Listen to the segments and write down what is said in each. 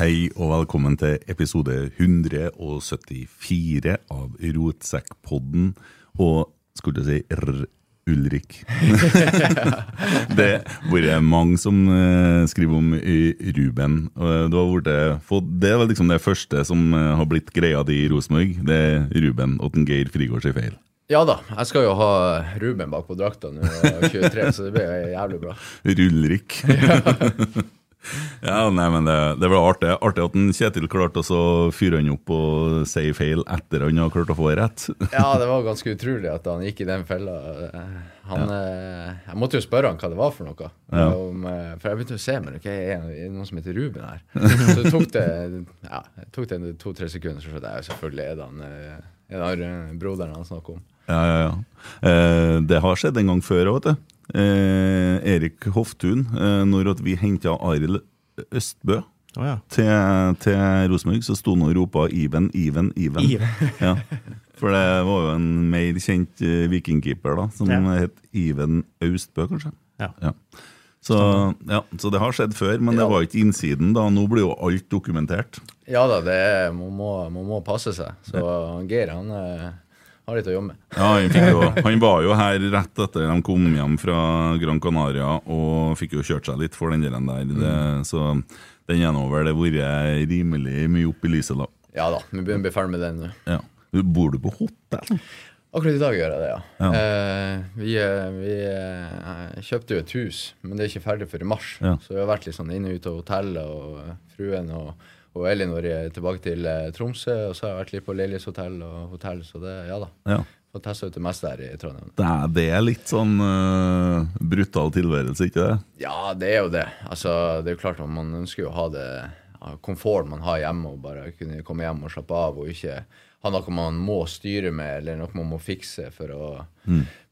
Hei og velkommen til episode 174 av Rotsekkpodden. Og skulle jeg si R. Ulrik. det har vært mange som eh, skriver om eh, Ruben. Du har vært, det er vel liksom det første som eh, har blitt greia di i Rosenborg. Det er Ruben og den Geir Frigård sin feil. Ja da, jeg skal jo ha Ruben bak på drakta nå, og 23, så det blir jævlig bra. Rulrik. ja, nei, men det, det var artig, artig at en Kjetil klarte å fyre han opp og si feil etter han har klart å få rett. Ja, det var ganske utrolig at han gikk i den fella. Han, eh, Jeg måtte jo spørre han hva det var for noe. Ja. Om, eh, for jeg begynte å se men ok, er det noen som heter Ruben her. Så det tok det ja, det tok det to-tre sekunder, så skjønte jeg selvfølgelig er det han, eh, er det han broderen han snakker om. Ja, ja, ja. Eh, det har skjedd en gang før òg, vet du. Eh, Erik Hoftun, eh, når at vi henta Arild Østbø til, til Rosenborg, så sto han og ropa 'Iven, Iven, Iven'. ja. For det var jo en mer kjent eh, vikingkeeper da, som Ja. het Iven Austbø, kanskje. Ja. Så, ja, så det har skjedd før, men det var ikke innsiden da. Nå blir jo alt dokumentert. Ja da, det er, man, må, man må passe seg. Så Geir han eh, har litt å jobbe med. Ja, han, jo, han var jo her rett etter de kom hjem fra Gran Canaria og fikk jo kjørt seg litt for den der. der. Det, så den har nå vel vært rimelig mye opp i lyset, da. Ja da, vi begynner å bli ferdig med den nå. Ja. Bor du på hotell? Akkurat i dag gjør jeg det, ja. Ja. Eh, vi eh, vi eh, kjøpte jo et hus, men det er ikke ferdig før i mars. Ja. Så vi har vært litt sånn inne og ute av hotellet, og fruen og, og Elinor tilbake til eh, Tromsø. Og så har jeg vært litt på leilighetshotell og hotell, så det, ja da. Ja. Fått testa ut det meste her i Trondheim. Det er, det er litt sånn uh, brutal tilværelse, ikke det? Ja, det er jo det. Altså, det er jo klart at man ønsker jo å ha det ja, komfort man har hjemme, og bare kunne komme hjem og slappe av, og ikke ha noe man må styre med, eller noe man må fikse for å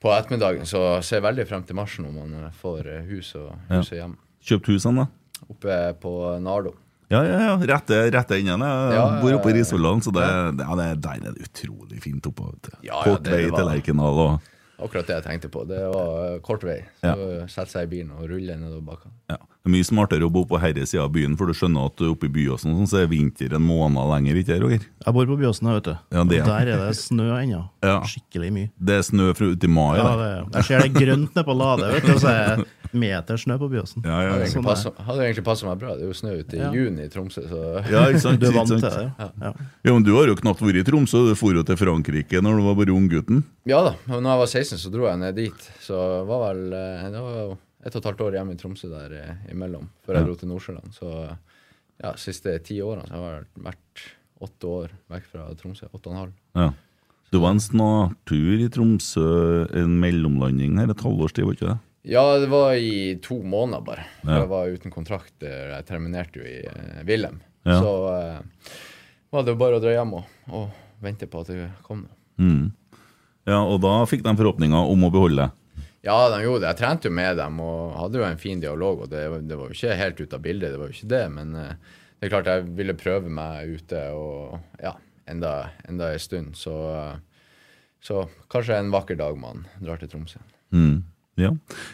på ettermiddagen. Så jeg ser veldig frem til mars når man får eh, hus og, hus og hjem. Kjøpt husene, da? Oppe på Nardo. Ja, ja, ja. Rette, rette enden. Jeg Ja, bor oppe i. Risvollan, så det, det, ja, det, der er det utrolig fint oppå. vet du. Ja, Kort det vei var- til Lerkendal og akkurat det jeg tenkte på. Det var eh, kort vei. Så Ja. Sette seg i bilen og rulle nedover bakken. Ja. Det er mye smartere å bo på herre sida av byen, for du skjønner at oppe i Byåsen sånn, så er vinter en måned lenger, ikke Roger? Jeg bor på Byåsen, vet du. Ja, det er- Og Der er det snø ennå. Ja. Skikkelig mye. Det er snø fra uti mai. Ja, det det, jeg ser det grønt nede på Lade, vet du, og så er meter snø på Byåsen. Ja, ja, Hadde Sånn hadde egentlig passa meg bra. Det er jo snø ute i Ja. juni i Tromsø, så Ja, ikke sant? Du er vant til det, ja. ja. Ja, men Du har jo knapt vært i Tromsø, du dro jo til Frankrike når du var bare unggutten. Ja da. Og når jeg var 16, så dro jeg ned dit. Så det var vel eh, Det var jo ett og et halvt år hjemme i Tromsø der eh, imellom, før jeg dro til Nordsjøland. Så ja, siste ti årene så har jeg vært åtte år vekk fra Tromsø. Åtte og en halv. Ja. Du var en snartur i Tromsø, en mellomlanding her, et halvårs tid, var ikke det? Ja, det var i to måneder bare. Ja. Jeg var uten kontrakt. eh, Jeg terminerte jo i eh, Wilhelm. Ja. Så eh, var det jo bare å dra hjem og, og vente på at det kom noe. Mm. Ja, og da fikk de forhåpninger om å beholde deg. Ja, de gjorde det. Jeg trente jo med dem og hadde jo en fin dialog. og Det, det var jo ikke helt ute av bildet, det var jo ikke det. Men eh, det er klart jeg ville prøve meg ute og ja, enda, enda en stund. Så, eh, så kanskje en vakker dag man drar til Tromsø. Mm. Ja.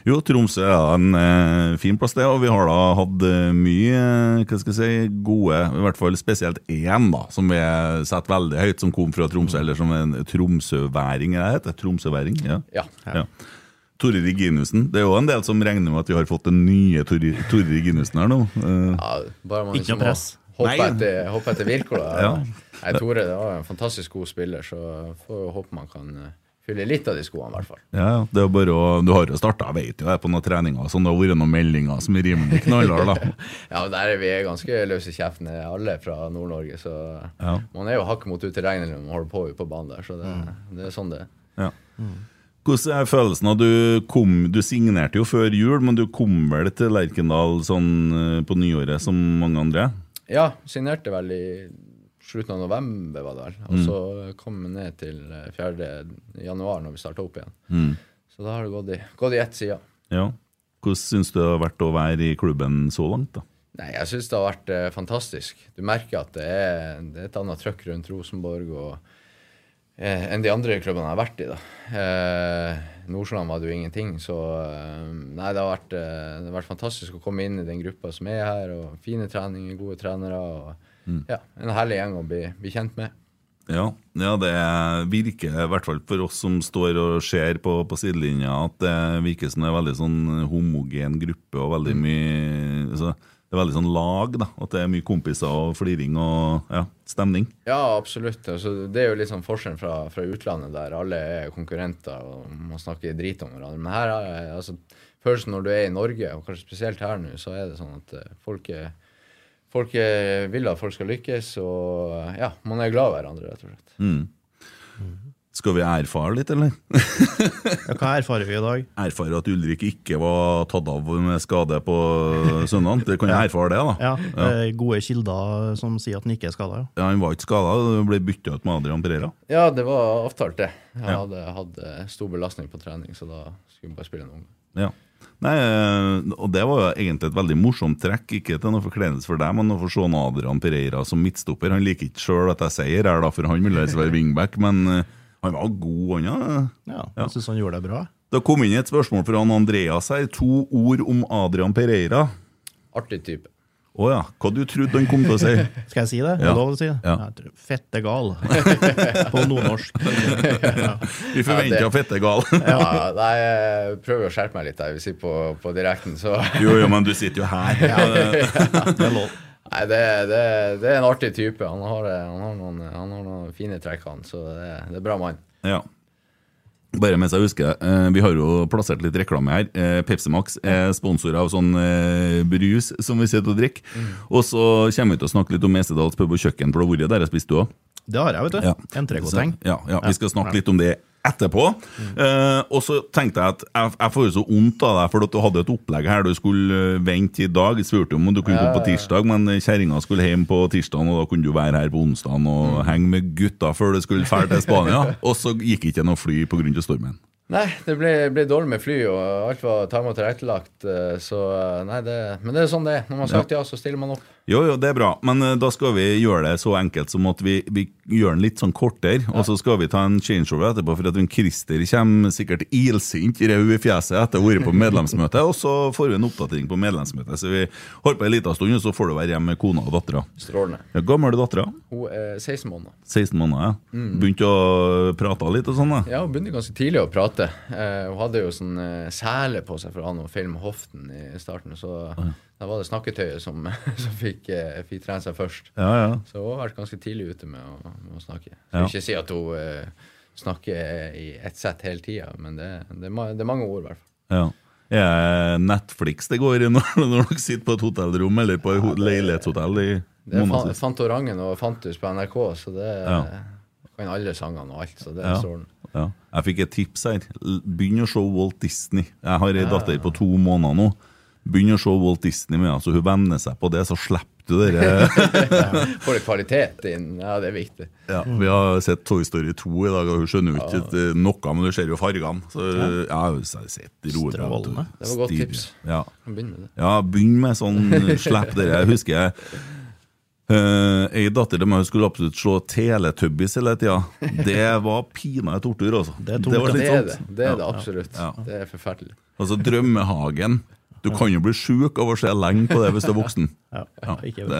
Jo, Tromsø er en eh, fin plass, det, og vi har da hatt eh, mye hva skal jeg si, gode I hvert fall spesielt én da, som vi setter veldig høyt, som kom fra Tromsø, eller som en tromsøværing. er det heter Tromsøværing? Ja. Ja. ja. Tore Reginussen. Det er jo en del som regner med at vi har fått den nye Tore, Reginussen her nå. Eh, Ja, bare man Ikke liksom noe press. hoppe etter, hoppe etter Wirkola. Ja. Nei, Tore det var en fantastisk god spiller, så får håpe man kan eh, fylle litt av de skoene, i hvert fall. Ja, det er bare å, Du har jo starta, jeg vet jo det, på noen treninger. Sånn, det har vært noen meldinger som er rimelig knallharde. da. Ja, der er vi ganske løse i kjeften, alle fra Nord-Norge. Så Ja. man er jo hakket mot utilregnelig når man holder på ute på banen der. Så det, det er sånn det er. Ja. Hvordan er følelsen av du kom Du signerte jo før jul, men du kom vel til Lerkendal sånn eh, på nyåret som mange andre? Ja, signerte vel i slutten av november, var det vel. Og så kom vi ned til eh, 4. januar, når vi starta opp igjen. Så da har det gått i, gått i ett side. Ja. Hvordan syns du det har vært å være i klubben så langt? da? Nei, jeg syns det har vært eh, fantastisk. Du merker at det er, det er et annet trøkk rundt Rosenborg og, eh, enn de andre klubbene jeg har vært i. da. Eh, Nordsjøland var det jo ingenting, så eh, nei, det har, vært, eh, det har vært fantastisk å komme inn i den gruppa som er her, og fine treninger, gode trenere. og ja, En herlig gjeng å bli, bli kjent med. Ja, ja, det virker, i hvert fall for oss som står og ser på, på sidelinja, at det virker som det er veldig sånn homogen gruppe og veldig mye altså, Det er veldig sånn lag, da. At det er mye kompiser og fliring og ja, stemning. Ja, absolutt. Altså, det er jo litt sånn forskjellen fra, fra utlandet, der alle er konkurrenter og man snakker drit om hverandre. Men her er altså, følelsen når du er i Norge, og kanskje spesielt her nå, så er det sånn at eh, folk, er, folk er, vil at folk skal lykkes, og eh, ja, man er glad i hverandre, rett og slett. Skal vi erfare litt, eller? Ja, hva erfarer vi i dag? Erfare at Ulrik ikke var tatt av med skade på søndag. Det kan jeg erfare det, da. Ja, det er Gode kilder som sier at han ikke er skada. Ja. Ja, Han var ikke skada, ble bytta ut med Adrian Pereira. Ja, det var avtalt, det. Jeg hadde hatt eh, stor belastning på trening, så da skulle vi bare spille en omgang. Ja. Nei, eh, og Det var jo egentlig et veldig morsomt trekk. Ikke til noe forkledelse for deg, men å få se Adrian Pereira som midtstopper. Han liker ikke sjøl at jeg sier her, da, for han vil helst være wingback, men eh, han var god, han. Ja. Ja, Ja. jeg syns han gjorde det bra. Det kom inn et spørsmål fra han Andreas her. To ord om Adrian Pereira. Artig type. Å ja. Hva du trodde han kom til å si? Skal jeg si det? Ja. Lov å si det? Ja. Jeg Fette gal. På nordnorsk. Ja. Vi forventa Ja, det- fettegal. Ja, nei, jeg prøver å skjerpe meg litt der, hvis jeg på, på direkten, så Jo, jo, men du sitter jo her. ja, Det er lov. Nei, det, det, det er en artig type. Han har, han har, noen, han har noen fine trekk, han. Så det, det er bra mann. Ja. Bare mens jeg husker, eh, Vi har jo plassert litt reklame her. Eh, Pepsi Max er sponsor av sånn eh, brus som vi sitter og drikker. Og så kommer vi til å snakke litt om Esedals pub og kjøkken, for det har vært der jeg spiste du òg. Det har jeg, vet du. Ja. Entrecôteng. Ja, ja, vi skal snakke litt om det etterpå. Eh, og så tenkte jeg at jeg, jeg får jo så vondt av deg, for at du hadde et opplegg her du skulle eh, vente i dag. Jeg spurte om du kunne komme på tirsdag, men kjerringa skulle hjem på tirsdag, og da kunne du være her på onsdag og henge med gutta før du skulle dra til Spania. Og så gikk ikke noe fly pga. stormen. Nei, det ble, ble dårlig med fly, og alt var tar og tilrettelagt. eh, Så eh, nei, det Men det er sånn det er. Når man har sagt ja, så stiller man opp. Jo, jo, det er bra, men uh, da skal vi gjøre det så enkelt som at vi, vi gjør den litt sånn kortere, og så skal vi ta en changeover etterpå, for at en Christer kommer sikkert ilsint rød i fjeset etter å ha vært på medlemsmøte, og så får vi en oppdatering på medlemsmøtet. Så vi holder på en liten stund, og så får du være hjemme med kona og dattera. Strålende. Ja, gammel er dattera? Hun er 16 måneder. 16 måneder, ja. Mm. Begynte å prate litt og sånn, da. Ja, hun begynte ganske tidlig å prate. Eh, hun hadde jo sånn eh, sele på seg for å ha noe film hoften i starten. Så da var det snakketøyet som, som fikk, eh, fikk trene seg først. Ja, ja. Så hun har vært ganske tidlig ute med å, med å snakke. Ja. Skal ikke si at hun eh, snakker i ett sett hele tida, men det, det, det er mange ord, i hvert fall. ja. Er Netflix det går i når, når dere sitter på et hotellrom eller på et ho- leilighetshotell i Det er fan, Fantorangen og Fantus på NRK, så det Ja. kan alle sangene og alt. Så det Ja. er strålende. Ja. Jeg fikk et tips her. Begynn å se Walt Disney. Jeg har ei datter på to måneder nå. Begynn å se Walt Disney med henne, så hun venner seg på det, så slipper du dere Får det kvalitet inn? Ja, det er viktig. ja, Vi har sett Toy Story 2 i dag, og hun skjønner jo ikke eh, noe, men du ser jo fargene. Så ja, hun har sett. Strålende. Det var godt tips. Ja. begynn med det. Ja, begynn med sånn slipp dere. Jeg husker jeg uh, Ei datter til meg skulle absolutt se Teletubbies hele tida. Det var pinadø tortur, altså. Det er var ja. litt Det er det. Det er det absolutt. Ja. Det er forferdelig. Altså Drømmehagen. Du kan jo bli sjuk av å se lenge på det hvis du er voksen. Ja, Ja, ikke det,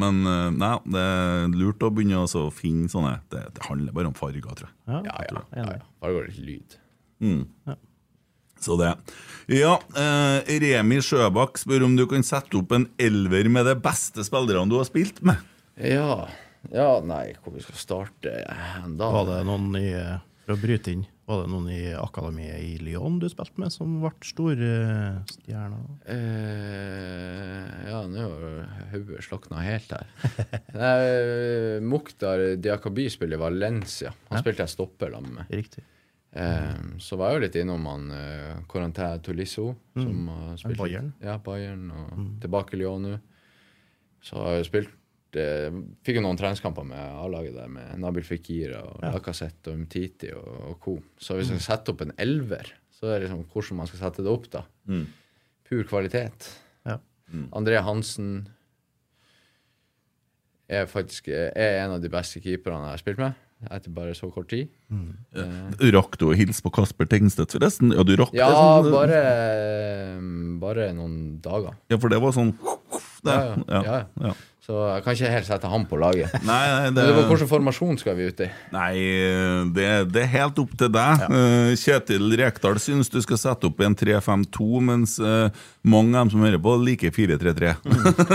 men eh, nei, det er lurt å begynne å finne sånne det, det handler bare om farger, tror jeg. Ja, Ja, ja. ja, ja. Bare går litt lyd. Så det. Ja, eh, Remi Sjøbakk spør om du kan sette opp en elver med de beste spillerne du har spilt med. Ja. ja, nei, hvor vi skal starte da? Var det noen i For å bryte inn, var det noen i akademiet i Lyon du spilte med, som ble store stjerner? Eh, ja, nå har hodet slokna helt her. Nei, Mukhtar Diakaby spiller i Valencia. Han Ja. spilte jeg stopper sammen med. Riktig. Eh, så var jeg jo litt innom han uh, Corentin Tolisso, som har spilt Bayern. Ja, Bayern, og tilbake i Lyon nå. Så har jeg spilt uh, Fikk jo noen treningskamper med A-laget der, med Nabil Fikira og Lacassette og Umtiti og, og co. Så hvis jeg setter sette opp en elver, så er det liksom hvordan man skal sette det opp, da. Pur kvalitet. Ja. André Hansen er faktisk er en av de beste keeperne jeg har spilt med, etter bare så kort tid. Rakk du å hilse på Kasper Tengstedt, forresten? Ja, du rakk Ja, det? sånn- bare, bare noen dager. Ja, for det var sånn det, Ja, ja, ja. Så jeg kan ikke helt sette han på laget. Nei, nei, det, det Hvilken formasjon skal vi ut i? nei det, det er helt opp til deg. Ja. Kjetil Rekdal syns du skal sette opp en 3-5-2, mens eh, mange av dem som hører på, liker 4-3-3.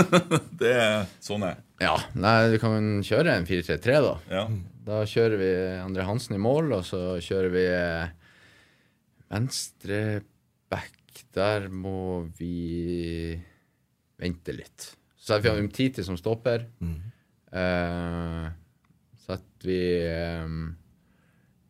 det er sånn er Ja, nei, Vi kan kjøre en 4-3-3, da. ja. Da kjører vi André Hansen i mål, og så kjører vi venstre back. Der må vi vente litt. Så setter vi Umtiti som stopper. Eh, setter vi eh,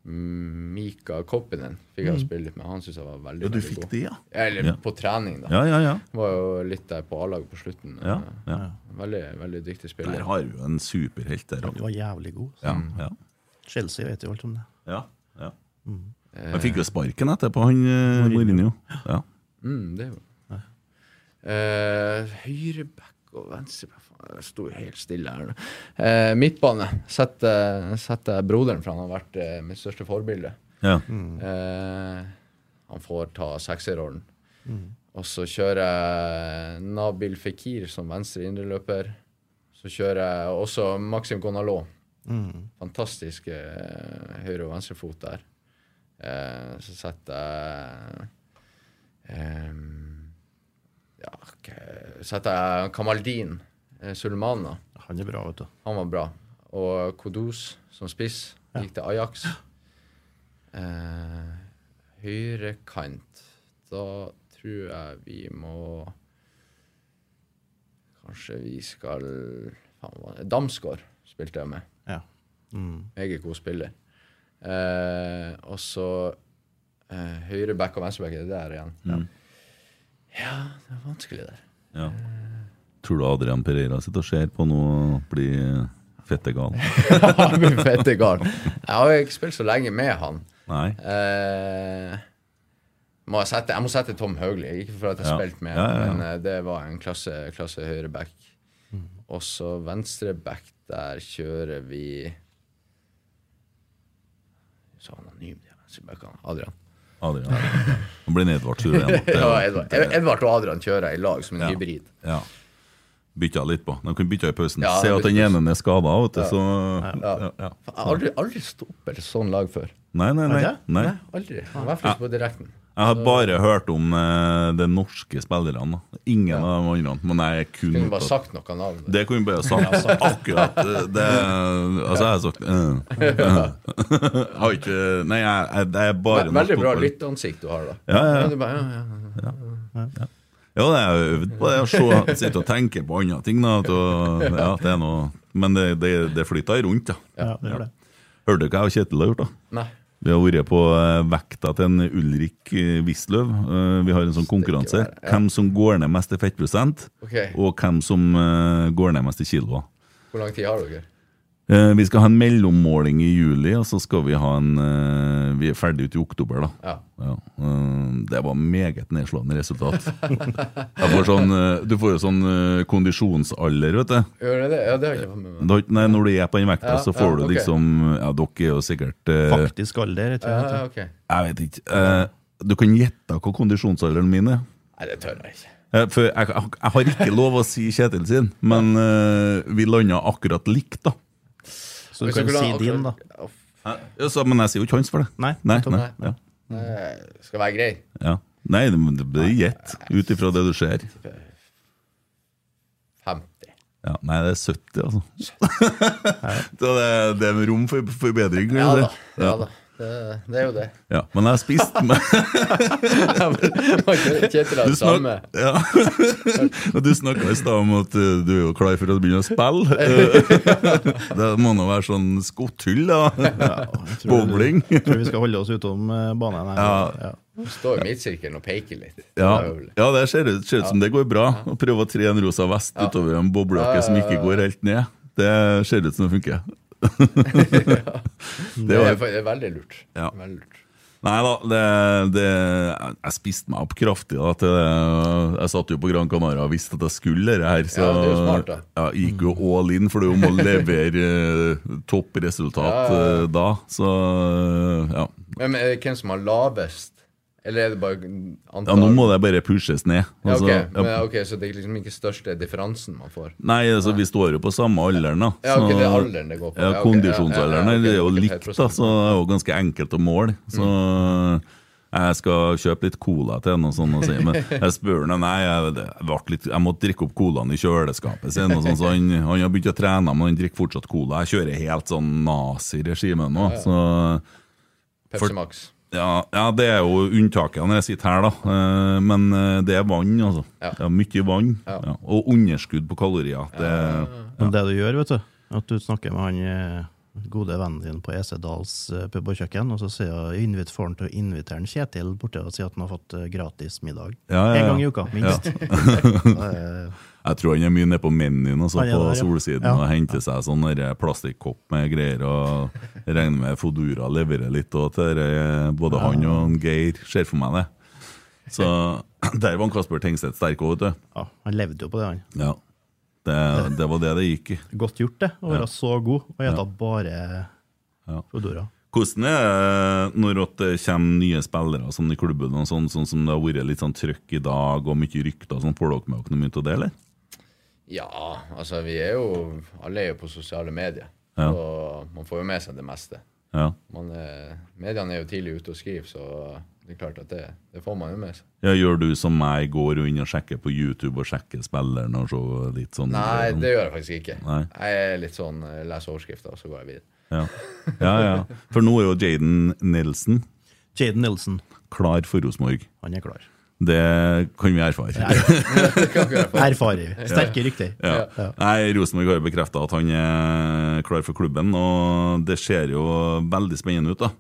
Mika Koppinen fikk jeg spille litt med. Han syntes jeg var veldig, ja, du veldig god. det, ja? Eller Ja. på trening, da. Ja, ja, ja. Var jo litt der på A-laget på slutten. ja, Eh, ja. Veldig, veldig dyktig spiller. Der har vi jo en superhelt der. Han var jævlig god. Ja, ja. Chelsea vet jo alt om det. ja, ja. Han fikk jo sparken etterpå, han eh, Mourinho. Ja. Mm, det er jo uh, Høyreback og venstre Jeg sto jo helt stille her. Eh, midtbane setter setter jeg broderen, for han har vært eh, mitt største forbilde. Ja. Eh, han får ta sekserrollen. Og så kjører jeg Nabil Fikir som venstre indreløper. Så kjører jeg også Maxim Gonalo. Fantastisk eh, høyre- og venstrefot der. Eh, så setter jeg eh, Ja, hva- setter jeg Kamaldin eh, Sulmana. Han er bra, vet du. Han var bra. Og Kodos som spiss gikk til Ajax. Eh, Høyrekant. Da tror jeg vi må Kanskje vi skal faen, Damsgaard spilte jeg med. Ja. Meget god spiller. Eh, og så eh, høyre back og venstre back er det der igjen. Ja. det er vanskelig der. ja. Tror du Adrian Pereira sitter og ser på noe og blir fette gal? Han blir fette gal. Jeg har ikke spilt så lenge med han. Nei. Eh, må jeg, sette, jeg må sette Tom Haugli, ikke for at jeg Ja. spilte med, Ja, ja, ja. men eh, det var en klasse, klasse høyre back. Og så venstre back, der kjører vi Så anonym, de venstrebackene. Adrian. Adrian. Nå blir Edvard Sure igjen. Ja, Edvard. Edvard og Adrian kjører i lag som en Ja. hybrid. Ja. Bytta litt på. De kunne bytta i pausen. Ja, Se at den ene er skada, Ja. så Ja. Jeg aldri, aldri stoppet opp et sånn lag før. Nei, nei, nei. Nei. Nei, aldri. Hvert fall ikke på direkten. Jeg har bare hørt om uh, de norske spillerne. Ingen Ingen av de andre. Men jeg kun Kunne bare sagt noe navn. Det kunne vi bare sagt. Akkurat. eh, Det, altså, jeg har sagt uh, uh. Har ikke Nei, jeg, jeg, det er bare Veldig norsk Veldig bra lytteansikt du har, da. Ja, ja, ja. bare, ja, ja. Ja, det er jo øvd på det. Å sitte og tenke på andre ting. Da, å- ja, det er noe, men det, det, det flyter rundt, ja. Ja, det gjør det. Hørte du hva og Kjetil har gjort? da? Nei. Vi har vært på eh, vekta til en Ulrik eh, Wisløw. Eh, Vi har en sånn konkurranse. ja. Hvem som går ned mest i fettprosent, og hvem som går ned mest i kilo. Hvor lang tid har dere? Eh, Vi skal ha en mellommåling i juli, og så skal vi ha en eh, Vi er ferdig ute i oktober, da. Ja. Ja, eh, det var meget nedslående resultat. Jeg får sånn, du får jo sånn kondisjonsalder, vet du. Gjør det? Ja, det har jeg ikke fått med meg. Nei, når du er på den vekta, Ja, så får ja, du ok. liksom Ja, dere er jo sikkert Faktisk alder, tror jeg. ja, okay. Jeg vet ikke. eh, du kan gjette hva kondisjonsalderen min er. Nei, det tør jeg ikke. For jeg, jeg, jeg har ikke lov å si Kjetil sin, men vi landa akkurat likt, da. Så du kan si din, da. Ja, så, men jeg sier jo ikke hans for det. Nei, nei, nei, nei, ja, skal være grei. ja. nei det, blir gjett ut ifra det du ser. 50. Ja, nei, det er 70, altså. så det, det er rom for forbedring. Ja da. Ja da. Det, det er jo det. Ja, men jeg har spist med Kjetil har Du, det samme. ja. Og du snakka i stad om at uh, du er jo klar for å begynne å spille. Uh, det må nå være sånn skotthull, da. Ja, Bowling. Jeg tror vi skal holde oss utom eh, banen. her. Ja. Ja. Står i midtsirkelen og peker litt. Ja, ja det ser ut, ser ut som det går bra. Å prøve å tre en rosa vest utover en boblejakke som ikke går helt ned, det ser ut som det funker. Det det er, var, det er veldig lurt. Ja. Veldig lurt. nei da, det, det, jeg spiste meg opp kraftig. Da, til det. Jeg satt jo på Gran Canaria og visste at jeg skulle det her. Så Ja, det er jo smart, da. ja, gikk jo all in, for du må levere eh, toppresultat Ja, ja, eh, da. Så ja. Men er hvem som har lavest? Eller er det bare antall? ja, nå må det bare pushes ned. ja, okay. ok. Men, ok, Så det er liksom ikke største differansen man får? Nei, altså, vi står jo på samme alderen, da. Ja, ok, det er alderen det går på. Ja, Ja, ok, Kondisjonsalderen ja, ja, ja, ok, det er jo likt, da, så det er jo ganske enkelt å måle. Så jeg skal kjøpe litt cola til henne, og sånn, og si, men jeg spør henne Nei, jeg, litt, jeg måtte drikke opp colaen i kjøleskapet sin. Og sånn, så han, han har begynt å trene, men han drikker fortsatt cola. Jeg kjører helt sånn naziregime nå. Så Pepsi Max. Ja, ja, det er jo unntaket når jeg sitter her, da. Eh, Men eh, det er vann, altså. Ja. Ja, mye vann. Ja. Ja. Og underskudd på kalorier. Det, Men det du gjør, vet du, at du snakker med han eh, gode vennen din på EC Dals pub og kjøkken, og så sier invit, får han til å invitere en Kjetil borte og si at han har fått gratis middag. Ja, ja, ja. En gang i uka, minst. Eh, Jeg tror han er mye nede på menyen altså, på der, ja. solsiden Ja. og henter seg sånn plastikkopp med greier. og Regner med Fodora leverer litt og til både både han og en Geir. Ser for meg det. Så der var Kasper Tengstedt sterk òg, vet du. ja, han levde jo på det, han. Ja. Det, det var det det gikk i. Godt gjort, det. Å være så god og spise bare Ja. Foodora. Hvordan er det når det kommer nye spillere sånn i klubben, og sånn, sånn som det har vært litt sånn trøkk i dag, og mye rykter, sånn, får dere med dere noe mye av det, eller? Ja, altså vi er jo Alle er jo på sosiale medier. Ja. Og man får jo med seg det meste. Ja. Man er, mediene er jo tidlig ute og skriver, så det er klart at det, det får man jo med seg. ja gjør du som meg, går inn og sjekker på YouTube og sjekker spilleren og så litt sånn? Nei, det gjør jeg faktisk ikke. Nei. Jeg er litt sånn eh, leser overskrifter, og så går jeg videre. Ja. ja, ja. For nå er jo Jaden Nelson Jaden Nilsen, klar for Rosenborg. han er klar. Det kan vi erfare. Erfarer. Sterke rykter. Ja. Nei, Rosenborg har bekrefta at han er klar for klubben, og det ser jo veldig spennende ut. da.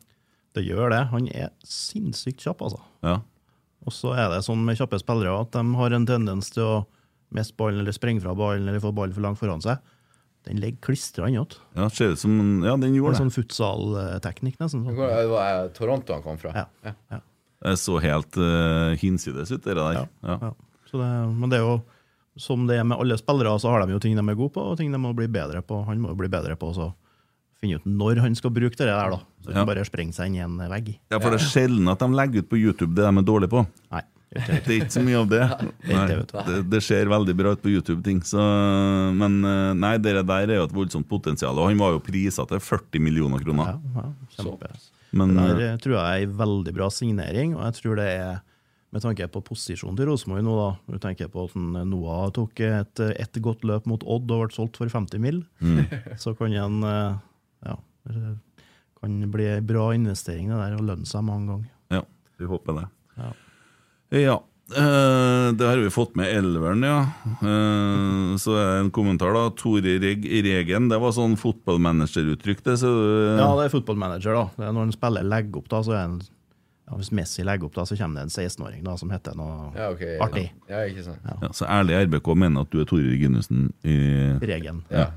Det gjør det. Han er sinnssykt kjapp, altså. Ja. Og så er det sånn med kjappe spillere at de har en tendens til å miste ballen eller sprenge fra ballen eller få ballen for langt foran seg. Den ligger klistra innåt. Ja, ser ut som Ja, den gjorde det. det. sånn futsalteknikk, nesten. Sånn. Det var Toronto han kom fra. Ja. Ja. Det så helt uh, hinsides ut, det der. Ja. Ja. Så det, men det er jo som det er med alle spillere, så har de jo ting de er gode på, og ting de må bli bedre på. Han må jo bli bedre på å finne ut når han skal bruke det der, da. Så Ja. ikke bare sprenge seg inn i en vegg. Ja, for det er sjelden at de legger ut på YouTube det de er dårlige på. Nei. Det er ikke så mye av det. Nei, det, det, ser veldig bra ut på YouTube-ting. Så, men eh, nei, det der er jo et voldsomt potensial. Og han var jo prisa til 40 millioner kroner. Ja, ja. Men det eh, der tror jeg er en veldig bra signering, og jeg tror det er med tanke på posisjonen til Rosenborg nå, da. Du tenker på at en Noah tok et, et godt løp mot Odd og ble solgt for 50 mill. Mm. Så kan en eh, ja, kan bli en bra investering det der, og lønne seg mange ganger. ja, vi håper det. Ja. Ja. Eh, det har vi fått med elveren, ja. Uh, så er det en kommentar, da. Tore Reg Regen. Det var sånn fotballmanageruttrykk, det. Så, uh... Ja, det er fotballmanager, da. Det er når en spiller legger opp, da, så er en ja, Hvis Messi legger opp, da, så kommer det en 16-åring da, som heter noe Ja, okay, artig. Ja, ikke sant. ja, så ærlig RBK mener at du er Tore Reginussen i Regen. Ja.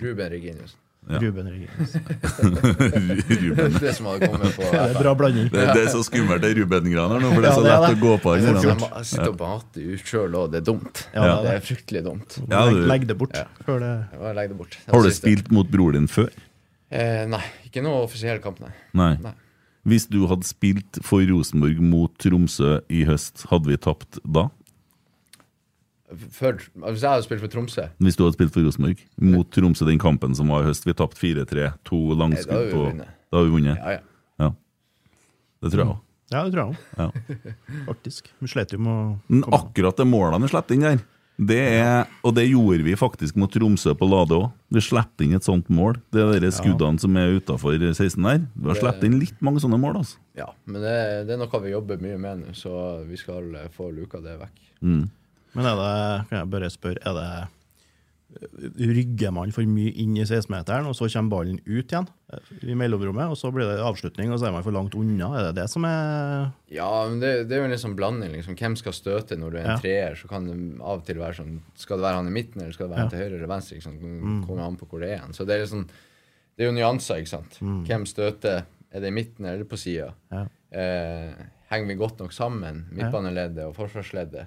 Ruben Ruben Regens. Ruben. Det som hadde kommet på Det er bra blanding. Det, det er så skummelt det er Ruben-graner nå, for det er så lett å gå på. Jeg ikke får sant? ikke sitte og hate ut sjøl, òg. det er dumt. Ja, det er fryktelig dumt. Ja, du- legg det bort. Ja. Før det Legg det bort. Har du spilt mot bror din før? Eh, nei, ikke noe offisiell kamp, nei. Nei. Nei. Hvis du hadde spilt for Rosenborg mot Tromsø i høst, hadde vi tapt da? Før, hvis jeg hadde spilt for Tromsø Hvis du hadde spilt for Rosenborg mot Tromsø den kampen som var i høst, vi tapte 4-3, to langskudd på. Da har vi vunnet. Ja, ja. Ja. Det tror jeg òg. Ja, det tror jeg òg, Ja. faktisk. Vi slet jo med å Men komme akkurat det målene vi slapp inn der, det er, og det gjorde vi faktisk mot Tromsø på Lade òg. Vi slapp inn et sånt mål. Det er de skuddene som er utafor 16 der. Vi har sluppet inn litt mange sånne mål. altså. ja. Men det, det er noe vi jobber mye med nå, så vi skal få luka det vekk. Men er det, kan jeg bare spørre, er det Rygger man for mye inn i 16-meteren, og så kommer ballen ut igjen eh, i mellomrommet, og så blir det avslutning, og så er man for langt unna? Er det det som er Ja, men det, det er jo en sånn blanding. liksom. Hvem skal støte når du er en Ja. treer? Så kan det av og til være sånn Skal det være han i midten, eller skal det være han til høyre eller venstre? Liksom? Kommer an på hvor det er han. Så det er liksom Det er jo nyanser, ikke sant. Hvem støter? Er det i midten eller på sida? Ja. Eh, henger vi godt nok sammen, midtbaneleddet og forsvarsleddet?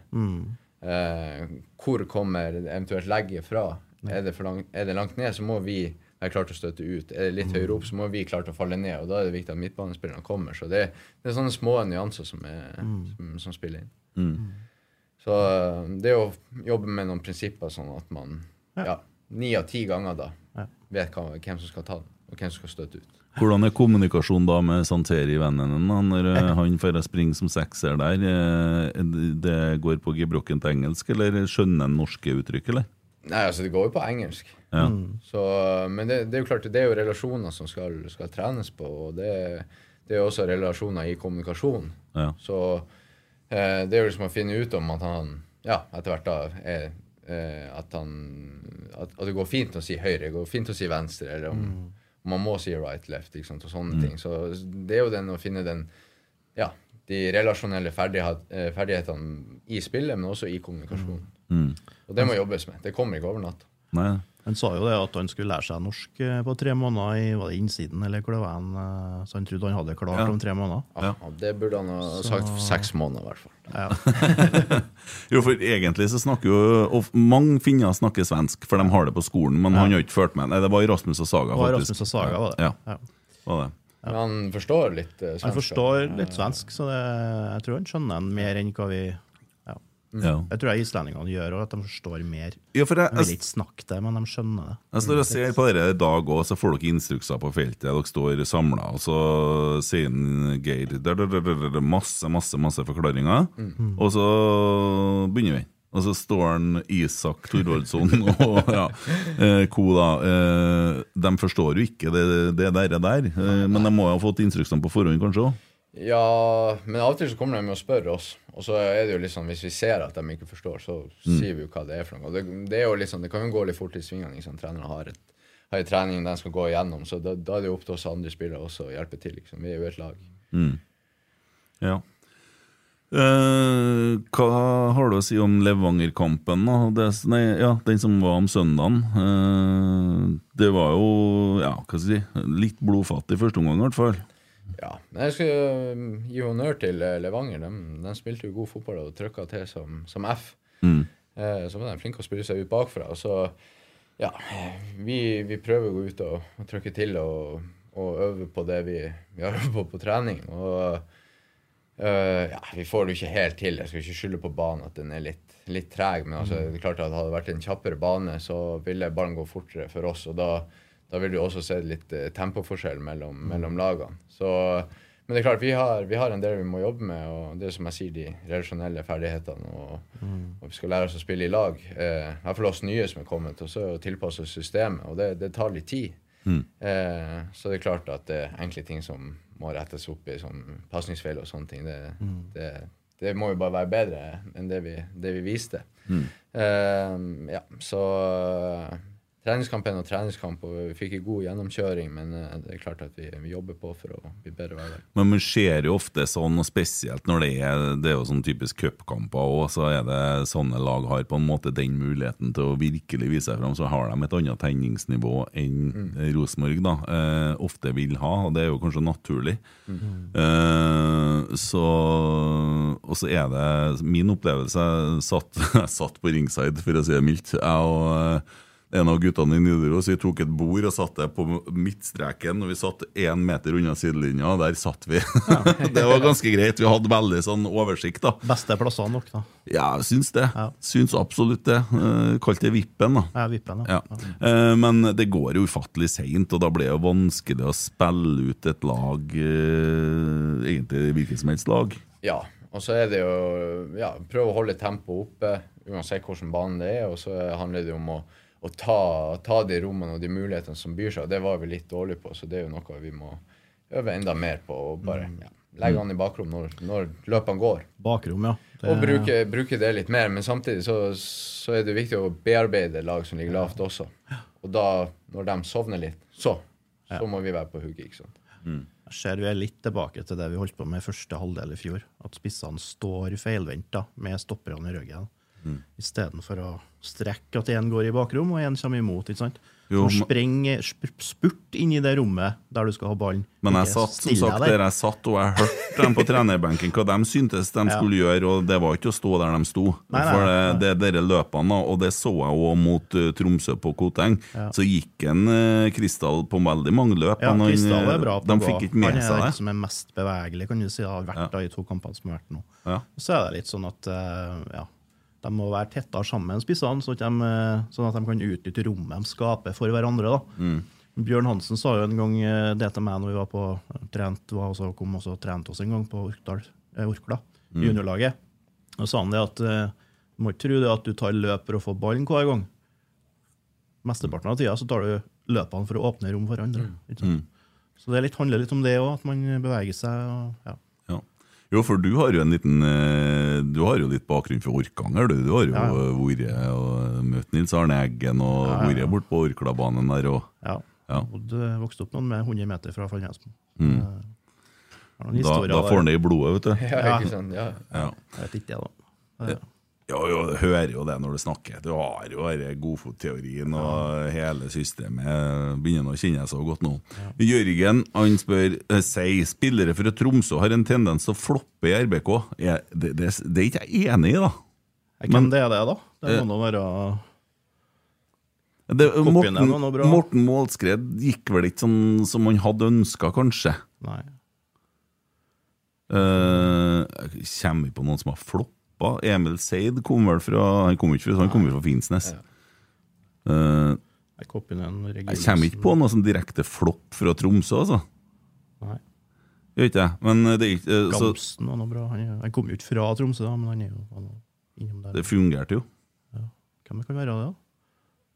Eh, hvor kommer eventuelt legget fra? Er, det for langt, er det langt ned, så må vi være klare til å støtte ut. Er det litt høyere opp, så må vi klare til å falle ned. Og da er det viktig at midtbanespillerne kommer. Så det, det er sånne små nyanser som, er, som, som spiller inn. Så eh, det å jobbe med noen prinsipper sånn at man ja, ni av ti ganger da Ja. vet hva, hvem som skal ta den, og hvem som skal støtte ut. Hvordan er kommunikasjonen da med Santeri, vennen når eh, han får springe som sekser der? Eh, Det går på gebrokkent engelsk, eller skjønner han norske uttrykk, eller? Nei, altså det går jo på engelsk. Ja. Så, men det, det er jo klart, det er jo relasjoner som skal, skal trenes på, og det, det er jo også relasjoner i kommunikasjon. Ja. Så eh, det er jo liksom å finne ut om at han ja, etter hvert da er eh, at han at, at det går fint å si høyre, det går fint å si venstre, eller om, om man må si right, left, ikke sant, og sånne ting. Så det er jo den å finne den ja, de relasjonelle ferdighet, eh, ferdighetene i spillet, men også i kommunikasjonen. Og det må jobbes med. Det kommer ikke over natta. Nei. Han sa jo det at han skulle lære seg norsk eh, på tre måneder i var det innsiden, eller hvor det var han, eh, så han trodde han hadde klart Ja. om tre måneder. Ja, Det burde han ha sagt for seks måneder, i hvert fall. Ja. Jo, for egentlig så snakker jo og Mange finner snakker svensk, for de har det på skolen, men han har ikke ført med. Nei, det var i Rasmus og Saga, Det var faktisk. Rasmus og Saga, var det. Ja, Ja. var det. Men han forstår litt eh, svensk. Han forstår litt svensk, så det, jeg tror han skjønner den mer enn hva vi ja. Ja. Jeg tror jeg islendingene gjør, òg, at de forstår mer. Ja, for jeg, De vil ikke snakke det, men de skjønner det. jeg står og ser på dere i dag òg, så får dere instrukser på feltet. Dere står samla, og så sier en Geir der, der, der, masse, masse masse forklaringer. Og så begynner vi. Og så står han Isak Thorvaldsson og ja, eh, co. da. Eh, de forstår jo ikke det, det der, der eh, men de må jo ha fått instruksene på forhånd, kanskje òg? Ja, men av og til så kommer de med å spørre oss. Og så er det jo litt sånn, hvis vi ser at de ikke forstår, så sier vi jo hva det er for noe. Og det, det er jo litt sånn, det kan jo gå litt fort i svingene. Liksom. Trenerne har, et, har en trening de skal gå igjennom, så da, da er det jo opp til oss andre spillere også å hjelpe til. Liksom. Vi er jo et lag. Ja. Eh, hva har du å si om Levanger-kampen? da? Det, nei, ja, den som var om søndagen. Eh, det var jo ja, hva skal jeg si, litt blodfattig første omgang, i hvert fall. Ja. men Jeg skal um, gi honnør til eh, Levanger. De, de spilte jo god fotball og trykka til som, som F. Mm. Eh, så var de flinke å spille seg ut bakfra. Og så, ja, vi, vi prøver å gå ut og, og trykke til og, og øve på det vi, vi har øvd på på trening. Og øh, ja, vi får det jo ikke helt til. Jeg skal ikke skylde på banen at den er litt, litt treg. Men altså, det er klart at hadde det vært en kjappere bane, så ville ballen gå fortere for oss. og da da vil du også se litt eh, tempoforskjell mellom, mellom lagene. Så, men det er klart, vi har, vi har en del vi må jobbe med, og det er som jeg sier, de relasjonelle ferdighetene. Og, og vi skal lære oss å spille i lag. Eh, I hvert fall oss nye som er kommet, og så tilpasse oss systemet. Og det, det tar litt tid. Eh, så det er klart at det er enkle ting som må rettes opp i, som pasningsfeil og sånne ting. Det, det, det må jo bare være bedre enn det vi, det vi viste. Eh, ja, så treningskamp er noe treningskamp, og vi fikk en god gjennomkjøring, men eh, det er klart at vi, vi jobber på for å bli bedre hver dag. Men man ser jo ofte sånn, og spesielt når det er Det er jo sånn typisk cupkamper òg, så er det sånne lag har på en måte den muligheten til å virkelig vise seg fram. Så har de et annet tegningsnivå enn Rosenborg da eh, ofte vil ha, og det er jo kanskje naturlig. Eh, så Og så er det min opplevelse Jeg satt, jeg satt på ringside, for å si det mildt. Jeg og eh, en av guttene i Nidaros vi tok et bord og satte på midtstreken. Og vi satt én meter unna sidelinja, og der satt vi. det var ganske greit. Vi hadde veldig sånn oversikt, da. Beste plassene nok, da. Ja, jeg syns det. Ja. Syns absolutt det. Uh, Kalt det Vippen, da. Ja, vippen, Ja. ja. men det går jo ufattelig seint, og da blir det jo vanskelig å spille ut et lag, eh, egentlig hvilket som helst lag. Ja, og så er det jo ja, prøve å holde tempoet oppe uansett hvordan banen det er, og så handler det om å, å ta, ta de rommene og de mulighetene som byr seg. Det var vi litt dårlige på, så det er jo noe vi må øve enda mer på. og bare ja, Legge han i bakrom når, når løpene går. Bakrom, ja. Det- Og bruke, bruke det litt mer. Men samtidig så, så er det viktig å bearbeide lag som ligger lavt også. Og da, når de sovner litt, så, så må vi være på hugget. ikke sant? Jeg ser vi er litt tilbake til det vi holdt på med første halvdel i fjor. At spissene står feilvendt med stopperne i ryggen. Mm. Istedenfor å strekke at én går i bakrom og én kommer imot. ikke sant? Jo, spreng, sp spurt inn i det rommet der du skal ha ballen. Men jeg satt som sagt der. jeg satt, og jeg hørte dem på trenerbenken hva de syntes de Ja. skulle gjøre, og det var ikke å stå der de sto. Nei, nei, For det, det er dere løpene, og det så jeg òg mot uh, Tromsø på Koteng. Så gikk en uh, Kristall på veldig mange løp. Ja, Kristall eh, er bra på de fikk ikke med Han er den det. som er mest bevegelig, kan du si, har vært Ja. da i to kampene som har vært nå. Ja. Så er det litt sånn at uh, ja, de må være tettere sammen, spissene, sånn at de, eh, sånn at de kan utnytte rommet de skaper for hverandre. da. Mm. Bjørn Hansen sa jo en gang eh, det til meg når vi var på trent, var også, kom også og trente oss en gang på Orkdal, eh, Orkla, Mm. juniorlaget. Og sa han det at eh, du må ikke tro det at du tar løp for å få ballen hver gang. Mesteparten av tida så tar du løpene for å åpne rom for andre. Mm. Så det er litt, handler litt om det òg, at man beveger seg. Og, ja. Ja. Jo, for du har jo en liten eh, Du har jo litt bakgrunn fra Orkanger, du. Du har jo Ja. vært og møtt Nils Arne Eggen og Ja, ja, ja. vært borte på Orklabanen der og ja. Ja. du Vokste opp noen med 100 meter fra Fallnesmo. Mm. Eh, Da, da får han det i blodet, vet du. Ja, Ja. ikke sant? Ja. Ja. Jeg vet ikke det, da. Eh, Ja, jo, du hører jo det når du snakker. Du har jo denne godfotteorien, og hele systemet begynner å kjenne så godt nå. Jørgen han spør eh, sier spillere fra Tromsø har en tendens til å floppe i RBK. Jeg, det, det, det er ikke jeg enig i, da. Hvem Men- det er det, da? Det Eh, må nå være Det, Morten. Morten Målskred gikk vel ikke sånn som han hadde ønska, kanskje. Nei. Uh, kommer vi på noen som har floppa? Emil Seid kom vel fra Han kom ikke fra, han kom fra Finnsnes. Eh, Jeg jeg kommer ikke på noe sånn direkte flopp fra Tromsø, altså. Nei. Gjør ikke jeg. Men det, er ikke, eh, Gamsten var noe bra. Han, han kom jo ikke fra Tromsø, da, men han er jo han er innom der. det fungerte jo. Hvem det kan være det, da?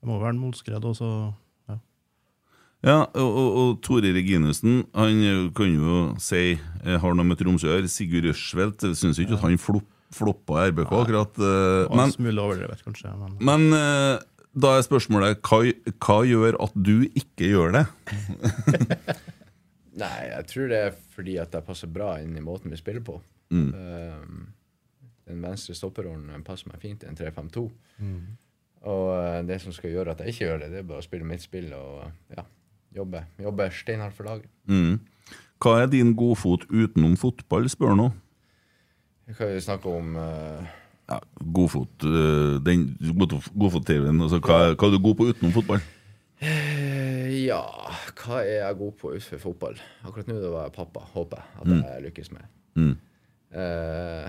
Det må være Molskred også. Ja. Ja, og, og, og Tore Reginussen Han eh, kan jo si eh, har noe med Tromsø å gjøre. Sigurd Rushfeldt syns ikke at han flopp, floppa i RBK, akkurat. eh, men overdrevet, kanskje. Men men eh, da er spørsmålet hva, hva gjør at du ikke gjør det? Nei, jeg tror det er fordi at jeg passer bra inn i måten vi spiller på. Mm. Um, Den venstre stopperrollen passer meg fint i en 3-5-2. Mm. Og eh, det som skal gjøre at jeg ikke gjør det, det er bare å spille mitt spill og ja, jobbe, jobbe steinhardt for laget. Mm. Hva er din godfot utenom fotball, spør nå? Vi kan jo snakke om uh... Ja, godfot øh, den godfot- Godfot-TV-en. Altså, hva, hva er du god på utenom fotball? eh, Ja, hva er jeg god på utenfor fotball? Akkurat nå det var jeg pappa, håper jeg at jeg lykkes med. Mm. Uh,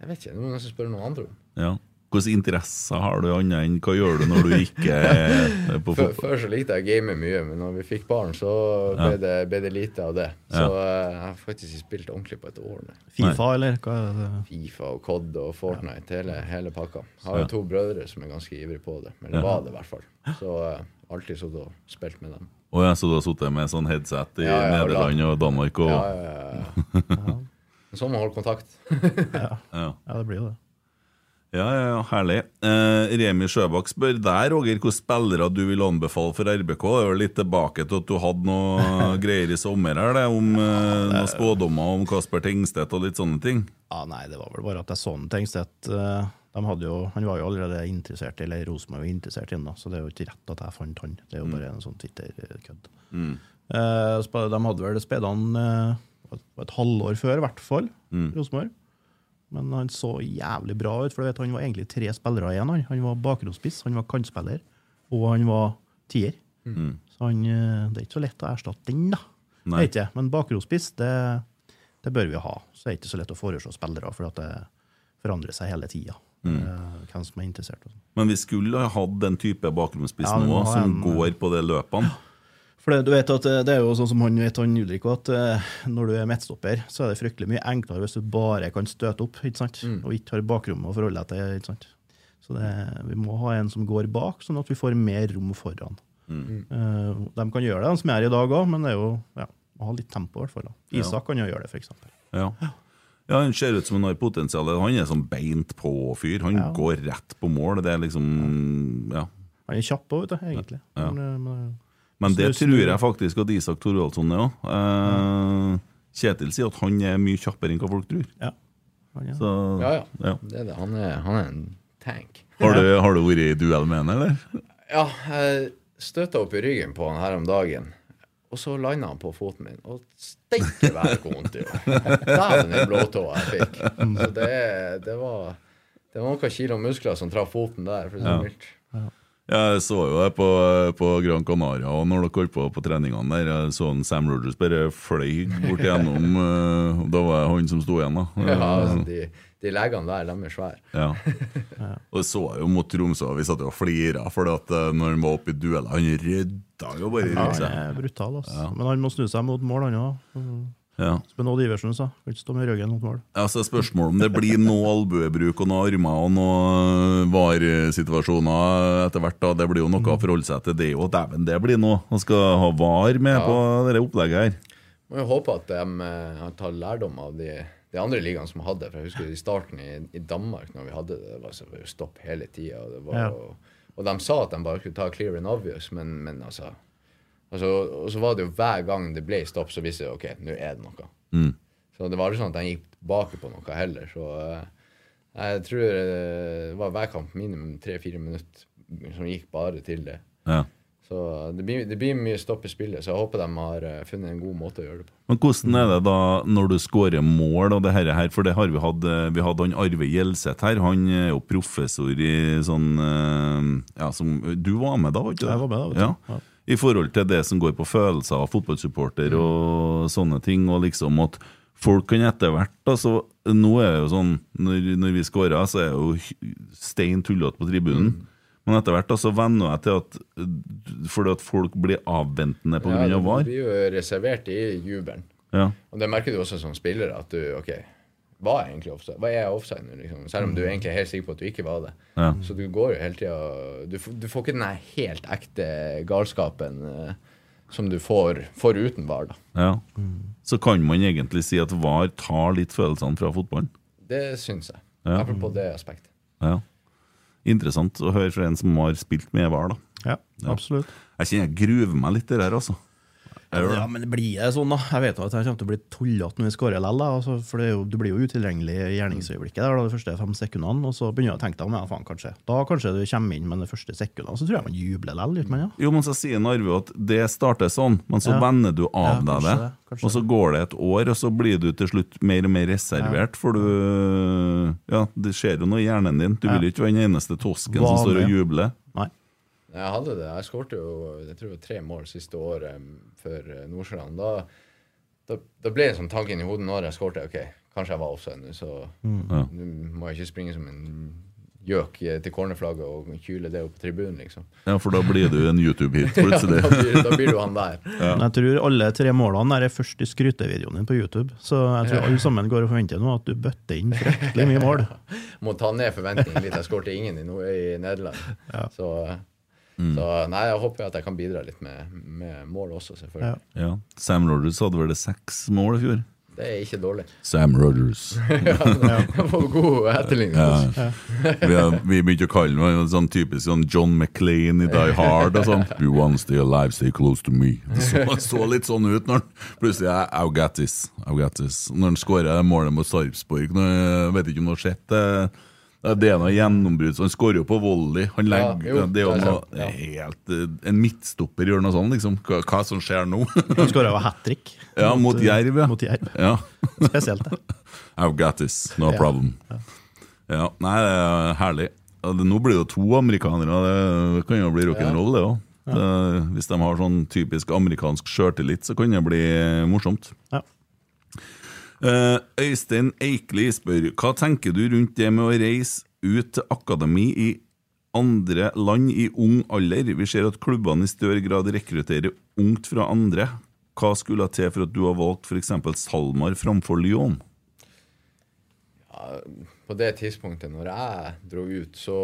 jeg vet ikke, det må jeg nesten spørre noen andre om. Ja. Hvilke interesser har du annet enn hva gjør du når du ikke er på fotball? før så likte jeg å game mye, men når vi fikk barn, så ble, Ja. det, ble det lite av det. Så ja. jeg har faktisk ikke spilt ordentlig på et år nå. Fifa, eller hva er det? Fifa og COD og Fortnite, hele, hele pakka. Jeg har jo to brødre som er ganske ivrige på det, men Ja. var det i hvert fall. Så uh, alltid sittet og spilt med dem. Å ja, så du har sittet med sånn headset i Ja, ja, Nederland og Danmark og Ja, ja, ja. ja. Sånn må man holde kontakt. Ja. Ja. ja, det blir jo det. Ja, ja, ja, herlig. Eh, Remi Sjøbakk spør der, Roger, hvilke spillere du vil anbefale for RBK. Det er litt tilbake til at du hadde noe greier i sommer her, det, om eh, noen spådommer om Kasper Tengstedt og litt sånne ting. Ja, Nei, det var vel bare at jeg så en Tengstedt eh, jo, Han var jo allerede interessert, eller Rosenborg var interessert i ham, så det er jo ikke rett at jeg fant han. Det er jo bare en sånn Twitter-kødd. Eh, de hadde vel spilt han eh, et halvår før, i hvert fall, Rosenborg. Men han så jævlig bra ut, for han var egentlig tre spillere igjen. Han, han var bakgrunnsspiss, han var kantspiller, og han var tier. Så han, eh, det er ikke så lett å erstatte den, da. Nei. Jeg. Men bakgrunnsspiss, det, det bør vi ha. Så det er ikke så lett å foreslå spillere, for det forandrer seg hele tida. Hvem som er interessert. sånn. Men vi skulle ha hatt den type bakgrunnsspiss Ja, nå, som en- går på de løpene. For det, du vet at eh, det er jo sånn som han vet, han Ulrik, at eh, når du er midtstopper, så er det fryktelig mye enklere hvis du bare kan støte opp ikke sant? og ikke har bakrommet å forholde deg til. ikke sant? Så det, vi må ha en som går bak, sånn at vi får mer rom foran. Eh, de kan gjøre det, de som er her i dag òg, men det er jo ja, må ha litt tempo. i hvert fall. da. Isak kan jo gjøre det, f.eks. Ja. ja, Han ser ut som han har potensial. Han er sånn beint på-fyr. Han Ja. går rett på mål. Det er liksom Ja. Han er kjapp òg, egentlig. Ja. Men, men, Men det tror jeg faktisk at Isak Thorvaldsson er òg. Eh, Kjetil sier at han er mye kjappere enn hva folk tror. ja. Han Så, Ja, ja. ja. Det er det. Han, er, han er en tank. Har, du, har du vært i duell med han, eller? Ja, jeg støtta opp i ryggen på han her om dagen, og så landa han på foten min. Og steike vær hvor vondt det gjorde. Dæven, den blåtåa jeg fikk. Så det, det var det var noen kilo muskler som traff foten der. for det er så Ja. mildt. Jeg så jo det på, på Gran Canaria, og når dere holdt på på treningene der, jeg så en Sam Rogers bare fløy bort igjennom. eh, og Da var det han som sto igjen, da. Ja, de, de legene der, de er svære. Ja. Og så jeg jo mot Tromsø, og vi satt jo og flira, for at eh, når han var oppe i dueller Han rydda jo bare Ja, han er brutal, altså. Men han må snu seg mot mål, han òg. Ja. Som Odd Iversen sa. Kan ikke stå med ryggen mot mål. Ja, så er spørsmålet om det blir noe albuebruk og noe armer og noe VAR-situasjoner etter hvert. da. Det blir jo noe å forholde seg til. Det er jo dæven, det blir noe. Man skal ha VAR med Ja. på dette opplegget her. Må jo håpe at de eh, har tatt lærdom av de, de andre ligaene som hadde. For jeg husker i starten i, i Danmark, når vi hadde det, det var så det var jo stopp hele tida. Og, Ja. og, og de sa at de bare skulle ta clear and obvious, men, men altså, altså Og så var det jo hver gang det ble stopp, så visste jeg OK, nå er det noe. Mm. Så det var aldri sånn at de gikk tilbake på noe heller. Så eh, jeg tror eh, det var hver kamp minimum tre-fire minutter som gikk bare til det. Ja. Så det blir, det blir mye stopp i spillet, så jeg håper de har eh, funnet en god måte å gjøre det på. Men hvordan er det da når du skårer mål og det her, for det har vi hatt Vi hadde han Arve Gjelseth her, han er jo professor i sånn Ja, som Du var med da, var ikke det? Jeg var med da, vet du. Ja. Ja. I forhold til det som går på følelser av fotballsupporter og sånne ting, og liksom at folk kan etter hvert altså, Nå er det jo sånn, når, når vi skårer, så er det jo stein tullete på tribunen. Men etter hvert altså, så venner jeg til at fordi at folk blir avventende pga. Ja, av du VAR. blir jo reservert i jubelen. Ja. Og det merker du også som spiller, at du OK, hva er egentlig offside? Hva er offside nå, liksom? Selv om du egentlig er helt sikker på at du ikke var det. Ja. Så du går jo hele tida du, du får ikke den helt ekte galskapen eh, som du får, får uten VAR, da. Ja. Så kan man egentlig si at VAR tar litt følelsene fra fotballen. Det syns jeg. Ja. På det aspektet. Ja. Interessant å høre fra en som har spilt med VAR. da Ja, absolutt. Jeg kjenner jeg gruver meg litt i det her, altså. Ja, men blir det sånn, da? Jeg vet jo at jeg kommer til å bli tullete når vi skårer likevel. Altså, for det jo, du blir jo utilgjengelig i gjerningsøyeblikket der, da, de første fem sekundene. Og så begynner jeg å tenke deg om, ja, faen, kanskje. Da kanskje du kommer inn, men de første sekundene så tror jeg man jubler likevel, ja? Jo, men så sier Narve at det starter sånn, men så Ja. vender du av Ja, deg det. det, kanskje Og så går det et år, og så blir du til slutt mer og mer reservert, for du Ja, det skjer jo noe i hjernen din. Du vil jo ikke være den eneste tosken Vanlig. som står og jubler. Jeg hadde det. Jeg skårte jo jeg tror det var tre mål siste året før eh, Nordsjøland. Da, da, da ble det sånn tanken i hodet når jeg skårte. OK, kanskje jeg var offside nå, så Ja. nå må jeg ikke springe som en gjøk eh, til cornerflagget og kyle det opp på tribunen, liksom. Ja, for da blir du en YouTube-hit Ja, da, blir, da blir du han der. Ja. Jeg tror alle tre målene er først i skrytevideoen din på YouTube. Så jeg tror Ja. alle sammen går og forventer nå at du bøtter inn fryktelig mye mål. Må ta ned forventningene litt. Jeg skårte ingen i, no i Nederland. Så, så nei, jeg håper at jeg kan bidra litt med, med mål også, selvfølgelig. Ja. Sam Rogers hadde vel det seks mål i fjor? Det er ikke dårlig. Sam Rogers. ja, det var god etterligning. Ja. Vi, har, vi begynte å kalle ham sånn typisk sånn John McLean i Die Hard. og sånn. Be want stay alive, stay close to me. Det så, så litt sånn ut når han plutselig er I've got this. I've got this. Når han skårer målet mot Sarpsborg Jeg vet ikke om du har sett det. Det er noe gjennombrudd. så Han skårer jo på volley. Han Ja, legger, jo, det er jo noe ja. helt eh, En midtstopper gjør noe sånt, liksom. Hva, hva som skjer nå? Han skåra jo hat trick. Ja, mot Jerv, ja. Mot Jerv. ja. Spesielt, det. I've got this, no Ja. problem. Ja, nei, det er herlig. Nå blir det jo to amerikanere, det kan jo bli rock'n'roll, det òg. Hvis de har sånn typisk amerikansk sjøltillit, så kan det bli morsomt. Ja. Eh, Øystein Eikli spør hva tenker du rundt det med å reise ut til akademi i andre land i ung alder? Vi ser at klubbene i større grad rekrutterer ungt fra andre. Hva skulle til for at du har valgt f.eks. SalMar framfor Lyon? på det tidspunktet når jeg dro ut, så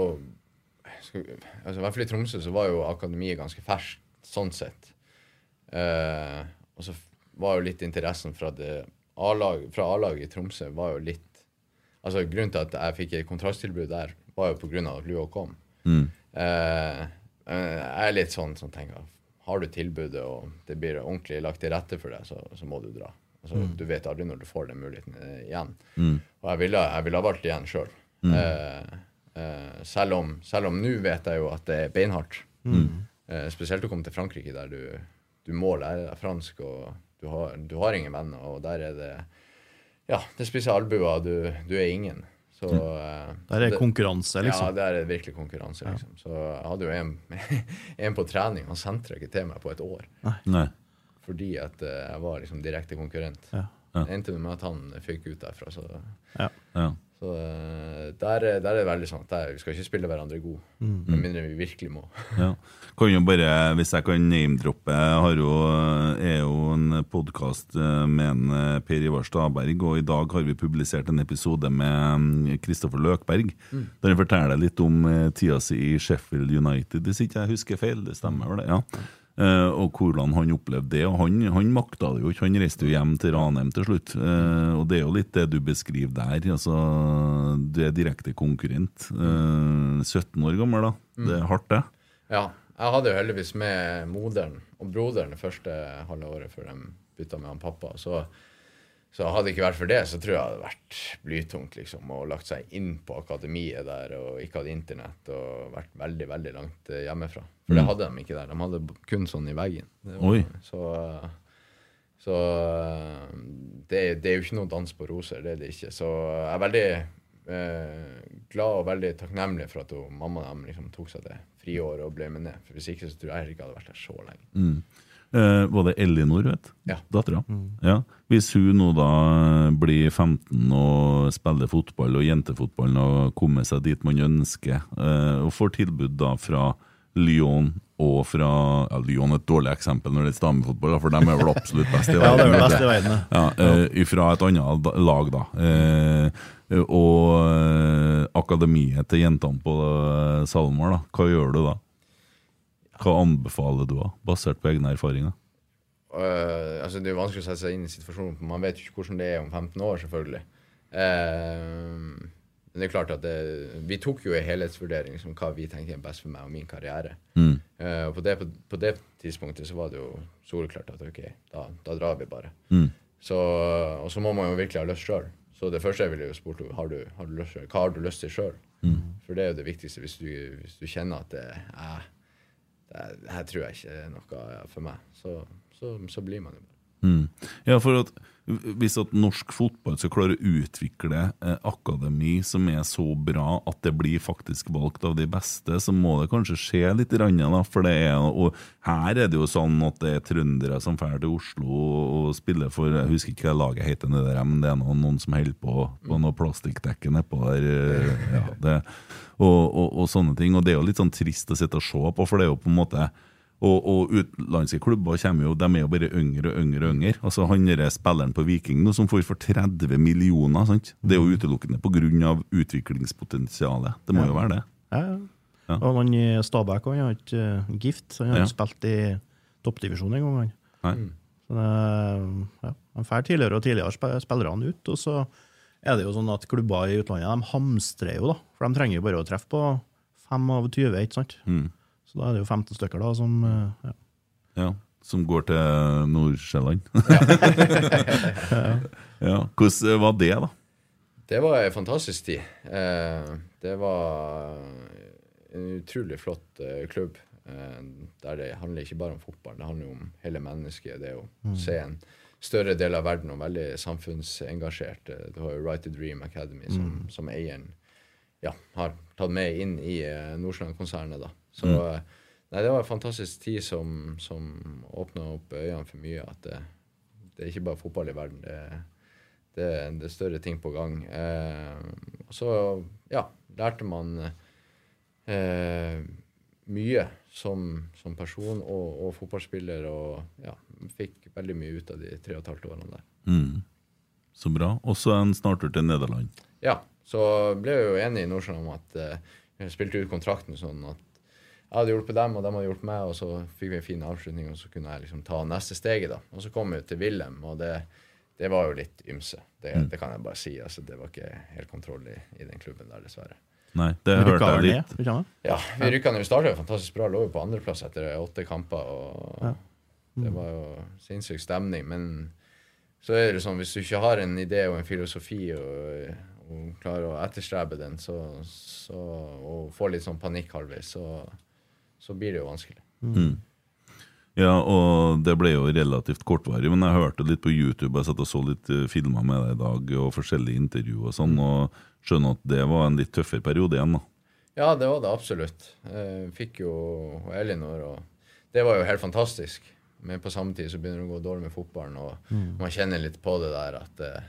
altså I hvert fall i Tromsø så var jo akademiet ganske ferskt, sånn sett. Uh, og så var jo litt interessen fra det fra A-laget i Tromsø var jo litt Altså Grunnen til at jeg fikk et kontrakttilbud der, var jo av at Lua kom. Mm. Eh, eh, jeg er litt sånn som tenker Har du tilbudet, og det blir ordentlig lagt til rette for deg, så, så må du dra. Altså, Mm. Du vet aldri når du får den muligheten eh, igjen. Mm. Og jeg ville, jeg ville ha valgt igjen sjøl. Mm. Eh, eh, selv om selv om nå vet jeg jo at det er beinhardt. Mm. Eh, spesielt å komme til Frankrike, der du, du må lære deg fransk, og du har, du har ingen venner, og der er det Ja, det spiser albuer, du, du er ingen. Så, mm. Der er det- konkurranse, liksom. Ja, der er det virkelig konkurranse, liksom. Så jeg hadde jo en, en på trening, han sentra ikke til meg på et år. Nei. Fordi at eh, jeg var liksom direkte konkurrent. Ja. Ja. Det endte med at han fikk ut derfra. Så, Ja. Ja. Så eh, der, er- der er det veldig sånn at der, vi skal ikke spille hverandre gode. Med mindre vi virkelig må. Ja. Kan jo bare, Hvis jeg kan name-droppe Jeg er jo en podkast med en eh, Per Ivar Staberg, og i dag har vi publisert en episode med Kristoffer Løkberg. Der han forteller litt om eh, tida si i Sheffield United, hvis ikke jeg husker feil. Det stemmer vel, det? ja Eh, og hvordan han opplevde det. Og han, han makta det jo ikke. Han reiste jo hjem til Ranheim til slutt. Eh, og det er jo litt det du beskriver der. Altså, du er direkte konkurrent. Eh, 17 år gammel, da. Det er hardt, det. Ja. Jeg hadde jo heldigvis med moderen og broderen det første halve året før de bytta med han pappa. Så, så hadde det ikke vært for det, så tror jeg det hadde vært blytungt liksom, og lagt seg inn på akademiet der og ikke hatt internett og vært veldig, veldig langt eh, hjemmefra. For det hadde de ikke der. De hadde kun sånn i veggen. Var-. Så, så eh, det, det er jo ikke noe dans på roser, det er det ikke. Så jeg er veldig eh, glad og veldig takknemlig for at hun, mamma dem liksom tok seg det friåret og ble med ned. For Hvis ikke så tror jeg ikke jeg hadde vært der så lenge. Mm. Eh, var det Elinor, vet Ja. Dattera. Ja. Hvis hun nå da blir 15 og spiller fotball og jentefotballen og kommer seg dit man ønsker, eh, og får tilbud da fra Lyon og fra ja, Lyon er et dårlig eksempel når det er damefotball, da, for de er vel absolutt best i Ja, er verden. vel best i verden, Ja, eh, fra et annet lag, da. Eh, og eh, akademiet til jentene på eh, SalMar, da. Hva gjør du da? Hva anbefaler du, da, basert på egne erfaringer? Uh, altså Det er jo vanskelig å sette seg inn i situasjonen, for man vet jo ikke hvordan det er om 15 år, selvfølgelig. Uh, Men det er klart at det, vi tok jo en helhetsvurdering som hva vi tenkte er best for meg og min karriere. Mm. Uh, og på det, på, på det tidspunktet så var det jo soleklart at ok, da, da drar vi bare. Mm. Så, og så må man jo virkelig ha lyst sjøl. Så det første jeg ville jo spurt har du, har du lyst, hva har du lyst til sjøl. Mm. For det er jo det viktigste hvis du, hvis du kjenner at det, eh, det, her tror jeg ikke er noe for meg. Så, så, så blir man jo bare. Mm. Ja, for at hvis at norsk fotball skal klare å utvikle eh, akademi som er så bra at det blir faktisk valgt av de beste, så må det kanskje skje litt. Rann, da, for det er, og her er det jo sånn at det er trøndere som drar til Oslo og spiller for Jeg husker ikke hva laget heter, det der, men det er noen, noen som holder på på noe plastikkdekke nedpå der. eh, Ja, det, og, og, og sånne ting. Og det er jo litt sånn trist å sitte og se på, for det er jo på en måte og, og utenlandske klubber kommer jo, de er jo bare yngre og yngre. og yngre. Altså Han der spilleren på Viking nå, som får for 30 millioner, sant? det er jo utelukkende pga. utviklingspotensialet. Det må jo være det. Ja, ja. Ja. Og han i Stabæk han har ikke eh, gift, så han har Ja. spilt i toppdivisjon engang. han. Nei. Ja, Han får tidligere og tidligere sp- spillerne ut, og så er det jo sånn at klubber i utlandet de hamstrer jo, da. For de trenger jo bare å treffe på fem av 20, ikke sant? Mm. Så da er det jo 15 stykker da som eh, ja. Ja, Som går til Nord-Sjælland. ja. Hvordan var det, da? Det var en fantastisk tid. Eh, det var en utrolig flott eh, klubb. Der det handler ikke bare om fotball, det handler jo om hele mennesket. Det å Mm. se en større del av verden og veldig samfunnsengasjert. Du har jo Right to Dream Academy som, Mm. som eieren ja, har tatt med inn i Nordsjøland-konsernet. da. Så Mm. nei, det var en fantastisk tid som, som åpna opp øynene for mye. At det, det er ikke bare fotball i verden. det det, det er større ting på gang. Eh, så, ja, lærte man eh, mye som, som person og, og fotballspiller, og ja, fikk veldig mye ut av de tre og et halvt årene der. Mm. Så bra. Også en snartur til Nederland. Ja, så ble vi jo enige i Nordsjøen om at eh, vi spilte ut kontrakten sånn at jeg hadde hjulpet dem, og de hadde hjulpet meg, og så fikk vi en fin avslutning, og så kunne jeg liksom ta neste steget, da. Og så kom vi til Wilhelm, og det, det var jo litt ymse. Det, Mm. det kan jeg bare si. altså Det var ikke helt kontroll i, i den klubben der, dessverre. Nei, det vi hørte jeg litt. ned. Ja, vi rykka ned. Vi starta jo fantastisk bra. Lå jo på andreplass etter åtte kamper. og Ja. Det var jo sinnssyk stemning. Men så er det sånn, hvis du ikke har en idé og en filosofi og, og klarer å etterstrebe den, så, så, og får litt sånn panikk halvveis, så, så blir det jo vanskelig. Mm. Ja, og det ble jo relativt kortvarig, men jeg hørte litt på YouTube. Jeg satt og så litt eh, filmer med deg i dag, og forskjellige intervjuer og sånn, og skjønner at det var en litt tøffere periode igjen, da. Ja, det var det absolutt. Jeg fikk jo Elinor, og det var jo helt fantastisk. Men på samme tid så begynner det å gå dårlig med fotballen, og Mm. man kjenner litt på det der at eh,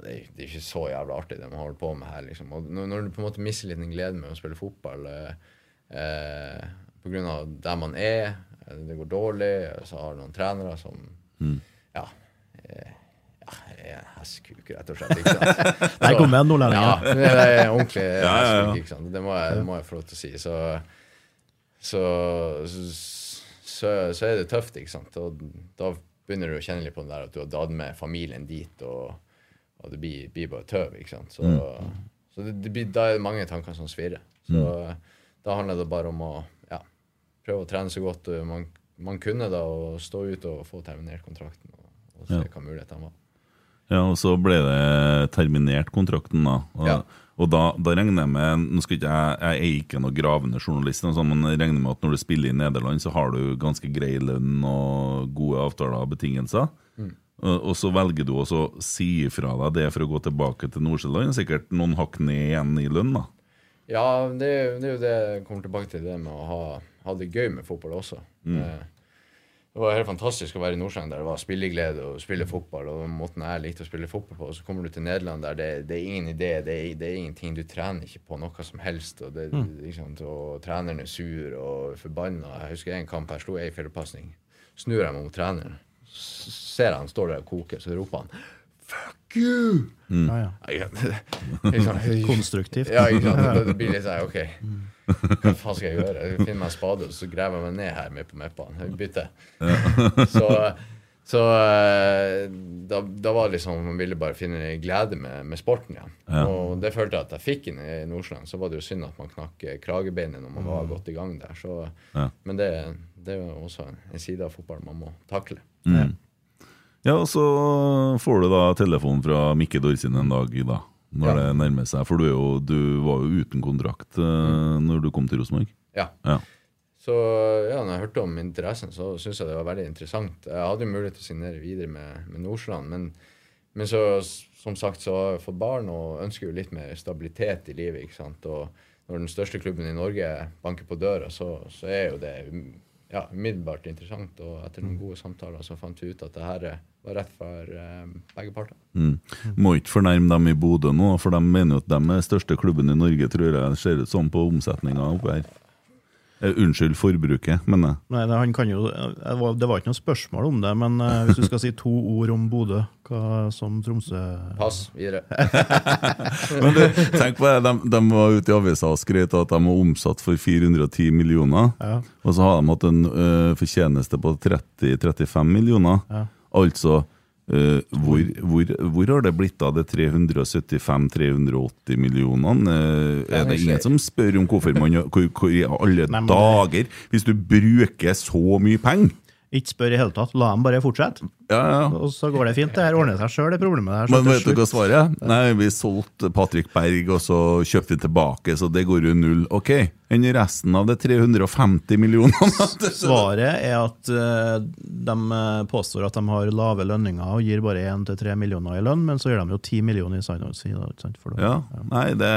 det, er, det er ikke så jævla artig det man holder på med her. liksom. Og når, når du på en måte mister litt den gleden med å spille fotball eh, eh, av der man er, eh, det går dårlig, så har du noen trenere som Mm. ja, eh, ja, er en hestkuk, rett og slett. ikke sant? Nei, kom en nå, Ja, ja. det er ordentlig Ja, ja, ja. hestkuk, ikke sant. Det må jeg, det må jeg få lov til å si. Så, så, så, så er det tøft, ikke sant. Og da begynner du å kjenne litt på det der at du har dratt med familien dit, og, og det blir, blir bare tøv, ikke sant. Så, så det, det blir, da er det mange tanker som svirrer. Så da handler det bare om å ja, prøve å trene så godt man, man kunne da, og stå ut og få terminert kontrakten, og, og se Ja. hva mulighetene var. Ja, og så ble det terminert kontrakten, da. Og, Ja. og da, da regner jeg med Nå skal ikke jeg, jeg er ikke noen gravende journalist, sånn, men jeg regner med at når du spiller i Nederland, så har du ganske grei lønn og gode avtaler og betingelser. Og, og så velger du også å si ifra deg det for å gå tilbake til Nordsjøland. Sikkert noen hakk ned igjen i lønn, da. Ja, det, er- det er jo det jeg kommer tilbake til, det med å ha, ha det gøy med fotball også. Mm. Det var helt fantastisk å være i Nordsjøen der det var spilleglede og spille fotball. og måten jeg likte å spille fotball på. Og så kommer du til Nederland der det, det er ingen idé, det er, det er ingenting. Du trener ikke på noe som helst. Og, sant? og treneren er sur og forbanna. Jeg husker en kamp her slo jeg i. Snur jeg meg mot treneren. Ser han står der og koker, så roper han Fuck you! Ja, ja. Konstruktivt. Ja, ikke sant. Det, blir litt sånn, OK. Hva faen skal jeg gjøre? Jeg finner meg en spade, og så graver jeg meg ned her midt på meppaen. Bytte. Så, Så eh, da, da var det liksom man ville bare finne glede med, med sporten igjen. Ja. Og det følte jeg at jeg fikk inn i Nordsjøland. Så var det jo synd at man knakk eh, kragebeinet når man var godt i gang der. Så, Ja. Men det, det er jo også en, en side av fotballen man må takle. Mm. Ja, og så får du da telefon fra Mikke Dorsin en dag da, når Ja. det nærmer seg. For du, er jo, du var jo uten kontrakt uh, når du kom til Rosenborg. Ja. Ja. Så ja, når jeg hørte om interessen, så syntes jeg det var veldig interessant. Jeg hadde jo mulighet til å signere videre med, med Nordsjøland, men, men så, som sagt så har jeg fått barn og ønsker jo litt mer stabilitet i livet. ikke sant? Og når den største klubben i Norge banker på døra, så, så er jo det ja, umiddelbart interessant. Og etter noen gode samtaler så fant vi ut at det her eh, var rett for eh, begge parter. Mm. Må ikke fornærme dem i Bodø nå, for de mener jo at de er største klubben i Norge, tror jeg ser ut som på omsetninga oppe her. Eh, unnskyld forbruket, mener jeg. Nei, det, han kan jo, det var- ikke noe spørsmål om det, men uh, hvis du skal si to ord om Bodø, hva som Tromsø Pass videre. Men du, tenk på det, de, de var ute i avisa og skrøt av at de var omsatt for 410 millioner. Ja. Og så har de hatt en uh, fortjeneste på 30-35 millioner. Ja. Altså Uh, hvor, hvor, hvor har det blitt av de 375-380 millionene? Uh, er det ingen som spør om hvorfor man hvor, hvor i alle Nei, dager Hvis du bruker så mye penger Ikke spør i hele tatt, la dem bare fortsette. Ja, ja. Og så går det fint. Det her ordner seg sjøl, det problemet der. så Men vet du hva svaret er? Nei, vi solgte Patrick Berg, og så kjøpte vi tilbake, så det går jo null. Ok, enn resten av de 350 millionene? Svaret er at uh, de eh, påstår at de har lave lønninger og gir bare 1-3 millioner i lønn, men så gir de jo 10 millioner i da- Ja, nei, det,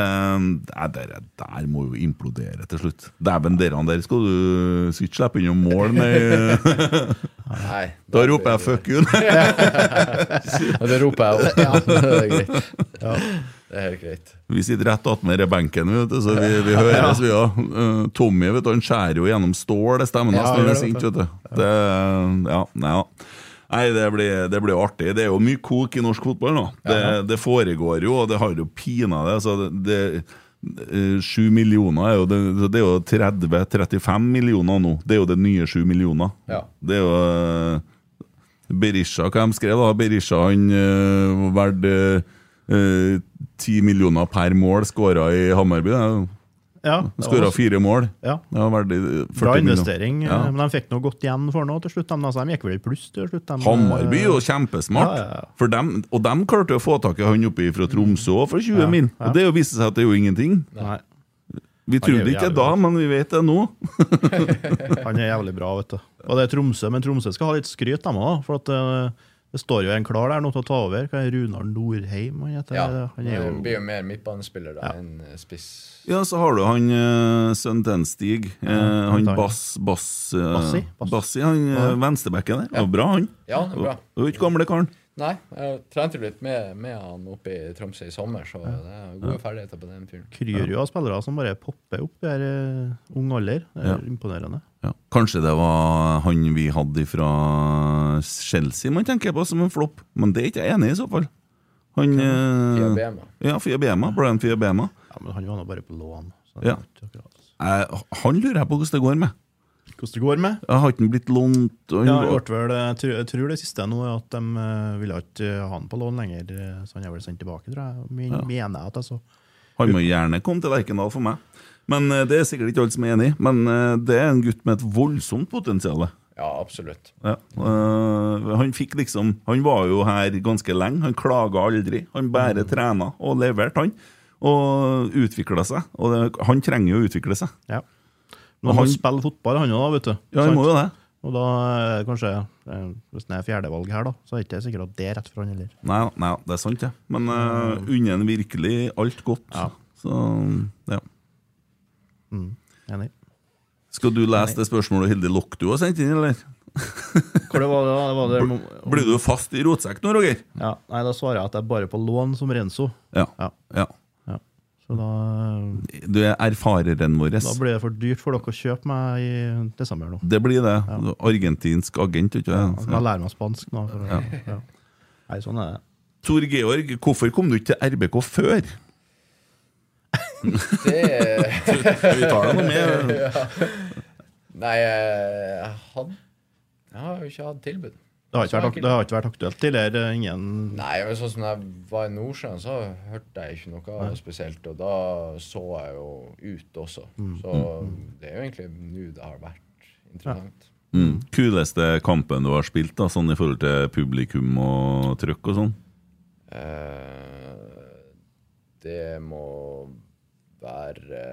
det der må jo implodere til slutt. Dæven, der, der skal du skal ikke slippe unna mål med Nei, Da roper jeg 'fuck you'. ja, det roper jeg òg. Ja, det er greit. Det er helt greit. Vi sitter rett attmed benken, vet du, så vi, vi høres, vi òg. Uh, Tommy vet du, han skjærer jo gjennom stål, det stemmer nesten når han er sint. vet du. Det, ja, nei, ja. Nei, det blir, det blir artig. Det er jo mye kok i norsk fotball nå. Det, det foregår jo, og det har jo pina det. Det, det eh, millioner er jo Det, det er jo 30-35 millioner nå. Det er jo det nye 7 millioner. Ja. Det er jo eh, Berisha, hva de skrev da? Berisha han uh, verdt 10 millioner per mål skåra i Hammarby. det. Ja, Skåra fire mål. Ja. Det var eh, 40 Bra investering, eh, Ja. men de fikk noe godt igjen for noe til slutt. De, altså, de gikk vel i pluss til slutt. De, Hammarby er eh, kjempesmart. Ja, ja, dem, og de klarte å få tak i han oppe fra Tromsø for 20 Ja, mil. ja. Og det viste seg at det er jo ingenting. Nei, Vi trodde ikke det da, men vi vet det nå. han er jævlig bra, vet du. Og det er Tromsø, men Tromsø skal ha litt skryt, dem òg. Det står jo en klar der nå til å ta over. Hva er Runar Norheim han heter? Ja, Han er Det blir jo jo mer midtbanespiller da enn eh, spiss. Ja, så har du han uh, sønnen til Stig. Uh, han han- Bass Bass, uh, Bassi? Bass. Bassi, han uh, venstrebekken der. Ja. Bra, han. Ja, det er bra. Og ikke gamle karen. Nei, jeg trente litt med, med han oppe i Tromsø i sommer, så det er gode ferdigheter på den fyren. kryr jo av spillere som bare popper opp i eh, ung alder. Det er Ja. imponerende. Ja. Kanskje det var han vi hadde fra Chelsea man tenker på som en flopp, men det er ikke jeg enig i i så fall. Han eh, Fia Bema. Ja, Fia Bema. Brian Fia Bema. Ja, Men han var nå bare på lån. Så Ja. han lurer jeg på hvordan det går med. Hvordan det går med? Jeg har ikke blitt lånt Ja, jeg, vel, jeg, tror, det siste nå er at de eh, ville ikke ha han på lån lenger, eh, så han er vel sendt tilbake, tror jeg. Men, Mener jeg at altså. Han må gjerne komme til Lerkendal for meg. Men eh, Det er sikkert ikke alle som er enig. Men eh, det er en gutt med et voldsomt potensial. Ja, absolutt. Ja. Uh, han fikk liksom Han var jo her ganske lenge. Han klaga aldri. Han bare trena og leverte, han. Og utvikla seg. Og det, han trenger jo å utvikle seg. Ja. Må han- han spiller fotball, han òg, vet du. Ja, han må jo det. Og da eh, kanskje, eh, hvis det er fjerdevalg her, da, så er det ikke sikkert at det er rett for han heller. Nei, nei, det er sant, det. Men uh, unner han virkelig alt godt. Ja. Så ja. Mm, enig. Skal du lese det spørsmålet Hilde Lokk du har sendt inn, eller? Hvor det var, det var det, Blir du fast i rotsekk nå, Roger? ja, nei, Da svarer jeg at jeg er bare på lån som Renzo. Ja. Ja. ja. Ja. Da, Du er erfareren vår. da blir det for dyrt for dere å kjøpe meg i desember nå. Det blir det. Argentinsk agent, ikke Ja, sant? så jeg lærer meg spansk nå. For, å- ja. Nei, sånn er det. Tor Georg, hvorfor kom du ikke til RBK før? Det Vi tar det noe med. Nei, jeg, hadde, jeg har jo ikke hatt tilbud, Det har ikke vært, det har ikke vært aktuelt tidligere? Ingen Nei, sånn som jeg var i Nordsjøen, så hørte jeg ikke noe spesielt. Og da så jeg jo ut også. Mm. Så det er jo egentlig nå det har vært interessant. Mm. Kuleste kampen du har spilt, da, sånn i forhold til publikum og trøkk og sånn? Eh, det må være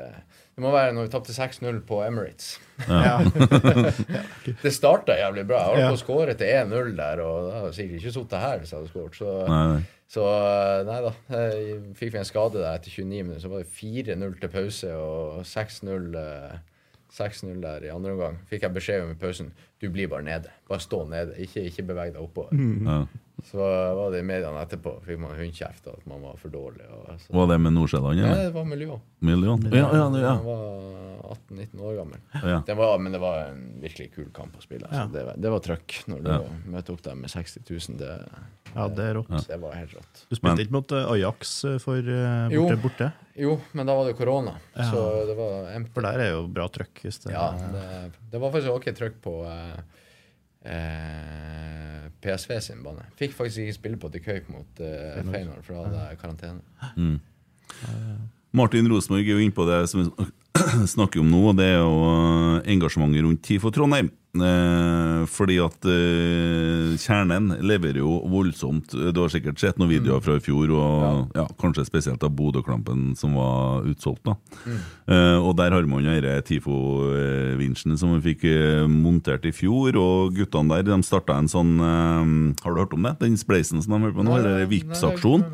Det må være når vi tapte 6-0 på Emirates. det starta jævlig bra. Jeg holdt på å skåre til 1-0 der, og da hadde sikkert ikke sittet her hvis jeg hadde skåret. Så, Nei, så eh, nei da. Jeg fikk vi en skade der etter 29 minutter, så var det 4-0 til pause og 6-0 eh, 6-0 der i andre omgang. Fikk jeg beskjed om i pausen du blir bare nede. Bare stå nede. Ikke, ikke beveg deg oppover. Ja. Så var det i mediene etterpå. Fikk man hundkjeft at man var for dårlig. Og, så. Var det med Nordsjælland, Nei, det var Miljø. Miljø? Ja, ja, ja. Jeg var 18-19 år gammel. Ja. Det var, men det var en virkelig kul kamp å spille. Altså. Det, var, det var trøkk når du Ja. møtte opp dem med 60 000. Det, Ja, det er rått. det var helt rått. Du spilte Men- ikke mot eh, Ajax eh, for borte, Jo. borte, borte? Jo, men da var det korona, Ja. så det var empty. For der er jo bra trøkk. Ja, det, det var faktisk ok trøkk på eh, eh, PSV sin bane. Fikk faktisk ikke spille på til Køyp mot uh, Feyenoord, for da hadde jeg karantene. Martin Rosenborg er jo inne på det som vi snakker om nå, og det er jo eh, engasjementet rundt Tifo Trondheim. Eh, fordi at eh, kjernen leverer jo voldsomt. Du har sikkert sett noen videoer fra i fjor, og ja. kanskje spesielt av Bodø-klampen som var utsolgt. da. Eh, og der har man denne TIFO-vinsjen som vi fikk eh, montert i fjor, og guttene der de starta en sånn eh, Har du hørt om det? Den spleisen som de holder på nå, eller Vipps-aksjon?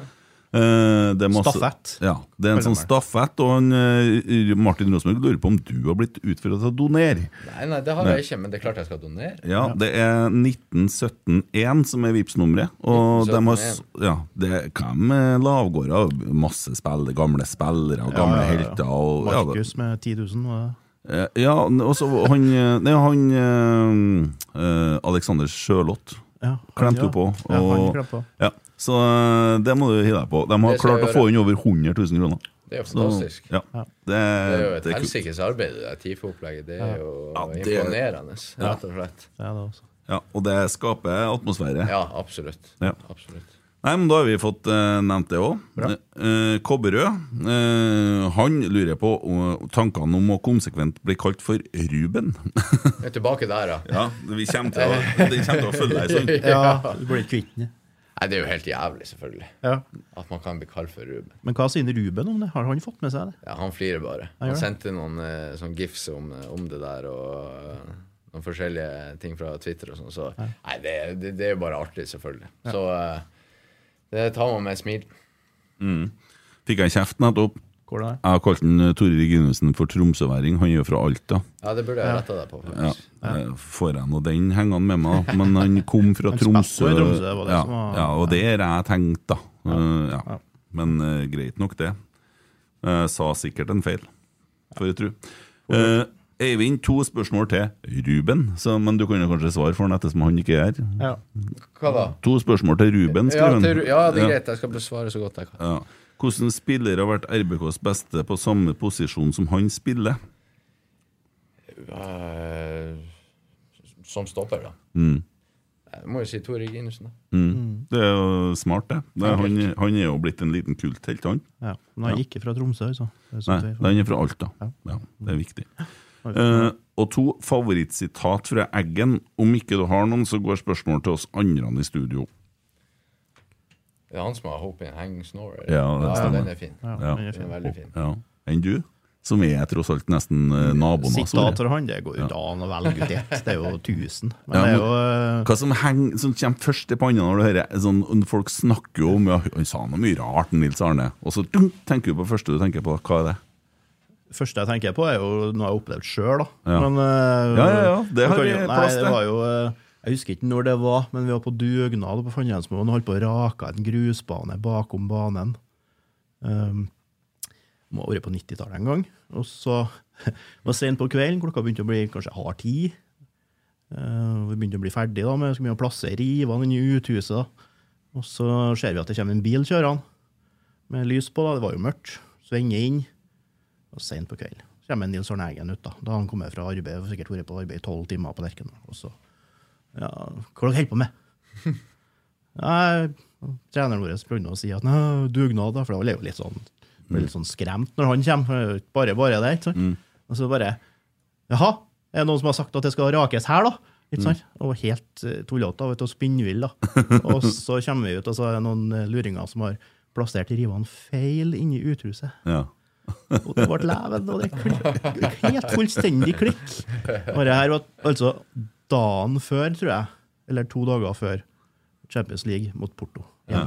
Eh, det masse- Stafett. Ja, det er en sånn stafett, og han, eh, Martin Rosenborg lurer på om du har blitt utfordret til å donere. Nei, nei, det har jeg ikke, men det er klart jeg skal donere. Ja, det er 19171 som er Vipps-nummeret. Og de har, ja, det er hvem er lavgårder? Masse spillere, gamle spillere og gamle Ja, ja, ja. helter. Og, ja, Markus med 10 000. Og? Eh, Ja, og så han Nei, han eh, eh, Alexander Sjølott Ja, klemte jo ja. på. Og, ja, ja, så eh, det må du hive deg på. De har klart å få inn over 100 000 kroner. Det er jo fantastisk. Så, Ja. det, Det er jo et det helsikes arbeid, det der TIFO-opplegget. Det er jo Ja, det- imponerende, rett og slett. Ja, det også. Ja, og det skaper atmosfære. Ja, absolutt. Ja. absolutt. Nei, men Da har vi fått uh, nevnt det òg. Uh, Kobberød uh, han lurer på eh, tankene om å konsekvent bli kalt for Ruben. Jeg er tilbake der, ja. ja, vi kommer til å, det kommer til å følge deg sånn. Ja, du blir kvitt den. Nei, det er jo helt jævlig, selvfølgelig. Ja. At man kan bli kalt for Ruben. Men hva sier Ruben om det? Har han fått med seg det? Ja, han flirer bare. Han Han sendte noen eh, sånn gifs om, om det der, og eh, noen forskjellige ting fra Twitter og sånn. Så nei, det, det, det er jo bare artig, selvfølgelig. Så eh, det tar man med et smil. Fikk jeg kjeft nettopp. Det? Jeg har kalt den, eh, Tore Reginussen for tromsøværing. Han er jo fra Alta. Ja, det burde jeg retta deg på, Ja, Ja. eh, Får jeg nå den hengende med meg, men han kom fra Tromsø. Tromsø, det var det ja, som var- ja, og det har jeg tenkt, da. Eh, ja. Men uh, greit nok, det. Uh, sa sikkert en feil, får jeg tro. Eh, Eivind, to spørsmål til Ruben, så, men du kan jo kanskje svare for han ettersom han ikke er her. Ja. Hva da? To spørsmål til Ruben, Ja, skriver han. til, ja, det er greit. Jeg skal besvare så godt jeg kan. Ja. Hvordan spiller har vært RBKs beste på samme posisjon som han spiller? Eh, som stopper, da. Mm. Jeg må jo si Tore Ginesen da. Mm. Det er jo smart, det. det er, han, han er jo blitt en liten kulthelt, han. ja. Men han gikk ikke fra Tromsø, altså. Er Nei, han er fra Alta. Ja, det er viktig. Eh, og to favorittsitat fra Eggen. Om ikke du har noen, så går spørsmålet til oss andre i studio. Det er han som har 'Hope in Hang Snorer'. Ja, den, ja, den er fin. Ja, Ja. den er fin. veldig fin. Ja. Enn du? Som er tross alt nesten eh, naboen Sitater Store. Han, det går jo ikke an å velge ut ett. Det er jo 1000. Ja, det er jo eh, Hva som, henger, som kommer først i panna når du hører sånn, Folk snakker jo om ja, Han sa noe mye rart, Nils Arne. Og så dunk, tenker du på det første du tenker på. Hva er det? Første jeg tenker på, er jo noe jeg har opplevd sjøl. Ja. Men, eh, Ja, ja, ja, det har vi plass til. eh, Jeg husker ikke når det var, men vi var på dugnad på Fannrensmoen og holdt på å rake en grusbane bakom banen. Um, må ha vært på 90-tallet en gang. Og så det var sent på kvelden, klokka begynte å bli kanskje halv ti. Uh, vi begynte å bli ferdig da, med mye å plassere rivene inni uthuset. da. Og så ser vi at det kommer en bil kjørende, med lys på. da, Det var jo mørkt. Svinger inn. Og sent på kveld så kommer Nils Arne Eggen ut. Da Da har han kommet fra arbeid og sikkert vært på arbeid i tolv timer på Lerkendal. Og så ja, Hva dere holder på med? Nei, treneren vår begynner å si at «Nei, dugnad, da, for da ble jeg jo litt sånn, blir litt sånn skremt når han kommer. det er Bare bare det, ikke sant? Og så bare Jaha, er det noen som har sagt at det skal rakes her, da? Ikke sant? Og helt uh, tullete, og spinnvill, da. og så kommer vi ut, og så er det noen eh, luringer som har plassert rivene feil inni uthuset. Ja. Og det ble leven, og det klikk, helt fullstendig klikk. Og det her var altså dagen før, tror jeg, eller to dager før Champions League mot Porto. Ja.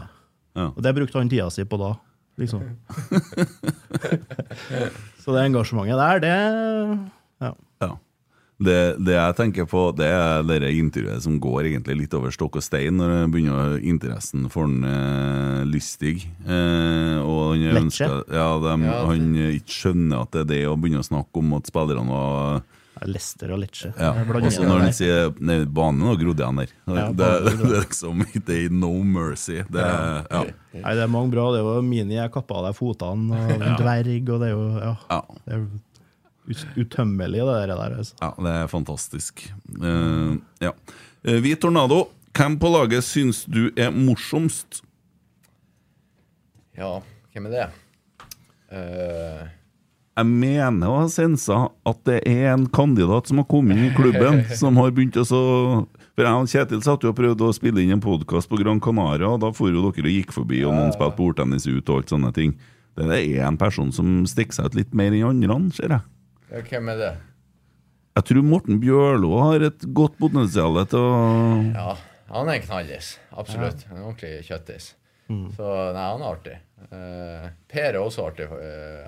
Ja. Og det brukte han tida si på da, liksom. Så det engasjementet der, det ja. Det, det jeg tenker på, det er det intervjuet som går egentlig litt over stokk og stein når det begynner interessen for en eh, lystig. Eh, og han ønsker ja, de, Ja, det- Han ikke skjønner at det er det å begynne å snakke om at spillerne var Lester og Lecce. ja. Og så når han sier Nei, banen har grodd igjen der. Ja, det, det, er liksom Det er no mercy. Det ja. Nei, det er mange bra. Det er jo Mini jeg kappa av deg fotene, og en dverg, og det er jo ja, Ja. det er utømmelig, det der. altså. Ja, det er fantastisk. Uh, ja. Eh, Vi Tornado, hvem på laget syns du er morsomst? Ja, hvem er det? Uh... Jeg mener å ha sensa at det er en kandidat som har kommet inn i klubben, som har begynt å så For jeg og Kjetil satt jo og prøvde å spille inn en podkast på Gran Canaria, og da for jo dere og gikk forbi, og noen spilte bordtennis ut og alt sånne ting. Det er en person som stikker seg ut litt mer enn andre, ser jeg. Ja, hvem er det? Jeg tror Morten Bjørlo har et godt potensial til å Ja, han er en knallis. Absolutt. En ordentlig kjøttis. Så nei, han er artig. Uh, per er også artig. Uh,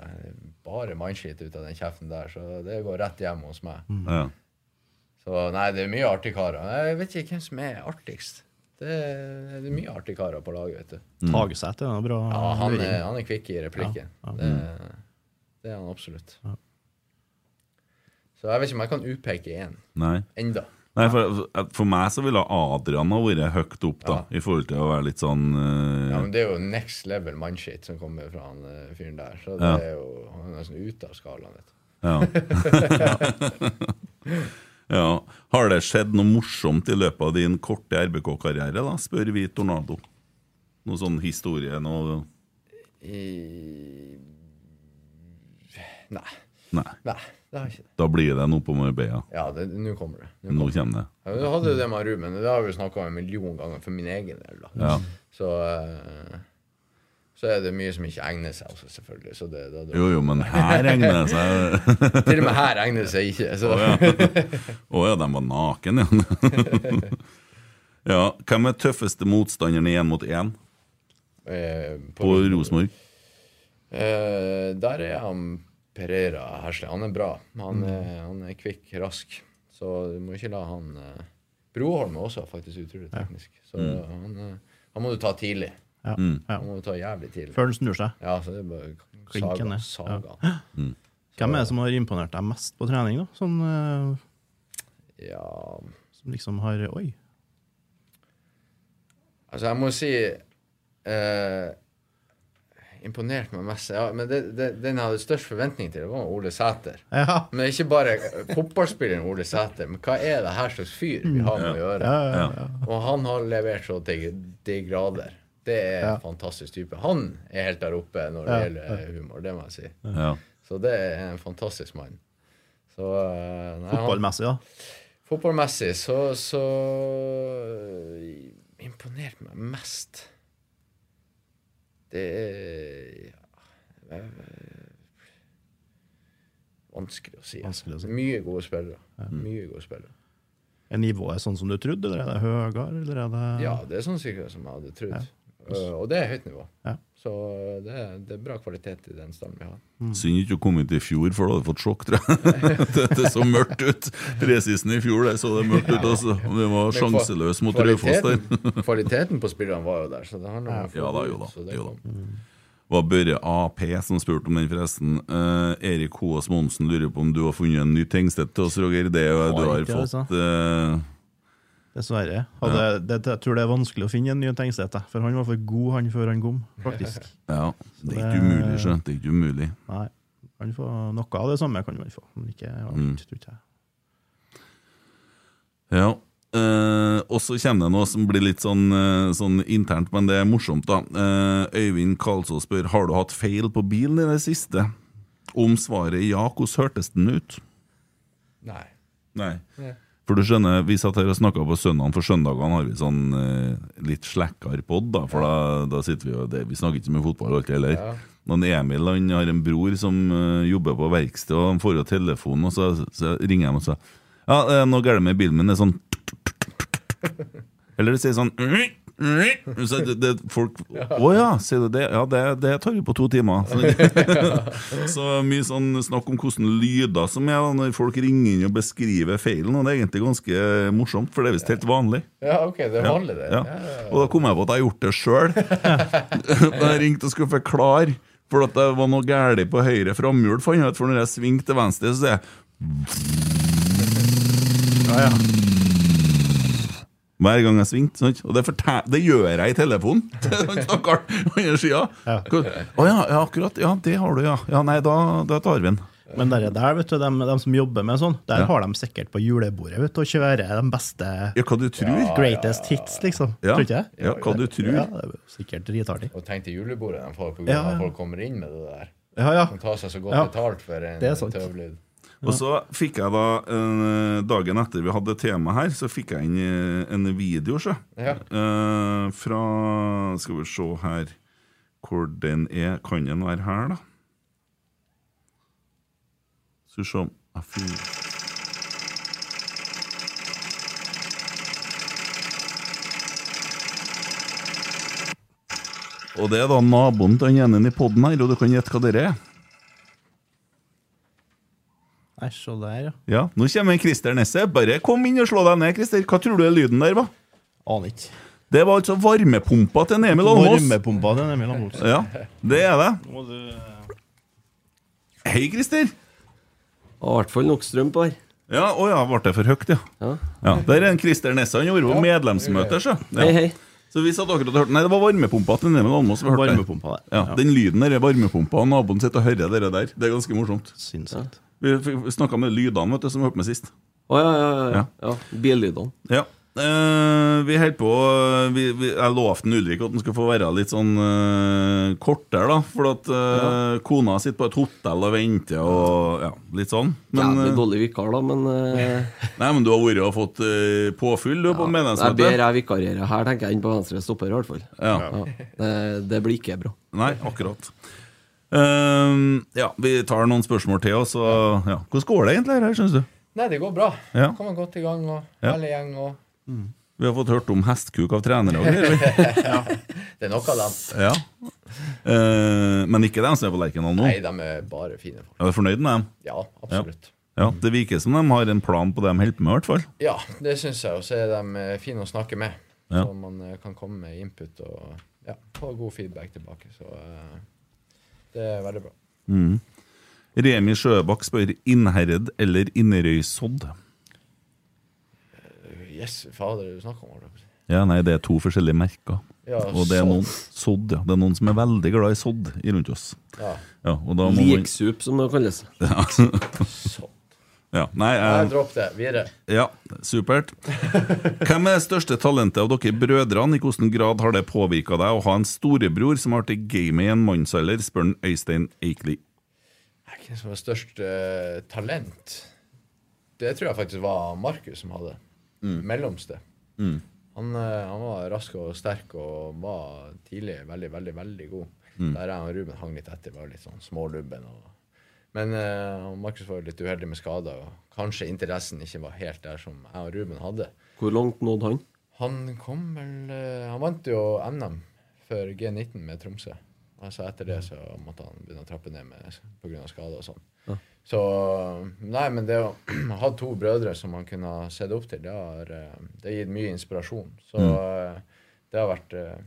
bare mannskitt ut av den kjeften der, så det går rett hjem hos meg. ja. Så nei, det er mye artige karer. Jeg vet ikke hvem som er artigst. Det er, det er mye artige karer på laget, vet du. Tageseth er bra Ja, han er, han er kvikk i replikken. Det, det er han absolutt. Så jeg vet ikke om jeg kan utpeke én Nei. enda. Nei, for, for meg så ville Adrian ha vært høyt opp, da, i forhold til å være litt sånn uh... Ja, men Det er jo next level mannshit som kommer fra han uh, fyren der. Så det Ja. er jo, han er nesten ute av skalaen. vet du. Ja. ja. Har det skjedd noe morsomt i løpet av din korte RBK-karriere, da, spør vi Tornado. Noe sånn historie, noe I... Nei. Nei. Nei, Da blir det noe på Marbella. Ja, nå kommer det. Nå Nå kommer det. Ja, du hadde jo det med Ruben, det har vi snakka om en million ganger for min egen del. Ja. Så, eh, så er det mye som ikke egner seg også, selvfølgelig. Så det, det, det. Jo, jo, men her egner det seg. Til og med her egner det seg ikke. Så. Å ja. Oh, ja, de var naken, ja. ja. Hvem er tøffeste motstanderen i én mot én Eh, på Rosenborg? Eh, der er han Pereira Hersle. Han er bra. Mm. Han er, han er kvikk, rask. Så du må ikke la han eh, Broholm er også faktisk utrolig teknisk. Så Mm. han, eh, han må du ta tidlig. Ja. Mm. Han må du ta jævlig tidlig. Før den snur seg. Ja, så det er bare saga. saga. Ja. Mm. Hvem er det som har imponert deg mest på trening, da? Sånn uh, Ja som liksom har Oi. Altså, jeg må si eh, Imponert meg mest. Ja, men det, det, den jeg hadde størst forventning til, det var Ole Sæter. Ja. Men ikke bare fotballspilleren Ole Sæter, men hva er det her slags fyr vi har med å gjøre? Ja, ja, ja. Og han har levert så til de grader. Det er Ja. en fantastisk type. Han er helt der oppe når det Ja, gjelder humor, det må jeg si. Ja. Så det er en fantastisk mann. Så eh, nei, Fotballmessig, da. Fotballmessig så, så imponerte meg mest Det er Vanskelig å si. Vanskelig å si. Mye gode spillere. Mye gode spillere. Er nivået sånn som du trodde, eller er det høyere, eller er det Ja, det er sånn sikkert som jeg hadde trodd. Ja. og det er høyt nivå. Ja. Så det er, det er bra kvalitet i den stallen vi har. Synd ikke å komme hit i fjor, for da hadde du fått sjokk, tror jeg. det, det så mørkt ut. Presisen i fjor, der så det mørkt ut. Altså. Vi var sjanseløse mot Raufoss der. kvaliteten på spillerne var jo der, så det har om å Ja da, jo da, det jo da. kom. var Børre AP som spurte om den, forresten. Eh, Erik Hoas Monsen lurer på om du har funnet en ny Tengstedt til oss, Roger. Det er jo- du har altså. fått eh, Dessverre. Hadde, det, jeg tror det er vanskelig å finne en ny Tengstedt, for han var for god han før han kom, faktisk. Ja, det er ikke umulig, skjønt. Det er ikke umulig. Nei. Han får Noe av det samme kan man få, men ikke alt, Mm. tror jeg. Ja. Eh, og så kommer det noe som blir litt sånn, eh, sånn internt, men det er morsomt, da. Eh, Øyvind Karlsås spør Har du hatt feil på bilen i det siste. Om svaret er ja, hvordan hørtes den ut? Nei. Nei. For du skjønner, Vi satt her og snakka på søndagen, for søndagene har vi sånn eh, litt slakkere pod. Da, for da, da sitter vi og det, Vi snakker ikke så mye fotball alltid heller. Ja. Men Emil han har en bror som uh, jobber på verksted, og han får jo telefonen, og så, så ringer jeg og sier Ja, det er noe galt med bilen min. Det er sånn Eller det sier sånn så det, det, folk Å ja, sier du det? Ja, det, det tar jo på to timer. Så, så mye sånn snakk om hvordan lyder som er når folk ringer inn og beskriver feilen. Og det er egentlig ganske morsomt, for det er visst helt vanlig. Ja, ok, det er vanlig, det. Ja. Og da kom jeg på at jeg har gjort det sjøl. da jeg ringte og skulle forklare. For at det var noe galt på høyre framhjul. fant jeg ut, For når jeg svingte til venstre, så sier jeg Hver gang jeg svingte. sant? Og det, det gjør jeg i telefonen til den stakkaren på andre sida. Å ja, ja, akkurat. Ja, det har du, ja. Ja, Nei, da, da tar vi den. Men der, der vet du, de, de som jobber med sånn, der Ja. har de sikkert på julebordet vet du, og kjører de beste Ja, hva du tror? greatest hits, liksom. Ja. Tror ikke jeg? Ja, hva du tror. Ja, det er sikkert dritartig. Og tenk til julebordet de får, på grunn av folk kommer inn med det der. Ja, ja. De tar seg så godt Ja. betalt for en Det er sant. tøvlyd. Og så fikk jeg da, eh, dagen etter vi hadde tema her, så fikk jeg inn eh, en video, så. Ja. Eh, fra Skal vi se her hvor den er. Kan den være her, da? Skal vi se jeg finner- Og det er da naboen til han ene i poden her, og du kan gjette hva det er. Nei, se der, ja. Ja, Nå kommer Christer Nesse. Bare kom inn og slå deg ned, Christer. Hva tror du er lyden der, hva? Aner ikke. Det var altså varmepumpa til Emil Almås. Varmepumpa til Emil Almås. Ja, det er det. Du- Hei, Christer. I hvert fall nok strøm på her. Ja, å ja, ble det for høyt, ja. Ja. ja Der er en Christer Nesse. Han gjorde jo medlemsmøte, så. Ja. Hei, hei. Så vi satt akkurat og hørte Nei, det var varmepumpa til Emil Almås. Varmepumpa, det. Ja, Den lyden der er varmepumpa, og naboen sitter og hører det der. Det er ganske morsomt. Sinnssykt. Vi snakka med lydene, vet du, som vi hørte med sist. Å ja, ja, ja. Ja. ja. ja. Billydene. Ja. Uh, vi holdt på vi, vi, Jeg lovte Ulrik at han skulle få være litt sånn uh, kortere, da. For at eh, kona sitter på et hotell og venter og ja, litt sånn. Men, Jævlig eh, dårlig vikar, da, men eh, nei, men du har vært og fått eh, påfyll du, på Jeg ber jeg vikarierer her, tenker jeg, inn på venstre stopper, i hvert fall. Ja. Ja. Det, det blir ikke bra. Nei, akkurat. Eh, ja, vi tar noen spørsmål til, og ja. Hvordan går det egentlig her, syns du? Nei, det går bra. Ja. Kommer godt i gang, og Ja. hele gjeng, og Vi har fått hørt om hestkuk av trenere òg. ja. det er nok av dem. Ja. Eh, men ikke dem som er på Lerkendal nå? Nei, de er bare fine folk. Er du fornøyd med dem? Ja, absolutt. Ja, Det virker som de har en plan på det de holder på med, i hvert fall. Ja, det syns jeg. Og så er de eh, fine å snakke med. Ja. Så man eh, kan komme med input og ja, få god feedback tilbake. Så eh, det er veldig bra. Mm. Remi Sjøbakk spør Innherred eller Inderøysodd. Yes, fader, er det du snakker om? si. Ja, nei, det er to forskjellige merker. Ja, og det er noen sodd, ja. Det er noen som er veldig glad i sodd rundt oss. Ja. Ja, Liksup, som det kalles. ja. ja, nei, eh, dropp det. Videre. ja, supert. Hvem er det største talentet av dere brødrene? I hvilken grad har det påvirka deg å ha en storebror som har vært i gamet i en mannsalder, spør han Øystein Eikli. Hvem som har størst eh, talent? Det tror jeg faktisk var Markus som hadde. Mellomste. Mm. Han, eh, han var rask og sterk og var tidlig veldig, veldig veldig god. Mm. Der jeg og Ruben hang litt etter, var litt sånn smålubben. Og, men uh, Markus var jo litt uheldig med skader, og kanskje interessen ikke var helt der som jeg og Ruben hadde. Hvor langt nådde han? Han kom vel uh, Han vant jo NM for G19 med Tromsø. Altså etter det så måtte han begynne å trappe ned pga. skader og sånn. Ja. Så Nei, men det å ha to brødre som man kunne ha sett opp til, det har, eh, det har gitt mye inspirasjon. Så Mm. det har vært uh,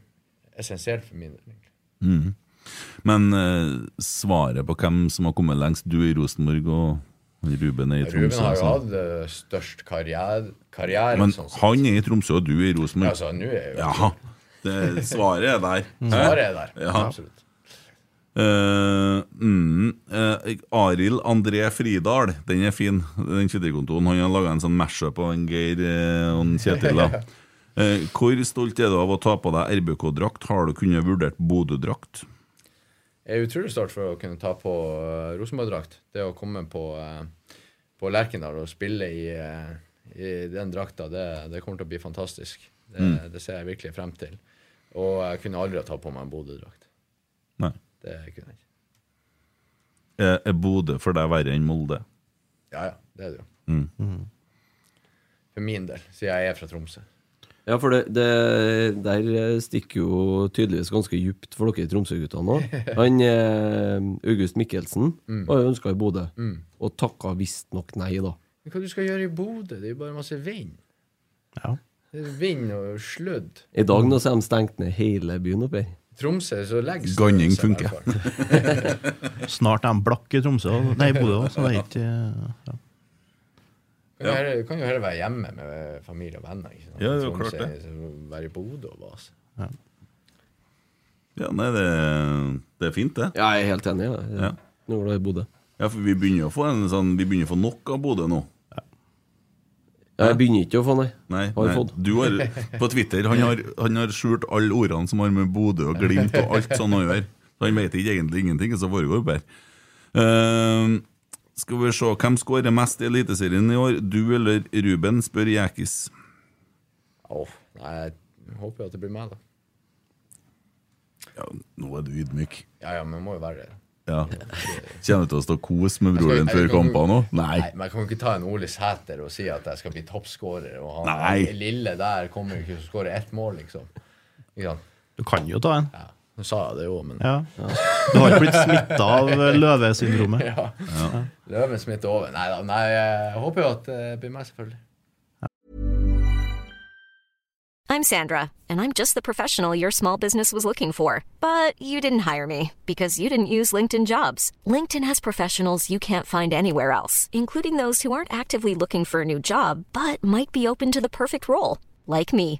essensielt for min del. Mm. Men eh, svaret på hvem som har kommet lengst, du i Rosenborg og Ruben er i Ruben har jo altså. hatt eh, størst karriere, karriere Men sånn han er i Tromsø, og du er i Rosenborg. Altså, nå er jeg jo Ja, det, svaret er der. Svaret er der. Ja. Absolutt. Uh, mm, uh, Arild André Fridal, den er fin. Den Twitterkontoen. Han har laga en sånn mashup av en Geir uh, og Kjetil. Eh, Hvor stolt er du av å ta på deg RBK-drakt? Har du kunnet vurdert Bodø-drakt? Er utrolig stolt for å kunne ta på uh, Rosenborg-drakt. Det å komme på, uh, på Lerkendal og spille i, uh, i den drakta, det, det kommer til å bli fantastisk. Det, Mm. det ser jeg virkelig frem til. Og jeg kunne aldri ha tatt på meg en Bodø-drakt. Nei. Det kunne jeg ikke. Er, er Bodø for deg verre enn Molde? Ja, ja, det er det jo. Mm. For min del, siden jeg er fra Tromsø. Ja, for det, det der eh, stikker jo tydeligvis ganske djupt for dere Tromsø-guttene òg. Han eh, August Mikkelsen Mm. var ønska i Bodø, Mm. og takka visstnok nei, da. Men hva du skal gjøre i Bodø? Det er jo bare masse vind. Ja. Det er vind og sludd. I dag nå så har de stengt ned hele byen oppi her. Tromsø, så legger Ganning funker. Snart er de blakke i Tromsø, nei, Bodø òg, så det er ikke ja. Kan, jo heller, kan jo heller være hjemme med familie og venner. Ikke sant? Ja, det er jo Tromsø, klart det. så Være i Bodø og base. Ja, nei, det, det er fint, det. Ja, jeg er helt enig. Ja. Ja. Nå var det Bodø. Ja, for vi begynner å få en sånn Vi begynner å få nok av Bodø nå. Ja, jeg begynner ikke å få, nei. Nei, Har nei. fått. Du har, på Twitter han har, han har skjult alle ordene som har med Bodø og Glimt og alt sånn å gjøre. Så han vet ikke egentlig ingenting som foregår bare her. Skal vi se, Hvem skårer mest i Eliteserien i år? Du eller Ruben, spør Jekis. Åh, nei, jeg håper jo at det blir meg, da. Ja, nå er du ydmyk. Ja, ja, men må jo være det. Ja. Kjenner du til å stå og kose med broren din før kamper nå? Nei. Nei, men jeg kan jo ikke ta en Ole Sæter og si at jeg skal bli toppskårer, og han Nei. han lille der kommer jo ikke til å skåre ett mål, liksom. Ikke sant? Du kan jo ta en. Ja. Nå sa jeg det jo, men Ja. Du har ikke blitt smitta av eh, løvesyndromet. ja. Løven smitter over. Nei da, nei, jeg håper jo at det blir meg, selvfølgelig. I'm Sandra, and I'm just the professional your small business was looking for. But you didn't hire me because you didn't use LinkedIn jobs. LinkedIn has professionals you can't find anywhere else, including those who aren't actively looking for a new job but might be open to the perfect role, like me.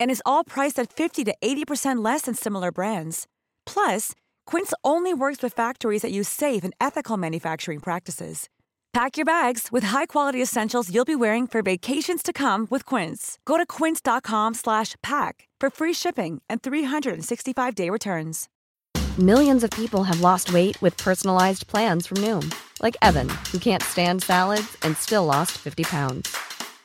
And is all priced at 50 to 80% less than similar brands. Plus, Quince only works with factories that use safe and ethical manufacturing practices. Pack your bags with high-quality essentials you'll be wearing for vacations to come with Quince. Go to quince.com slash pack for free shipping and 365-day returns. Millions of people have lost weight with personalized plans from Noom, like Evan, who can't stand salads and still lost 50 pounds.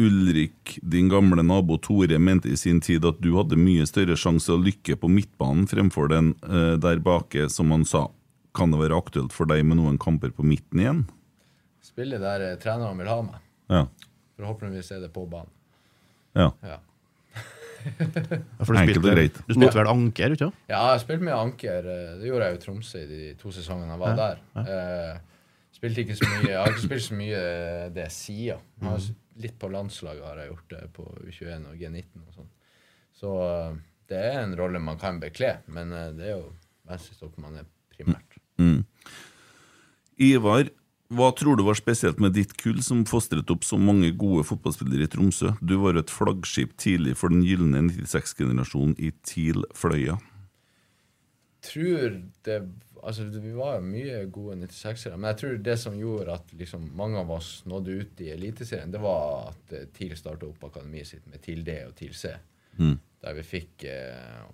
Ulrik, din gamle nabo Tore, mente i sin tid at du hadde mye større sjanse å lykke på midtbanen fremfor den eh, der bake, som han sa. Kan det være aktuelt for deg med noen kamper på midten igjen? Spille der eh, treneren vil ha meg. Ja. Forhåpentligvis er det på banen. ja. Ja. Ja, for du Enkelt spilte, og greit. Du spilte vel anker, ikke sant? Ja, jeg spilte mye Anker. eh, Det gjorde jeg jo i Tromsø i de to sesongene jeg var Ja, der. Eh, spilte ikke så mye Jeg har ikke spilt så mye eh, det sida. Jeg har s- Litt på landslaget har jeg gjort det, på U21 og G19 og sånn. Så eh, det er en rolle man kan bekle, men eh, det er jo venstrestopp man er primært. Mm. Ivar, hva tror du var spesielt med ditt kull som fostret opp så mange gode fotballspillere i Tromsø? Du var et flaggskip tidlig for den gylne 96-generasjonen i TIL-fløya. tror det Altså, vi var jo mye gode 96-ere, men jeg tror det som gjorde at liksom, mange av oss nådde ut i Eliteserien, det var at uh, TIL starta opp akademiet sitt med TIL D og TIL C. Mm. Der vi fikk uh,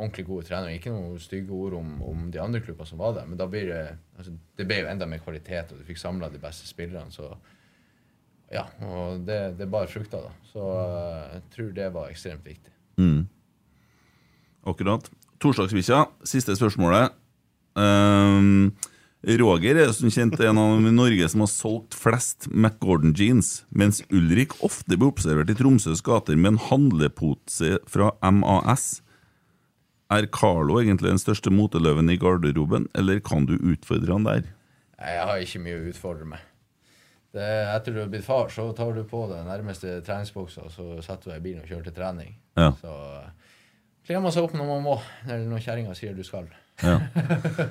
ordentlig gode trenere. Ikke noen stygge ord om, om de andre klubbene som var der, men da blir det altså, Det ble jo enda mer kvalitet, og du fikk samla de beste spillerne. Så Ja, og det, det bar frukter, da. Så uh, jeg tror det var ekstremt viktig. Mm. Akkurat. Torsdagsbikkja, siste spørsmålet. Ehm, Roger er som kjent en av dem i Norge som har solgt flest McGordon jeans, mens Ulrik ofte blir observert i Tromsøs gater med en handlepose fra MAS. Er Carlo egentlig den største moteløven i garderoben, eller kan du utfordre han der? Jeg har ikke mye å utfordre meg. Det, etter du har blitt far, så tar du på deg nærmeste treningsbuksa, så setter du deg i bilen og kjører til trening. Ja. Så eh, kler man seg opp når man må, eller når kjerringa sier du skal. Ja.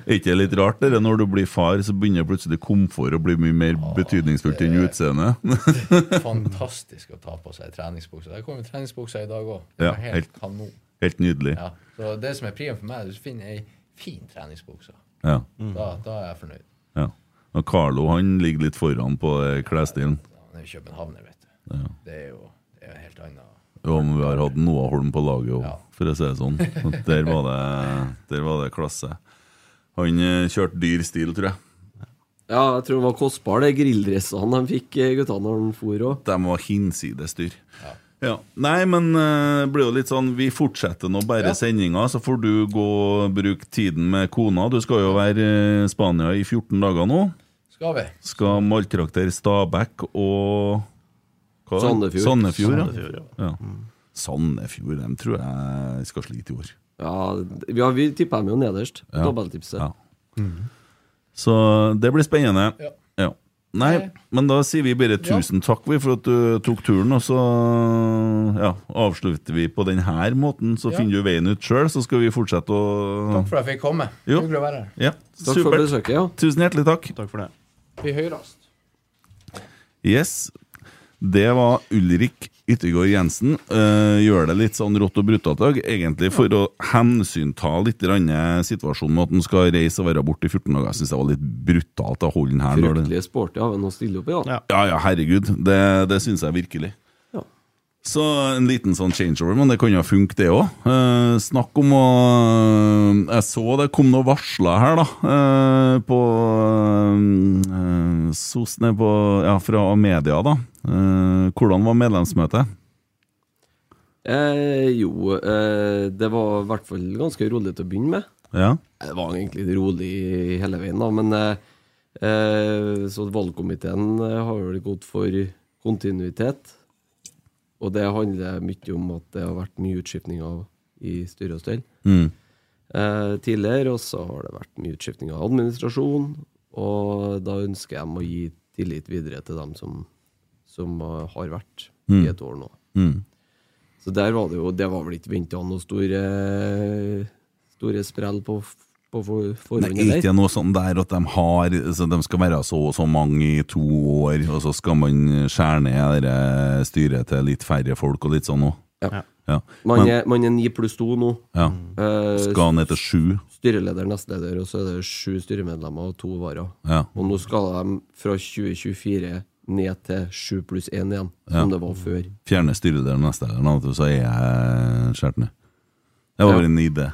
Er ikke det litt rart det, når du blir far, så begynner plutselig komfort å bli mye mer betydningsfullt enn utseende? Fantastisk å ta på seg treningsbuksa. Der kom jo treningsbuksa i dag òg. Ja, helt, helt-. Helt nydelig. Ja. Så det som er prien for meg, er at du finner ei fin treningsbukse. Ja. Da, da er jeg fornøyd. Ja. Og Carlo han ligger litt foran på eh, klesstilen. Han er jo københavner, vet du. Ja. Det er jo det er jo helt annen Jo, men vi har hatt Noah Holm på laget òg, for å si det sånn. Der var det, der var det klasse. Han eh, kjørte dyr stil, tror jeg. Ja, jeg tror det var kostbar, de grilldressene de fikk, eh, gutta, når de for òg. De var hinsides dyr. Ja. Nei, men eh, det blir jo litt sånn Vi fortsetter nå bare sendinga, så får du gå og bruke tiden med kona. Du skal jo være i Spania i 14 dager nå. Skal vi? Skal maltrakter Stabæk og hva? Sandefjord. Sandefjord, ja. Sandefjord, ja. Sandefjord, dem tror jeg skal slite i år. Ja, vi, har- vi tippa dem jo nederst. Ja. Dobbelttipset. Ja. Så det blir spennende. Ja. Ja. Nei, men da sier vi bare tusen takk for at du tok turen, og så ja, avslutter vi på denne måten. Så Ja. finner du veien ut sjøl, så skal vi fortsette å Takk for at jeg fikk komme. Jo. Hyggelig å være her. Ja, Takk for besøket, ja. Tusen hjertelig takk. Takk for det. Vi høres. Yes. Det var Ulrik Yttergård Jensen. Uh, gjør det litt sånn rått og brutalt dag, egentlig for å hensynta litt situasjonen med at han skal reise og være borte i 14 dager. Jeg syns det var litt brutalt å holde den her. Fryktelig sporty av en å stille opp i, da. Ja, ja, herregud. Det, det syns jeg virkelig. Så en liten sånn changeover, men det kan jo funke, det òg. Eh, snakk om å Jeg så det kom noen varsler her, da. Eh, på eh, SOS ned på Ja, fra media, da. Eh, hvordan var medlemsmøtet? Eh, jo, eh, det var i hvert fall ganske rolig til å begynne med. Ja. Det var egentlig rolig hele veien, da, men eh, eh, Så valgkomiteen eh, har vel gått for kontinuitet. Og det handler mye om at det har vært mye utskiftninger i styre og stell. Mm. Eh, tidligere, og så har det vært mye utskiftning av administrasjon. Og da ønsker jeg å gi tillit videre til dem som, som har vært Mm. i et år nå. Mm. Så der var det jo Det var vel ikke venta noe store, store sprell på, på for, forhånd? er eller? ikke noe sånn der at de har så De skal være så og så mange i to år, og så skal man skjære ned det styret til litt færre folk og litt sånn òg. Ja. Ja. Man, er, man er ni pluss to nå. Ja. Eh, Skal ned til sju. Styreleder, nestleder, og så er det sju styremedlemmer og to varer. Ja. Og nå skal de fra 2024 ned til sju pluss én igjen, Ja. som det var før. Fjerne styrelederen neste eller så er jeg skjært ned. Det var Ja. bare en idé.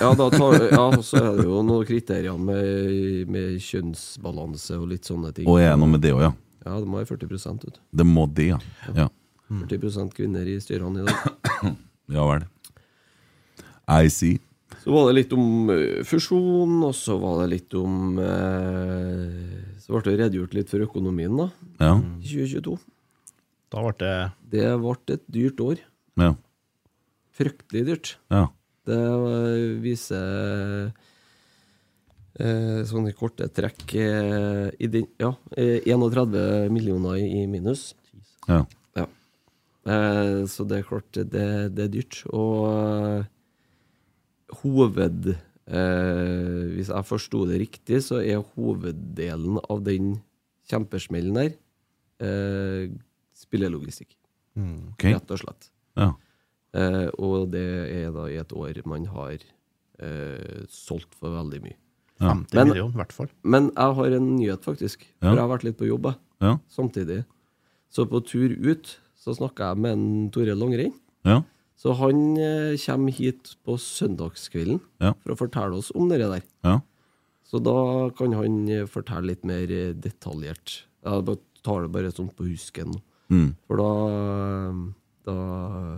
Ja, da tar, ja, så er det jo noen kriterier med, med kjønnsbalanse og litt sånne ting. Og er det noe med det òg, ja? Ja, det må være 40 vet du. Det må det, ja. Ja, 40% kvinner i styrene i dag. ja vel. I see. Så var det litt om eh, fusjon, og så var det litt om eh, Så ble det redegjort litt for økonomien, da. Ja. 2022. Da ble det Det ble et dyrt år. Ja. Fryktelig dyrt. Ja. Det eh, viser eh, sånne korte trekk eh, i den, Ja, eh, 31 millioner i minus. Ja. Ja. Eh, så det er klart, det, det er dyrt. Og eh, hoved eh, Hvis jeg forsto det riktig, så er hoveddelen av den kjempesmellen der spillelogistikk. okay. Rett og slett. Ja. Eh, og det er da i et år man har eh, solgt for veldig mye. Ja. 50 millioner, i hvert fall. Men jeg har en nyhet, faktisk. Ja. For jeg har vært litt på jobb Ja. samtidig. Så på tur ut så snakka jeg med en Tore Langrenn. Ja. Så han eh, kommer hit på søndagskvelden Ja. for å fortelle oss om det der. Ja. Så da kan han eh, fortelle litt mer eh, detaljert. Jeg tar det bare sånn på husken. Mm. For da, da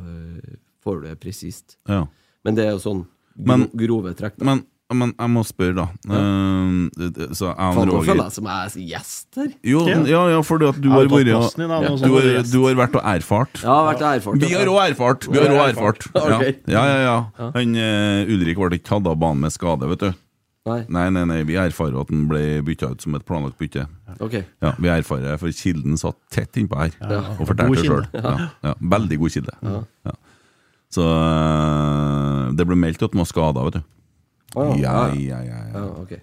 eh, får du det presist. Ja. Men det er jo sånn gro, Men- grove trekk. Men, men jeg må spørre, da. Ja. det- så jeg og nå Roger- føler jeg som jeg er gjest her. Jo, Ja. ja, ja, fordi at du har vært og- din, da, du, har, du har vært og erfart. Ja, jeg har vært erfart. Vi har òg erfart! Vi har også erfart. Ja. Ja, ja, ja. Han, uh, Ulrik ble ikke tatt av banen med skade, vet du. Nei. Nei, nei, nei, vi erfarer at den ble bytta ut som et planlagt bytte. Ok. Ja, Vi erfarer, det, for kilden satt tett innpå her Ja. og fortalte det sjøl. Ja. Ja, veldig god kilde. Så eh, det ble meldt at den var skada, vet du. Oh, Ja, ja. ja, ja. ja. Ja, ok.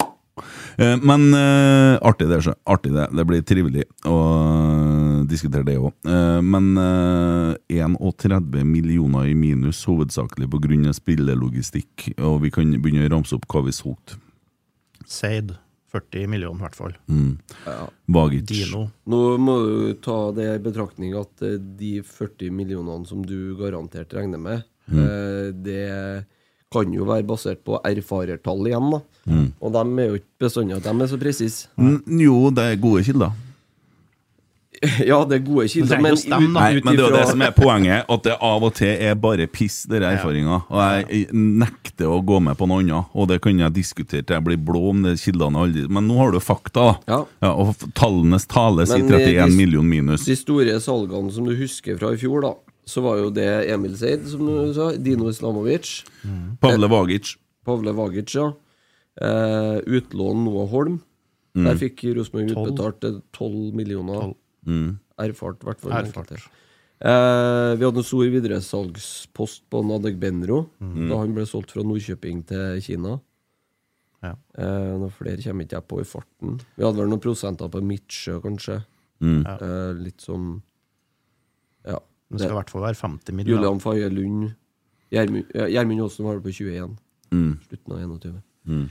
Eh, Men uh, artig det, så. Artig det. Det blir trivelig å diskutere det òg. men uh, 31 millioner i minus, hovedsakelig pga. spillelogistikk. Og vi kan begynne å ramse opp hva vi solgte. Seid. 40 millioner, i hvert fall. Mm. Ja. Dino. Nå må du ta det i betraktning at eh, de 40 millionene som du garantert regner med, Mm. eh, det kan jo være basert på erfarertall igjen, da. Mm. Og de er jo ikke bestandig at de er så presise. Jo, det er gode kilder. ja, det er gode kilder, men, men men det er jo det som er poenget, at det av og til er bare piss, dere erfaringa. Og jeg nekter å gå med på noe annet, og det kunne jeg diskutert til jeg blir blå om det kildene aldri Men nå har du fakta, da. Ja. og tallenes tale sier eh, 31 de- million minus. De store salgene som du husker fra i fjor, da, så var jo det Emil Seid, som du sa, Dino Islamovic, Pavle Vagic. Pavle Vagic, ja. Eh, utlån Noah Holm. Mm. Der fikk Rosenborg utbetalt eh, 12 millioner. Mm. Erfart, i hvert fall. Erfart. Eh, vi hadde en stor videresalgspost på Nadeg Benro da han ble solgt fra Nordkjøping til Kina. Ja. Eh, noen flere kommer ikke jeg på i farten. Vi hadde vel noen prosenter på Midtsjø, kanskje. Mm. Eh, litt sånn Ja. Det skal i hvert fall være 50 millioner. Julian Faye Lund. Gjermund Aasen var det på 21. Mm. Slutten av 21. Mm.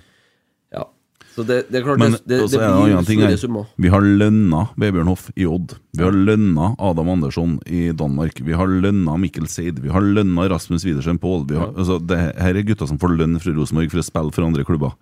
Ja. Så det, det er klart Men det, det, det en blir annen ting her. summer. Vi har lønna Vebjørn Hoff i Odd. Vi har lønna Adam Andersson i Danmark. Vi har lønna Mikkel Seid. Vi har lønna Rasmus Widersen Pål. Har- Altså, det her er gutter som får lønn fra Rosenborg for å spille for andre klubber.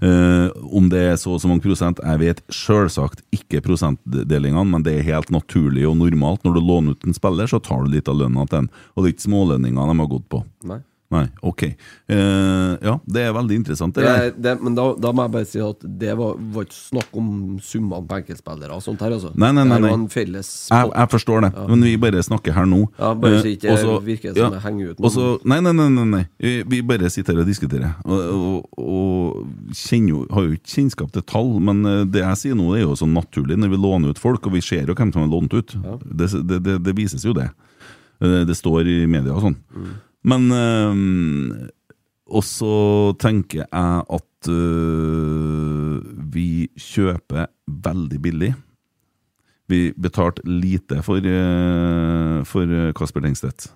Eh, om det er så og så mange prosent, jeg vet selvsagt ikke prosentdelingene, men det er helt naturlig og normalt. Når du låner ut en spiller, så tar du litt av lønna til den. Og det er ikke smålønninger de har gått på. Nei. Nei, ok. Uh, ja, det er veldig interessant. Det. Det, det, men da, da må jeg bare si at det var, var ikke snakk om summene på enkeltspillere og sånt her, altså. Nei, nei, nei, Det nei. Jeg, jeg forstår det, men vi bare snakker her nå. Ja, bare så ikke og virker som det henger ut noen. Også, Nei, nei, nei, nei. Vi- bare sitter her og diskuterer. Og, og, og kjenner har jo ikke kjennskap til tall, men eh, det jeg sier nå, er jo sånn naturlig når vi låner ut folk, og vi ser jo hvem som har lånt ut. Det, det, det, det vises jo det. Det står i media og sånn. Mm. Men øh, Og så tenker jeg at øh, vi kjøper veldig billig. Vi betalte lite for, øh, for eh, Kasper Lengstedt.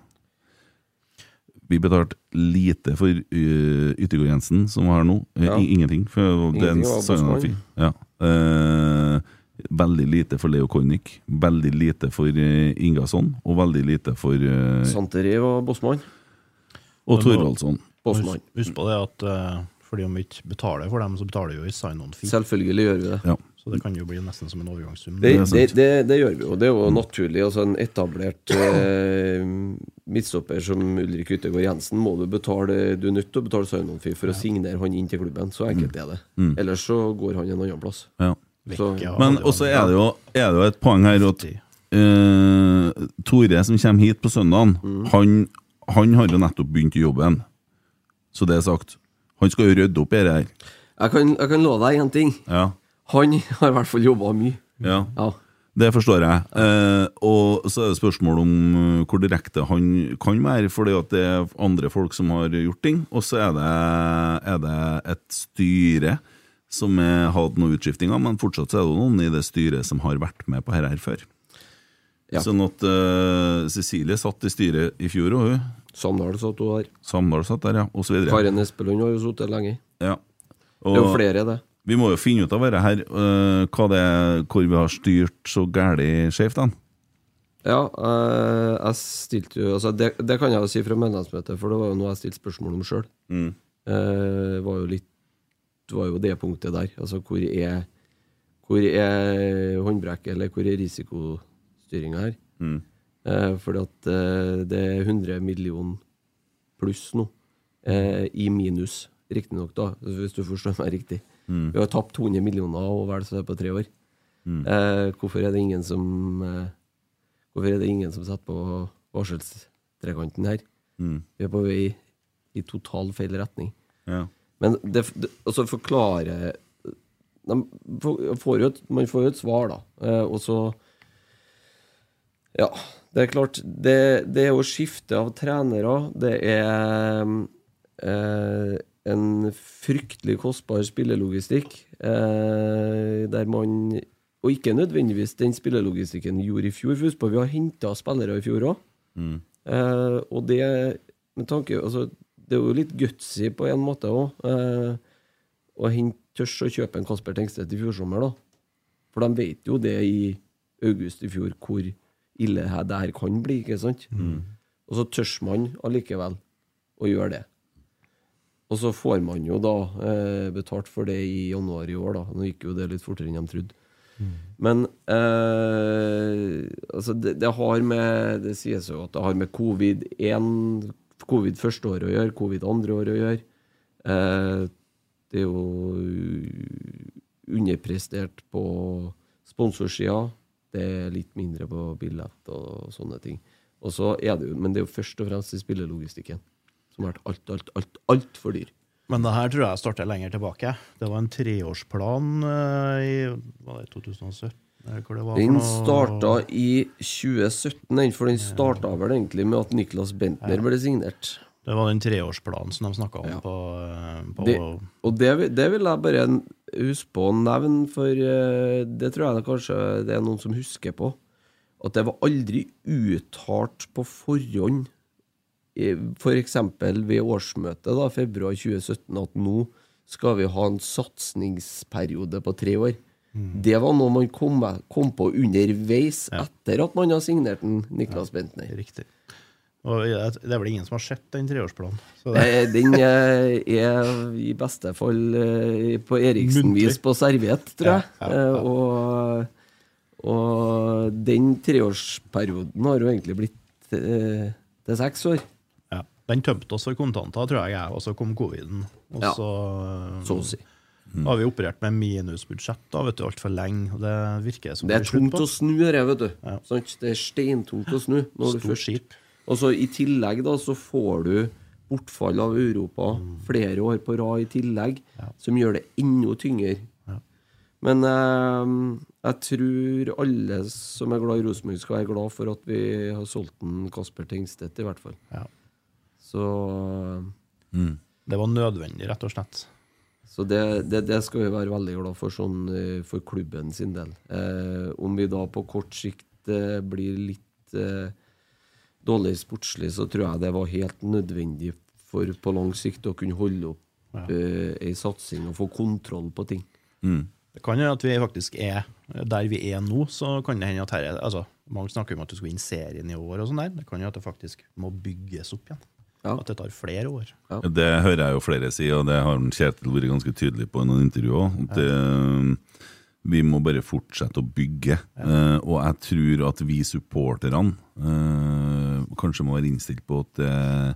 Vi betalte lite for uh, Yttergård Jensen, som var her nå. Eh, Ja. Ingenting. For det er en. Ja. Eh, veldig lite for Leo Kornic. Veldig lite for uh, Ingasson. Og veldig lite for uh, Santeri var bossmann. Og Thorvaldsson. Husk, husk på det at uh, fordi om vi ikke betaler for dem, så betaler vi jo i sign-on-fee. Selvfølgelig gjør vi det. Ja. Så det kan jo bli nesten som en overgangssum. Det, det, det, det gjør vi jo. Det er jo naturlig. Altså En etablert eh, midtstopper som Ulrik Yttergård Jensen må du betale Du er nødt til å betale sign-on-fee for å signere han inn til klubben. Så enkelt er det. Mm. Ellers så går han en annen plass. Ja. Så, Men også er det jo, er det jo et poeng her at uh, Tore som kommer hit på søndagen, han, han har jo nettopp begynt i jobben. Så det er sagt. Han skal jo rydde opp i det her. jeg, kan, jeg kan love deg én ting. Ja. Han har i hvert fall jobba mye. ja. Ja. Det forstår jeg. Eh, og så er det spørsmål om eh, hvor direkte han kan være, fordi at det er andre folk som har gjort ting. Og så er det, er det et styre som har hatt noen utskiftinger, men fortsatt er det noen i det styret som har vært med på dette her før. Ja. Sånn at uh, Cecilie satt i styret i fjor, og hun. Samdal satt hun der. Samdal satt der, ja. Og så videre. Karen Espelund har jo sittet lenge. Ja. Det er jo flere, det. vi må jo finne ut av dette her, uh, det er, hvor vi har styrt så gæli skjevt. hen. Ja, uh, jeg stilte jo altså det, det kan jeg jo si fra medlemsmøtet, for det var jo noe jeg stilte spørsmål om sjøl. Mm. Uh, var jo litt Det var jo det punktet der. Altså hvor er hvor er håndbrekket, eller hvor er risikostyringa her? Mm. Eh, fordi at eh, det er 100 millioner pluss nå, eh, i minus, riktignok, da, hvis du forstår meg riktig. Mm. Vi har tapt 200 millioner og vel så det på tre år. Mm. Eh, hvorfor er det ingen som Hvorfor er det ingen som setter på varselstrekanten her? Mm. Vi er på vei i total feil retning. Ja. Men det, det altså forklare de får- et, Man får jo et svar, da. Og så Ja, det er klart. Det, det er jo skifte av trenere. Det er eh, en fryktelig kostbar spillelogistikk. Eh, der man Og ikke nødvendigvis den spillelogistikken gjorde i fjor. Husk på, vi har henta spillere i fjor òg. Mm. Eh, og det med tanke altså, Det er jo litt gutsy på en måte òg. Eh, å hente tørs å kjøpe en Kasper Tengstedt i fjor sommer, da. For de vet jo det i august i fjor, hvor ille det her kan bli, ikke sant? Og så tørs man allikevel å gjøre det. Og så får man jo da eh, betalt for det i januar i år, da. Nå gikk jo det litt fortere enn de trodde. Men eh, altså det, det har med Det sies jo at det har med covid-1 Covid første år å gjøre, covid andre år å gjøre. Eh, det er jo underprestert på sponsorsida. Det er litt mindre på billett og sånne ting. Og så er det jo, Men det er jo først og fremst i spillelogistikken som har vært alt, alt, alt, altfor dyr. Men det her tror jeg starter lenger tilbake. Det var en treårsplan eh, i var det 2017? Hvor det var Den starta i 2017, den, for den starta vel egentlig med at Niklas Bentner ble signert. Det var den treårsplanen som de snakka om på, eh, på Det, og det, det vil jeg bare huske på å nevne, for eh, det tror jeg det kanskje det er noen som husker på. At det var aldri uttalt på forhånd, f.eks. ved årsmøtet da, februar 2017, at nå skal vi ha en satsingsperiode på tre år. Det var noe man kom, kom på underveis etter at man har signert den, Niklas Bentner. Riktig. Og det er vel ingen som har sett den treårsplanen. Så Den eh, er i beste fall eh, på Eriksen-vis på serviett, tror jeg. Ja, ja, ja. Eh, Og, og den treårsperioden har jo egentlig blitt eh, til seks år. Ja. Den tømte oss for kontanter, tror jeg, og så kom coviden. Og Ja. så Så å si. har vi operert med minusbudsjett da, vet du, altfor lenge. Og det virker som Det er tungt å snu det, vet du. Sant? Det er steintungt å snu. Når du først først Og så I tillegg da, så får du bortfall av Europa Mm. flere år på rad i tillegg, som gjør det enda tyngre. Men eh, jeg tror alle som er glad i Rosenborg, skal være glad for at vi har solgt en Kasper Tengstedt, i hvert fall. Så Det var nødvendig, rett og slett. Så det, det, det skal vi være veldig glad for, sånn eh, for klubben sin del. Eh, om vi da på kort sikt eh, blir litt eh, dårlig sportslig, så tror jeg det var helt nødvendig for på lang sikt å kunne holde opp eh, ei satsing og få kontroll på ting. Det kan hende at vi faktisk er der vi er nå. så kan det hende at her, er- altså, Mange snakker om at du skal inn serien i år. og sånn der. Det kan hende at det faktisk må bygges opp igjen. At det tar flere år. Det hører jeg jo flere si, og det har Kjetil vært ganske tydelig på i noen intervjuer. At det, vi må bare fortsette å bygge. Eh, og jeg tror at vi supporterne uh, kanskje må være innstilt på at eh,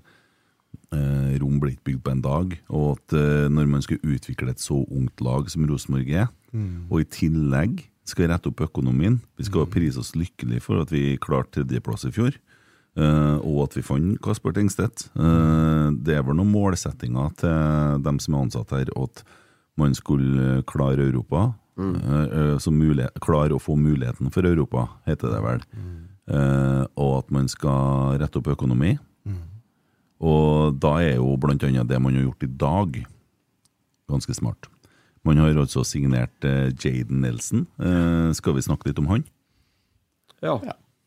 Rom blir ikke bygd på en dag. Og at når man skal utvikle et så ungt lag som Rosenborg er, Mm. og i tillegg skal rette opp økonomien Vi skal prise oss lykkelig for at vi klarte tredjeplass i fjor. Uh, og at vi fant Kasper Tengstedt. Uh, det er vel noen målsettinger til dem som er ansatt her, at man skulle klare Europa. Eh, Uh, så mulighet, klare å få muligheten for Europa, heter det vel. Eh, og at man skal rette opp økonomi. Og da er jo annet det man har gjort i dag, ganske smart. Man har altså signert uh, Jaden Nelson. Eh, skal vi snakke litt om han? Ja,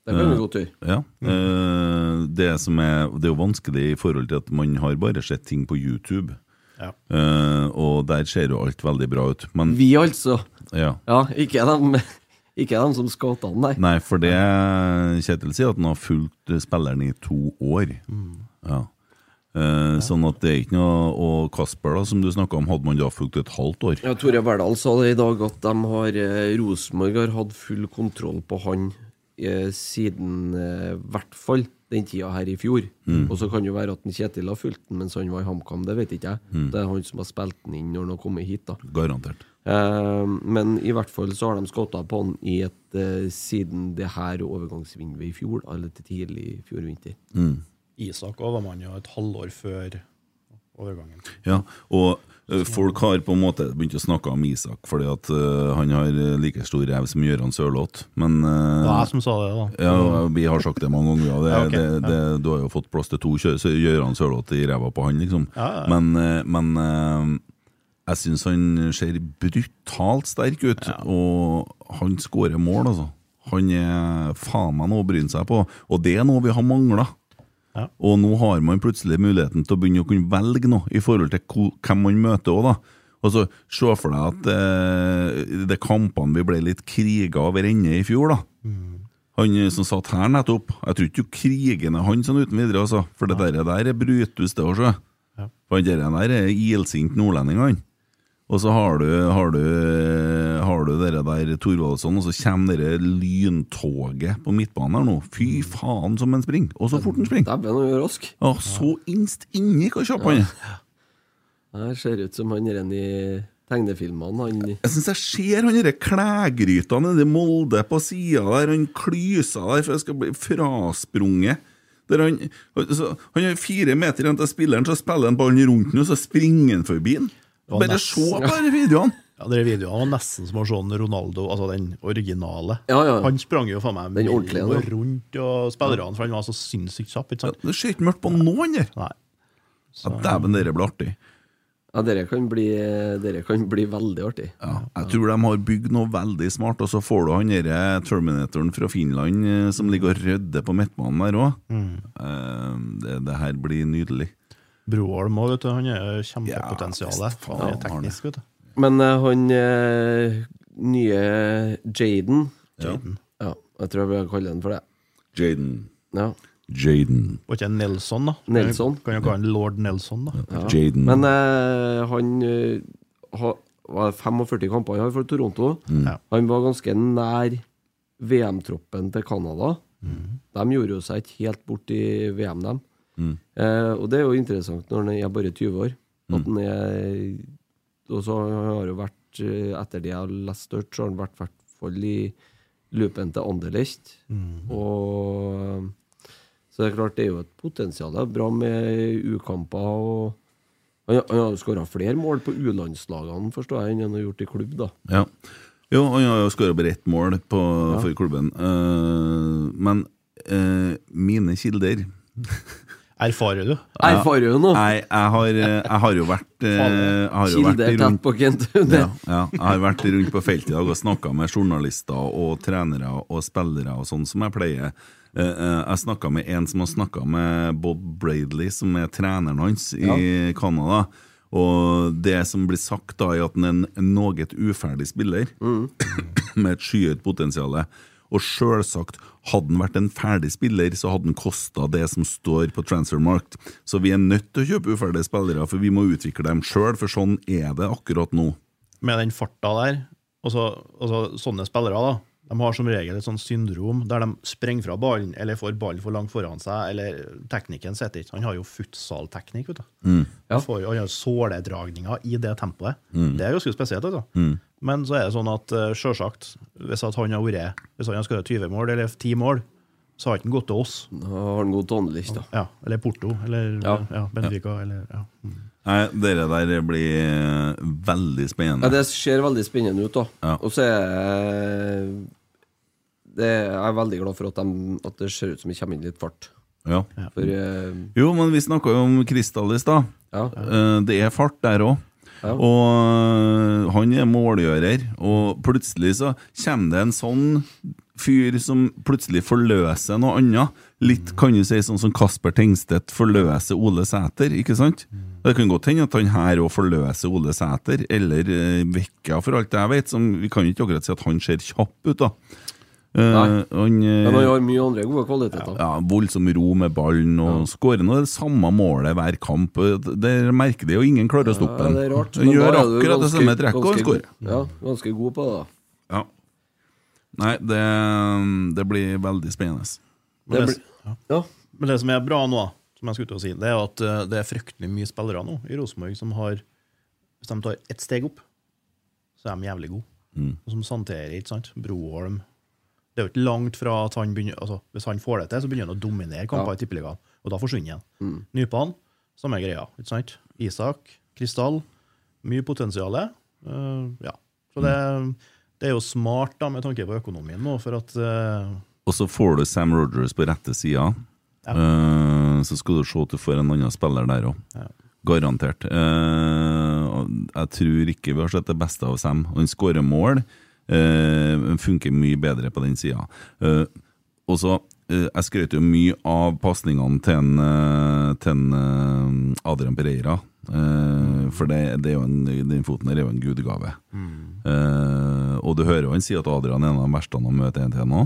det kan vi godt gjøre. Ja. Eh, det, som er, det er jo vanskelig i forhold til at man har bare sett ting på YouTube. Ja. Uh, og der ser jo alt veldig bra ut. Men, Vi, altså. Ja. Ja, ikke de, ikke de som scouta han, nei. Nei, for det Kjetil sier at han har fulgt spilleren i to år. Ja. Eh, Sånn at det er ikke noe Og Kasper, da, som du snakka om, hadde man da fulgt et halvt år? Ja, Tore Verdal sa det i dag at de har eh, Rosenborg har hatt full kontroll på han eh, siden eh, i hvert fall den tida her i fjor. Mm. Og så kan det jo være at Kjetil har fulgt den mens han var i HamKam, det vet ikke jeg. Mm. Det er han som har spilt den inn når han har kommet hit, da. Garantert. Eh, men i hvert fall så har de scouta på han i et, eh, siden det her overgangsvinduet i fjor, eller til tidlig i fjor vinter. Mm. Isak også var man jo et halvår før overgangen. Ja, og eh, folk har på en måte begynt å snakke om Isak fordi at eh, han har like stor ræv som Gøran Sørloth, men Det var jeg som sa det, da. Ja, vi har sagt det mange ganger. Det, Ja, okay. det, det, du har jo fått plass til to Gøran Sørloth i ræva på han, liksom. Ja, ja. Men, men jeg syns han ser brutalt sterk ut, og han skårer mål, altså. Han er faen meg noe å bryne seg på, og det er noe vi har mangla. Ja. Og nå har man plutselig muligheten til å begynne å kunne velge noe i forhold til hvem man møter òg, da. Altså, Se for deg at eh, de kampene vi ble litt kriga over ende i fjor, da. Han eh, som satt her nettopp, jeg tror ikke du kriger er han sånn uten videre, altså. For det der, der er Brutus, det òg, sjø. Ja. For han der er ilsint nordlending, han. Og så har du, har du, har du dere der Thorvaldsson, og så kommer dere lyntoget på midtbanen her nå. Fy faen som han springer! Og så fort han springer! Dæven, han er rask. Ja, så innst inni hvor kjapp han er! Det ser ut som han er i tegnefilmene. Han Jeg syns jeg ser han derre klægryta nedi Molde på sida der, han klyser der for jeg skal bli frasprunget. Der han, så, han har fire meter igjen til spilleren, så spiller han ballen rundt den, og så springer han forbi den. Var Bare se på de videoene! Ja, de videoene var nesten som å se Ronaldo, altså den originale. Ja, ja. Han sprang jo faen meg rundt og spillerne, for han var så sinnssykt kjapp. ikke sant? Det ser ikke mørkt på noen der! Nei. Ja, Dæven, dere blir artig. Ja, dere kan bli, dere kan bli veldig artig. Ja, jeg tror de har bygd noe veldig smart, og så får du han derre Terminatoren fra Finland eh, som ligger og rydder på midtbanen der òg. det, det her blir nydelig. Broholm òg, vet du. Han er kjempepotensial. Ja, visst, han er teknisk, vet du. Men uh, han uh, nye Jaden Jaden. Ja, jeg tror jeg vil kalle han for det. Jaden. Ja. Jaden. Var ikke Nelson, da? Nelson. Kan jo kalle han lord Nelson, da. Ja. Jaden. Men uh, han ha, var 45 kamper han har for Toronto. Mm. Han var ganske nær VM-troppen til Canada. De gjorde jo seg ikke helt bort i VM, dem. Mm. Eh, og det er jo interessant når han er bare 20 år. At mm. er Og så har jo vært, eh, etter det jeg har lest hørt, så har han vært i hvert fall i loopen til Anderlecht. Og Så det er klart, det er jo et potensial. Det er bra med U-kamper. og Han, han har skåra flere mål på U-landslagene, forstår jeg, enn han har gjort i klubb, da. Ja. Jo, han har jo skåra bare ett mål på, for klubben. Uh, men uh, mine kilder Erfarer du? Erfarer du noe? Nei, jeg har, eh, jeg har jo vært eh, jeg har jo vært Kilde tett rundt- på Kent. Ja, ja, jeg har vært rundt på feltet i dag og snakka med journalister og trenere og spillere og sånn som jeg pleier. Eh, Jeg snakka med en som har snakka med Bob Bradley, som er treneren hans i Canada. Og det som blir sagt, da er at han er en- noe uferdig spiller med et skyhøyt potensial. Og sjølsagt, hadde han vært en ferdig spiller, så hadde han kosta det som står på transfermarkt. Så vi er nødt til å kjøpe uferdige spillere, for vi må utvikle dem sjøl, for sånn er det akkurat nå. Med den farta der, og så, sånne spillere, da. De har som regel et sånt syndrom der de sprenger fra ballen, eller får ballen for langt foran seg, eller teknikken sitter ikke. Han har jo futsalteknikk, vet du. Mm. Han, han har såledragninger i det tempoet. Mm. Det er ganske spesielt, altså. Mm. Men så er det sånn at selvsagt, sjølsagt, hvis at han har vært Hvis han har skåret 20 mål, eller 10 mål, så har ikke han gått til oss. Da har han gått til Anderlecht, da. Ja, eller Porto, eller Ja. ja. Benfica, eller ja. Mm. Nei, dere der blir veldig veldig Ja, spennende. det ser veldig spennende ut, da. Ja. Og så er jeg det, Jeg er veldig glad for at, de, at det ser ut som det kommer inn litt fart. Ja. For uh, Jo, men vi snakka jo om Kristal i stad. Ja. Eh, Det er fart der òg. Ja. Og han er målgjører, og plutselig så kommer det en sånn fyr som plutselig forløser noe annet. Litt kan du si sånn som Kasper Tengstedt forløser Ole Sæter, ikke sant? Det kan godt hende at han her òg forløser Ole Sæter, eller eh, Vekka, for alt jeg vet. Som, vi kan ikke akkurat si at han ser kjapp ut, da. Eh, Nei. han, eh, Men han har mye andre gode kvaliteter. ja, voldsom ro med ballen og skårer nå det samme målet hver kamp. Det merker de, og ingen klarer å stoppe Ja, ham. det er rart. Han gjør akkurat det samme trekket og skårer. Ja, ganske god på det. da. Nei, det, det blir veldig spennende. Men det, blir- ja. Ja. Men det som er bra nå, som jeg skulle til å si, det er at eh, det er fryktelig mye spillere nå i Rosenborg som har Hvis de tar ett steg opp, så er de jævlig gode. Mm. Og Som santerer, ikke sant? Broholm. Det er jo ikke langt fra at han begynner altså, Hvis han får det til, så begynner han å dominere kamper Ja. i Tippeligaen. Og da forsvinner han. Mm. Nypan, samme greia. ikke sant? Isak, Krystall. Mye potensial. Uh, ja. Så det, det er jo smart da, med tanke på økonomien nå, for at uh... Og så får du Sam Rogers på rette sida. Eh, så skal du se at du får en annen spiller der òg. Garantert. Eh, jeg tror ikke vi har sett det beste av Sam. Han skårer mål. eh, men funker mye bedre på den sida. og så eh, Jeg skrøt jo mye av pasningene til, en, til en, Adrian Pereira. Eh, for det, det er en, den foten der er jo en gudegave. Eh, og du hører jo han sier at Adrian er en av de verste han møter en til nå.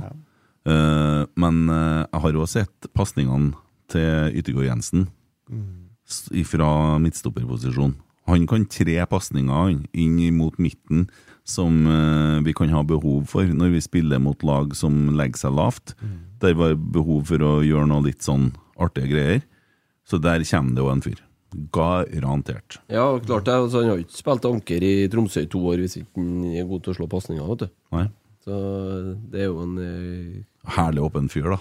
Eh, men eh, jeg har jo sett pasningene til Yttergård Jensen mm. fra midtstopperposisjon. Han kan tre pasninger inn mot midten som vi kan ha behov for når vi spiller mot lag som legger seg lavt. Der var behov for å gjøre noe litt sånn artige greier. Så der kommer det jo en fyr. Garantert. Ja, klart det. Altså, han har ikke spilt anker i Tromsø i to år hvis ikke han er god til å slå pasninger. vet du. Nei. Så det er jo en eh, Herlig åpen fyr, da.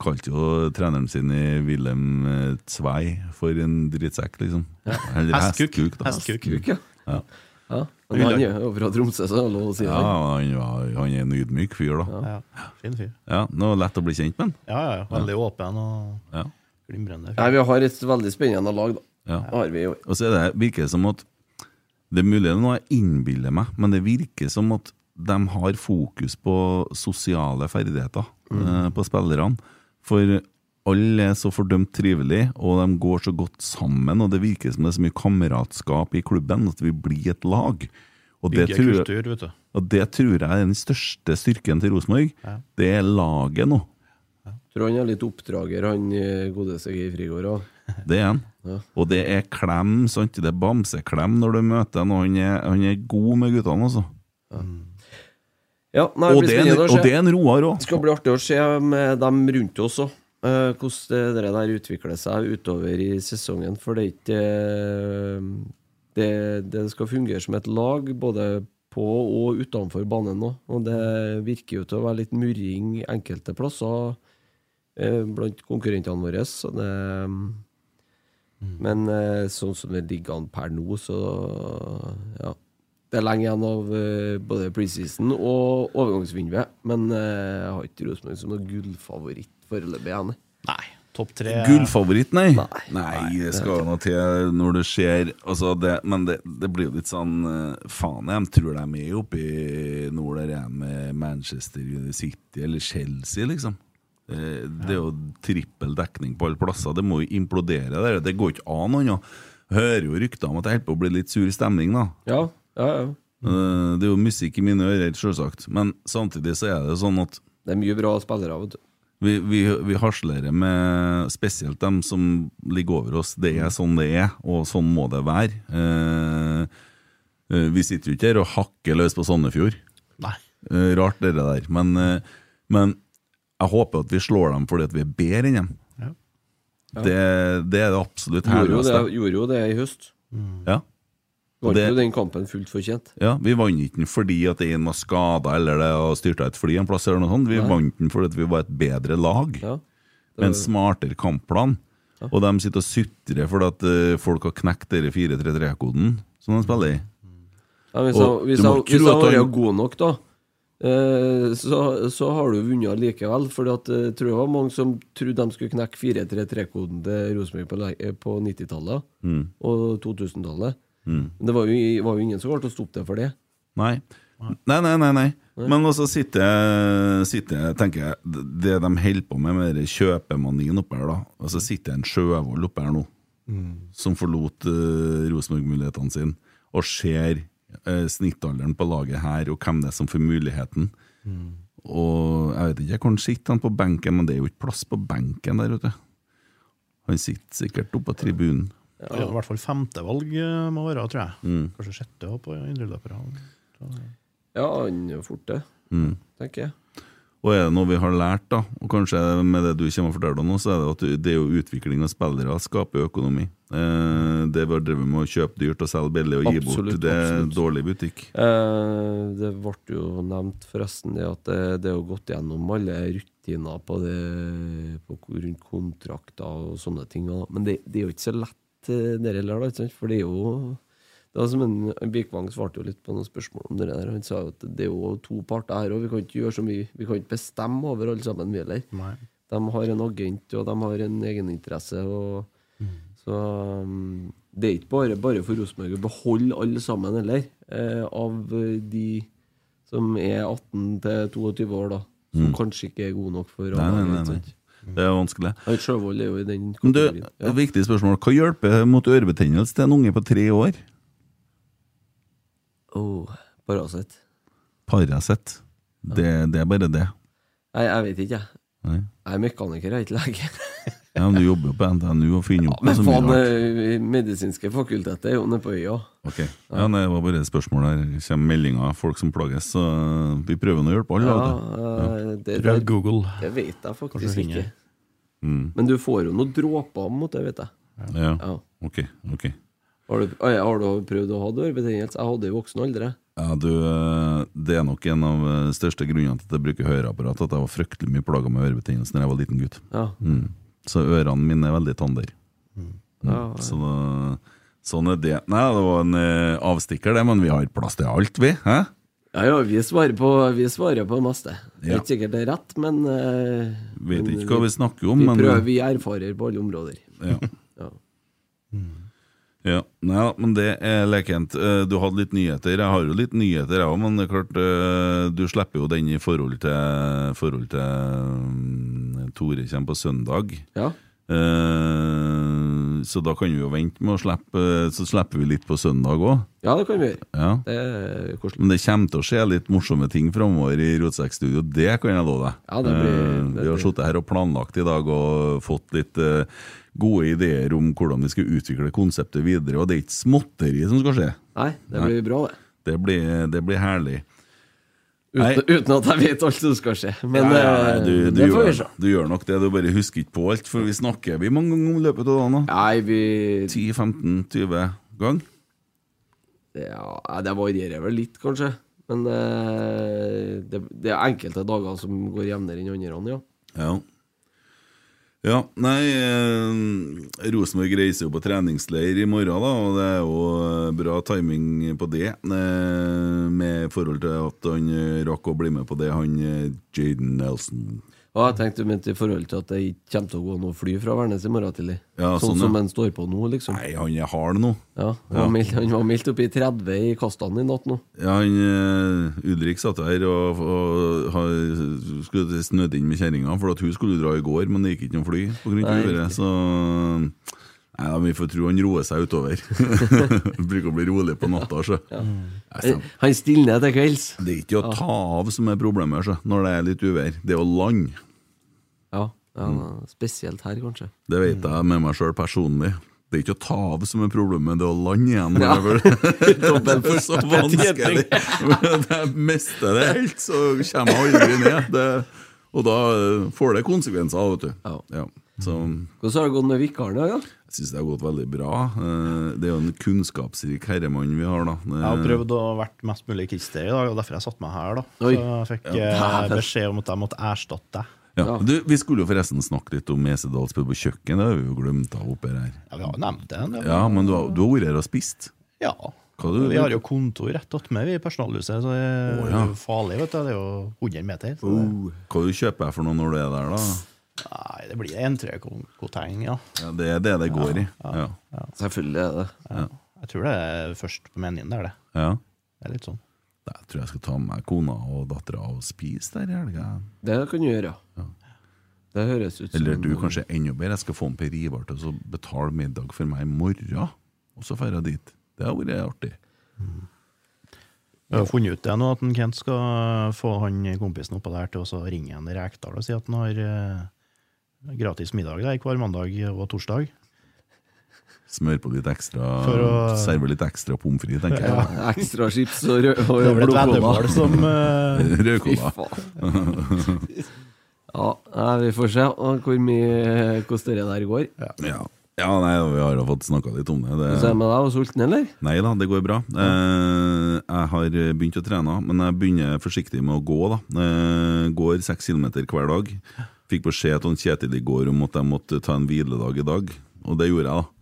Kalte jo treneren sin i Wilhelm eh, Tvei for en drittsekk, liksom. Eller Hestkuk. hestkuk, da. Hestkuk. ja. Ja. ja. Men han er jo fra Tromsø, så det er lov å si det. Ja, han, han er en ydmyk fyr, da. Ja, fin fyr. Ja, Nå er det lett å bli kjent med han. Ja, ja, ja. Veldig åpen og Ja. glimrende. Nei, vi har et veldig spennende lag, da. Ja. Har vi jo. Og så er det, virker det som at Det er mulig det er noe jeg innbiller meg, men det virker som at de har fokus på sosiale ferdigheter eh, på spillerne. For alle er så fordømt trivelige, og de går så godt sammen. Og det virker som det er så mye kameratskap i klubben at vi blir et lag. Og det, tror, kultur, vet du. og det tror jeg er den største styrken til Rosenborg. Det er laget nå. Tror han er litt oppdrager, han eh, godeste Geir Frigård òg. Det er han. Ja. Og det er klem, sant? det er bamseklem når du møter han, og han er, han er god med guttene, altså. Ja, nei, Og det er en- og det er en Roar òg. Det skal bli artig å se med dem rundt oss òg. Uh, hvordan det der utvikler seg utover i sesongen. For det er ikke eh, det, det skal fungere som et lag både på og utenfor banen nå. Og det virker jo til å være litt murring enkelte plasser uh, blant konkurrentene våre. Så det, Men eh, sånn som det ligger an per nå, så ja. Det er lenge igjen av eh, både preseason og overgangsvinduet. Men eh, jeg har ikke Rosenborg som noen gullfavoritt foreløpig. Nei. Topp tre Gullfavoritt, nei. Nei. Nei, det skal noe til når det skjer altså det, Men det, det blir jo litt sånn Faen, jeg tror de er oppe i nord der jeg med Manchester City eller Chelsea, liksom. Det, det er jo trippel dekning på alle plasser. Det må jo implodere der. Det går ikke an annet. Hører jo rykter om at det holder på å bli litt sur stemning, da. Ja, ja, ja. Eh, Det er jo musikk i mine ører, selvsagt. Men samtidig så er det sånn at Det er mye bra spillere, vet du. vi, vi, vi harselerer med spesielt dem som ligger over oss. Det er sånn det er, og sånn må det være. Eh, eh, vi sitter jo ikke her og hakker løs på Sandefjord. Nei. Eh, rart, det der. Men, eh, men jeg håper at vi slår dem fordi at vi er bedre enn dem. Ja. Det, det er det absolutt Gjorde jo herligste. gjorde jo det i høst. Ja. Og Vant jo den kampen fullt fortjent. Ja, Vi vant ikke den fordi at en var skada eller det styrta et fly en plass. eller noe sånt. Vi Nei. vant den fordi at vi var et bedre lag. Ja. Med en smartere kampplan. Og de sitter og sutrer fordi at eh, folk har knekt den 4-3-3-koden som de spiller i. Ja, hvis Og han, hvis du må hvis tro han han- vært god nok, da, så, så har du vunnet likevel. For jeg tror det var mange som trodde de skulle knekke 4-3-3-koden til Rosenborg på, eh, på 90-tallet Mm. og 2000-tallet. Mm. Men det var jo, var jo ingen som klarte å stoppe det for det. Nei. Nei, nei, nei. nei. Men også sitter jeg, tenker jeg, Det de holder på med med den kjøpemanien oppe her, da Og så sitter en Sjøvold oppe her nå, som forlot uh, Rosenborg-mulighetene sine, og ser eh, snittalderen på laget her, og hvem det er som får muligheten. Og jeg vet ikke hvor han sitter han på benken, men det er jo ikke plass på benken der, du. Han sitter sikkert oppe på tribunen. Ja. i hvert fall femtevalg eh, må være, tror jeg. Mm. Kanskje sjette på indreløpere. Ja, han er fort det, Mm. tenker jeg. Og er det noe vi har lært, da, og kanskje med det du kommer og forteller nå, så er det at det er jo utvikling av spillere skaper økonomi. Eh, det vi har drevet med å kjøpe dyrt og selge billig og gi bort, det er absolutt. dårlig butikk. Eh, det ble jo nevnt forresten det at det, det er jo gått gjennom alle rutiner på det på, rundt kontrakter og sånne ting. Men det, det er jo ikke så lett, eh, det heller? For det er jo det var som en, Birkvang svarte jo litt på noen spørsmål om det der. Han sa jo at det er jo to parter her, og vi kan ikke gjøre så mye Vi kan ikke bestemme over alle sammen, vi heller. De har en agent, og de har en egeninteresse. Og, Så um, det er ikke bare bare for Rosenborg å beholde alle sammen heller, eh, av eh, de som er 18 til 22 år, da. Som Mm. kanskje ikke er gode nok for Nei, nei, nei, nei. Det er vanskelig. Sjøvold er jo i den Men du, kategorien. et viktig spørsmål. Hva hjelper mot ørebetennelse til en unge på tre år? Oh, Paracet. Paracet. Det, det er bare det. Nei, jeg vet ikke, jeg. Nei. Jeg er mekaniker, jeg er ikke lege. Ja, men Du jobber jo på NTNU og finner opp Men så mye faen, rart. eh, medisinske fakultetet er jo nede på øya. Ok, ja, nei, Det var bare et spørsmål der. Det kommer meldinger av folk som plages, så øh, vi prøver nå å hjelpe alle. Ja, eh, det, det, Google. det vet jeg faktisk ikke. Mm. Men du får jo noen dråper mot det, vet jeg. Ja. Ja. Ok, ok. Har du, har du prøvd å ha ørebetennelse? Jeg hadde i voksen alder. Ja, du, øh, Det er nok en av øh, største grunnene til at jeg bruker høreapparat, at jeg var fryktelig mye plaga med ørebetennelse da jeg var liten gutt. Ja. Mm. Så ørene mine er veldig tander. Mm. Ja, Så da, sånn er det. Nei, det var en øh, avstikker, det, men vi har plass til alt, vi. Hæ? Ja, ja, vi svarer på, vi svarer på det meste. Det er ikke sikkert det er rett, men uh, Vet men ikke hva vi snakker om, vi men prøver, vi erfarer på alle områder. Ja. Ja. Ja, Nei, men det er lekent. Eh, Du hadde litt nyheter. Jeg har jo litt nyheter, jeg òg, men det er klart eh, du slipper jo den i forhold til, forhold til mm, Tore kommer på søndag. Ja. Eh, så da kan vi jo vente med å slippe Så slipper vi litt på søndag òg. ja, det kan vi gjøre. Ja. Det er koselig. Men det kommer til å skje litt morsomme ting framover i Rotsekkstudio, det kan jeg love deg. Ja, det blir- Eh, det vi har blir- sittet her og planlagt i dag og fått litt uh, gode ideer om hvordan vi skal utvikle konseptet videre, og det er ikke småtteri som skal skje. Nei, det Nei. blir bra, det. Det blir, det blir herlig. Uten, uten at jeg vet alt som skal skje. Men Ja, ja, eh, du, du, det får vi se. du gjør nok det, du bare husker ikke på alt, for vi snakker vi mange ganger om løpet av dagen. da? Nei, vi 10-15-20 ganger? Ja, det varierer vel litt, kanskje. Men eh, det, det er enkelte dager som går jevnere enn andre, ja. Ja. Ja, nei eh, Rosenborg reiser jo på treningsleir i morgen, da, og det er jo eh, bra timing på det. Eh, med forhold til at han eh, rakk å bli med på det, han eh, Jaden Nelson. Og jeg tenkte du mente i forhold til at det ikke kommer til å gå noe fly fra Værnes i morgen tidlig. Ja, sånn, sånn, ja. som han står på nå, liksom. Nei, han er hard nå. Ja, han, var meldt, han var meldt opp i 30 i kastene i natt nå. Ja, han, uh, Ulrik satt der og, og, har- skulle snødd inn med kjerringa, for at hun skulle dra i går, men det gikk ikke noe fly Nei, uværet. Så Nei, Vi får tro han roer seg utover. Bruker å bli rolig på natta. Så. Ja. Han, han stilner til kvelds. Det er ikke å ta av som er problemet så, når det er litt uvær. Det er å lande. Ja, Mm. spesielt her, kanskje. Det vet jeg med meg sjøl personlig. Det er ikke å ta av som er problemet, det er å lande igjen. Ja. det er så vanskelig. Jeg mister det helt, så kommer jeg aldri ned. Det, og da eh, får det konsekvenser, vet du. Ja. Så Hvordan har det gått med vikaren Ja? jeg syns det har gått veldig bra. Eh, Det er jo en kunnskapsrik herremann vi har, da. Jeg har prøvd å vært mest mulig krister i dag, og derfor jeg satt meg her. da Så jeg fikk Ja. eh, beskjed om at jeg måtte erstatte deg. Ja. Du, vi skulle jo forresten snakke litt om Esedalsbø på kjøkken, det har vi jo glemt av oppe her. Ja, Vi har jo nevnt det. det Ja, men du har, du har vært her og spist? Ja. Hva du, Vi har jo kontor rett attmed vi i personalhuset, så det er oh, ja. farlig. vet du Det er jo 100 meter. Så Oh. Hva du kjøper for noe når du er der, da? Nei, det blir entrecôteng, ja. Ja, det er det det går i. Ja. Selvfølgelig er det ja. Jeg tror det er først på menyen der, det. Ja. Det er litt sånn. Jeg tror jeg skal ta med meg kona og dattera og spise der i helga. Det kan du gjøre, ja. Det høres ut som Eller du, en- kanskje enda bedre. Jeg skal få en Per Ivar til å betale middag for meg i morgen, og så drar jeg dit. Det har vært artig. Jeg har funnet ut det nå, at en Kent skal få han kompisen oppå der til å ringe en Rekdal og si at han har eh, gratis middag der hver mandag og torsdag. Smør på litt ekstra å- Serve litt ekstra pommes frites, tenker jeg. Ja, ekstra chips og, rød, og Det vel et veddemål som eh, Rødcola. Ja, vi får se hvor mye hvordan det der går. Ja. ja, nei, vi har fått snakka litt om det. det Så er jeg med deg og sulten, eller? Nei da, det går bra. Eh, jeg har begynt å trene, men jeg begynner forsiktig med å gå. da eh, Går seks kilometer hver dag. Fikk beskjed av Kjetil i går om at jeg måtte ta en hviledag i dag, og det gjorde jeg. da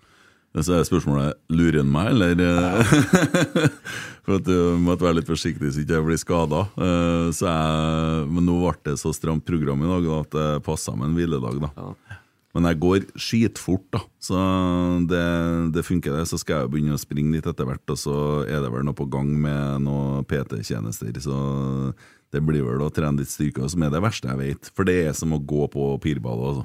Så er spørsmålet lurer han meg, eller? eh, For at du måtte være litt forsiktig så ikke jeg blir skada. Men nå ble det så stramt program i dag da, at det passa med en hviledag. da men jeg går skitfort, da. Så det, det funker, det. Så skal jeg begynne å springe litt etter hvert, og så er det vel noe på gang med noe PT-tjenester. Så det blir vel å trene litt styrke, som er det verste jeg vet. For det er som å gå på pirball. Altså.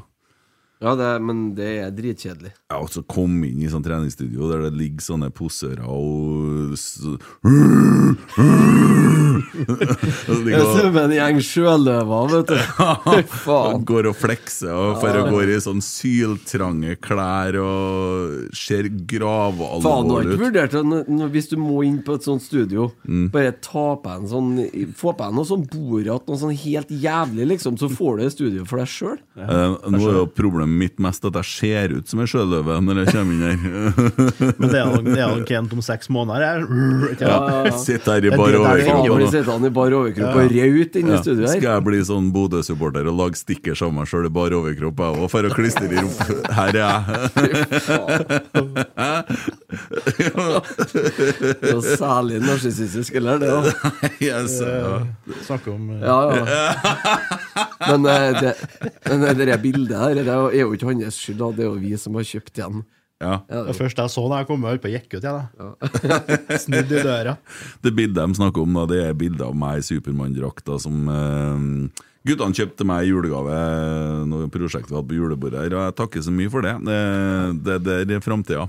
Ja, det, men det er dritkjedelig. Ja, og så komme inn i sånn treningsstudio der det ligger sånne posører og så, Jeg ser med en gjeng sjøløver, vet du. Faen. Går og flekser og for å gå i sånn syltrange klær og ser Faen, du har gravalvorlig ikke ut. vurdert hvis du må inn på et sånt studio, Mm. bare ta på en sånn Få på deg noe sånn Borat, noe sånn helt jævlig, liksom, så får du et studio for deg sjøl. Eh, nå er jo problemet mitt mest at jeg ser ut som en sjøløve når jeg kommer inn her. Men det er det er Kent om seks måneder. Jeg, Ja, Sitter her i Det bar det overkropp. Og noe. sittende i bar overkropp Ja. og raut inne i studioet her. Skal jeg bli sånn Bodø-supporter og lage stickers av meg sjøl i bar overkropp jeg òg, for å klistre i rumpa? Her er jeg. Det er særlig narsissistisk, eller? Det, da. Yes, ja. Snakke om eh, Ja, ja. Men eh, det, men det der bildet her det er jo ikke hans skyld, da. det er jo vi som har kjøpt den. Ja. Ja, Det første jeg så da jeg kom, jeg på å gikk ut igjen. Ja. Snudd i døra. Det bildet de snakker om, da, det er bildet av meg i Supermann-drakta som eh, guttene kjøpte meg i julegave når prosjektet vi hadde på julebordet her, og jeg takker så mye for det. Det, det, det er framtida.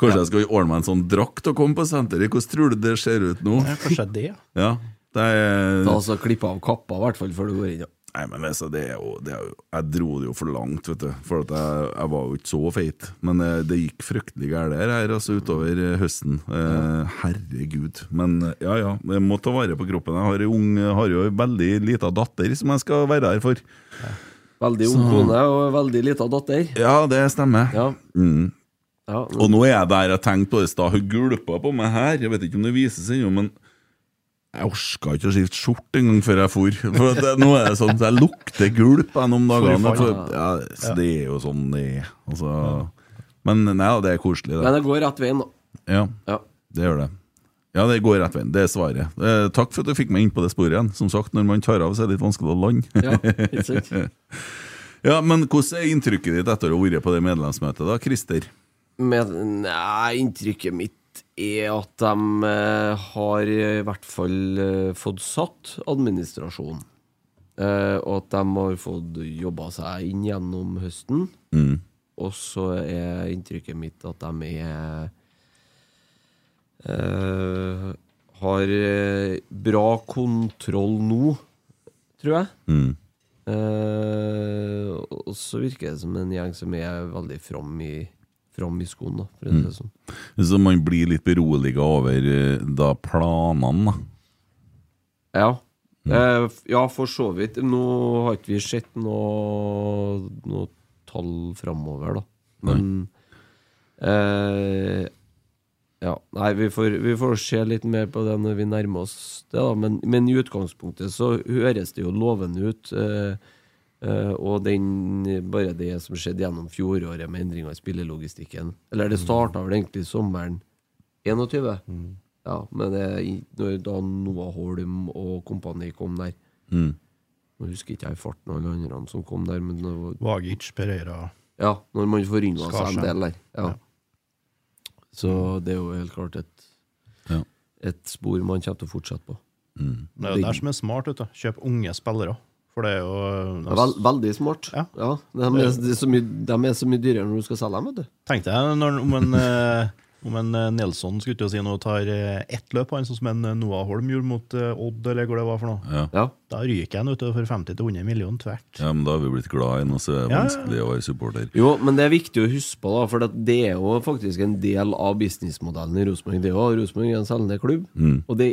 Kanskje jeg skal ordne meg en sånn drakt og komme på senteret. Hvordan tror du det ser ut nå? Ja, kanskje det, ja. Ja, det er Ta altså Klipp av kappa, i hvert fall, før du går inn. Ja. Nei, men altså, det er jo, det er jo Jeg dro det jo for langt, vet du. For at jeg, jeg var jo ikke så feit. Men eh, det gikk fryktelig galt her altså, utover eh, høsten. Eh, herregud. Men eh, ja ja, jeg må ta vare på kroppen. Jeg har, ung, har jo ei veldig lita datter som jeg skal være her for. Veldig ung kone og veldig lita datter. Ja, det stemmer. Ja. Mm. Ja, Og nå er jeg der jeg tenkte på det i stad. Hun gulpa på meg her. Jeg vet ikke om det vises ennå, men jeg orka ikke å skifte skjorte engang før jeg for. For at det, nå er det sånn at jeg lukter gulp gjennom om dagene. For, ja, så det er jo sånn det er. Altså, men nei, det er koselig. Men Det. det går rett veien, da. Ja, Ja. det gjør det. Ja, det går rett veien. Det er svaret. Eh, takk for at du fikk meg inn på det sporet igjen. Som sagt, når man tar av, så er det litt vanskelig å lande. Ja, ja, men hvordan er inntrykket ditt etter å ha vært på det medlemsmøtet, da, Christer? Med, nei, inntrykket mitt er at de eh, har i hvert fall eh, fått satt administrasjon. Eh, og at de har fått jobba seg inn gjennom høsten. Mm. Og så er inntrykket mitt at de er Uh, Har bra kontroll nå, tror jeg. Mm. Uh, og så virker det som en gjeng som er veldig fram i, from i skoen, da, for å si det sånn. Så man blir litt beroliga over eh, da planene, da. Ja. Eh, ja, for så vidt. Nå har ikke vi sett noe, noe tall framover, da. Men eh, Ja, nei, vi får, vi får se litt mer på det når vi nærmer oss det, da. Men, men i utgangspunktet så høres det jo lovende ut. Eh, eh, og den, bare det som skjedde gjennom fjoråret med endringer i spillelogistikken Eller det starta vel egentlig sommeren 21. Ja, men det, når da Noah Holm og kompani kom der Mm. Nå husker ikke jeg i farten alle andre som kom der, men det var, Vagic, Pereira ja, når man forynga seg en del der. Ja. Ja. Så det er jo helt klart et, Ja. et spor man kommer til å fortsette på. Mm. Det er jo det som er smart. vet du. Kjøp unge spillere. For det er jo Det er Vel, veldig smart. Ja. de, er, de, er så mye, de er så mye dyrere når du skal selge dem, vet du. Tenkte jeg når, om en, eh, Om en eh, Nelson skulle til å si noe, tar eh, ett løp, han, sånn som en eh, Noah Holm gjorde mot eh, Odd, eller hva det var for noe. Ja. Da ryker han for 50-100 millioner tvert. ja, men da har vi blitt glad i noe, så er det Ja, ja, ja. vanskelig å være supporter. Jo, men det er viktig å huske på, da, for det er jo faktisk en del av businessmodellen i Rosenborg. Det er jo Rosenborg er en selgende klubb. Mm. Og det,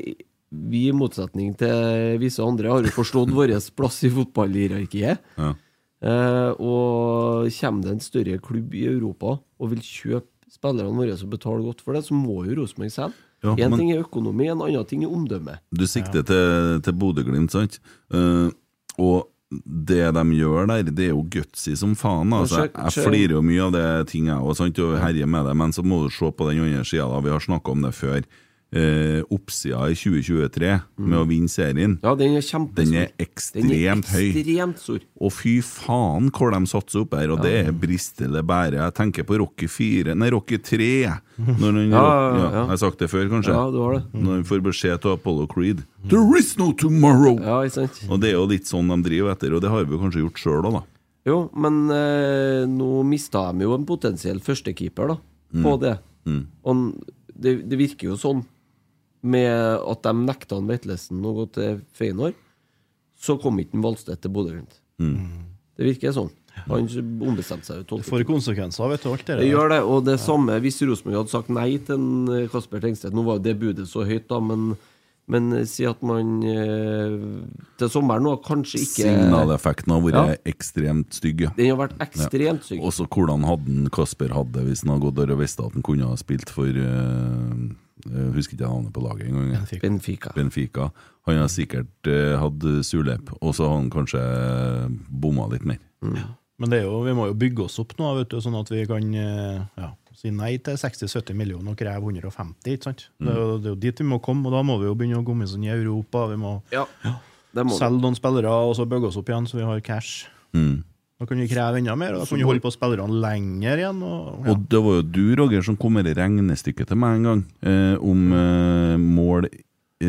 vi, i motsetning til visse andre, har jo forstått vår plass i fotballhierarkiet. Ja. Eh, og kommer det en større klubb i Europa og vil kjøpe spillerne våre og betale godt for det, så må jo Rosenborg selge. Ja, en men- ting er økonomi, en annen ting er omdømme. Du sikter til, til Bodø-Glimt, sant? Uh, og det de gjør der, det er jo gutsy som faen. Altså. jeg, Jeg flirer jo mye av det ting jeg òg, og herjer med det, men så må du se på den andre sida. Vi har snakka om det før. Eh, Oppsida i 2023 med å vinne serien, Ja, den er kjempestor. den er Den er ekstremt høy. ekstremt stor. Og fy faen hvor de satser opp her, og det er brist eller bære. Jeg tenker på Rocky 4, nei, Rocky 3. Når den, Ja, ja, ja, ja. Jeg har sagt det før, kanskje? Ja, du har det. Når han får beskjed til Apollo Creed There is no tomorrow! Ja, ikke sant? Og det er jo litt sånn de driver etter, og det har vi kanskje gjort sjøl òg, da. Jo, men eh, nå mista de jo en potensiell førstekeeper da, på det. Mm. Og det, det virker jo sånn med at de nekta han Vetlesen å gå til Feyenoord. Så kom ikke en Valstedt til Bodø-Glimt. Mm. Det virker sånn. Han ombestemte seg Det får konsekvenser, vet du, alt det Det gjør det, og det samme hvis Rosenborg hadde sagt nei til eh, Kasper Tengstedt. Nå var jo det budet så høyt, da, men, men eh, si at man eh, til sommeren nå kanskje ikke Signaleffekten har vært Ja. ekstremt stygg. ja. Den har vært ekstremt stygg. Ja. Også hvordan hadde Kasper hatt det hvis han hadde gått der og visst at han kunne ha spilt for uh, Jeg husker ikke navnet på laget engang. Benfica. Benfica. Han har sikkert uh, hatt surlep, og så har han kanskje bomma litt mer. Men det er jo, vi må jo bygge oss opp nå, vet du, sånn at vi kan uh, ja, si nei til 60-70 millioner og kreve 150. ikke sant? Det, er jo, det er jo dit vi må komme, og da må vi jo begynne å gå med sånn i Europa. Vi må Ja, må selge noen spillere og så bygge oss opp igjen, så vi har cash. Mm. Da kan vi kreve enda mer, og da kan vi holde på spillerne lenger igjen. Og, ja. Og det var jo du, Roger, som kom med det regnestykket til meg en gang, eh, om eh, mål eh,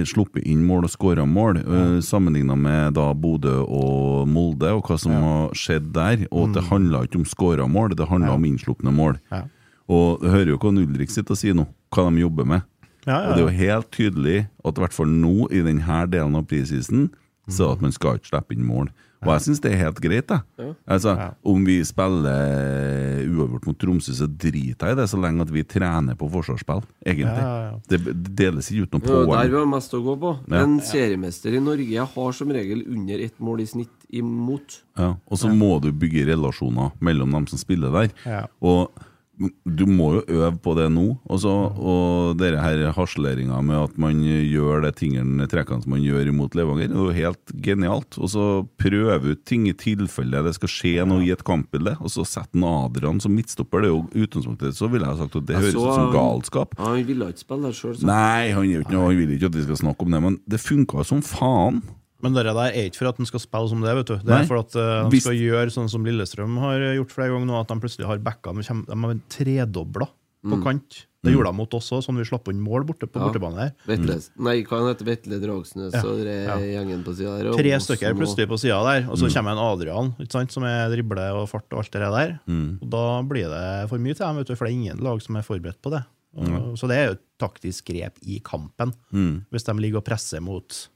Sluppet inn mål og skåra mål, eh, sammenligna med da Bodø og Molde, og hva som har skjedd der. Og at det handla ikke om skåra mål, det handla om innslupne mål. Ja. Og du hører jo hva Ulrik sitter og sier nå, hva de jobber med. Ja, ja, Og det er jo helt tydelig at i hvert fall nå, i denne delen av prisisen, så at man skal ikke slippe inn mål. Og jeg syns det er helt greit, Da. Altså, Om vi spiller uavgjort mot Tromsø, så driter jeg i det, så lenge at vi trener på forsvarsspill, egentlig. Ja, ja, ja. Det, det deles ikke ut noe Det er der vi har mest å gå på. En seriemester i Norge har som regel under ett mål i snitt imot. Ja, og så må du bygge relasjoner mellom dem som spiller der. Og du må jo øve på det nå. Og, så, og dere her harseleringa med at man gjør de tingene, trekkene som man gjør imot Levanger, det er jo helt genialt. Og så prøve ut ting i tilfelle det skal skje noe i et kampbilde, og så sette han Adrian som midtstopper. Det er jo utgangspunktet. Så ville jeg sagt at det høres ut som galskap. Han ville ikke spille der sjøl, Nei, han, ikke han vil ikke at vi skal snakke om det, men det funka som faen. Men det der er ikke for at den skal spille som det, vet du. Det Nei. er for at uh, de skal gjøre sånn som Lillestrøm har gjort flere ganger nå, at de plutselig har backa De kommer- de har tredobla på Mm. kant. Det gjorde de mot oss òg, sånn vi slapp inn mål borte på bortebane her. Vetles. Nei, hva heter Vetle Dragsnes Ja, og ja. gjengen på sida der. Tre stykker plutselig på sida der, og så Mm. kommer en Adrian ikke sant, som er drible og fart og alt det der. Mm. Og Da blir det for mye til dem, vet du, for det er ingen lag som er forberedt på det. Og, Ja. Så det er jo et taktisk grep i kampen, Mm. hvis de ligger og presser mot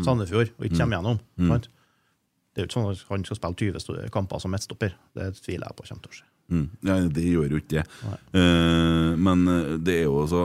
Sandefjord og ikke Mm. kommer gjennom. Mm. sant? Det er jo ikke sånn at han skal spille 20 kamper som midtstopper. Det tviler jeg på kommer til å skje. Mm. Ja, det gjør jo ikke det. Uh, men eh, det er jo også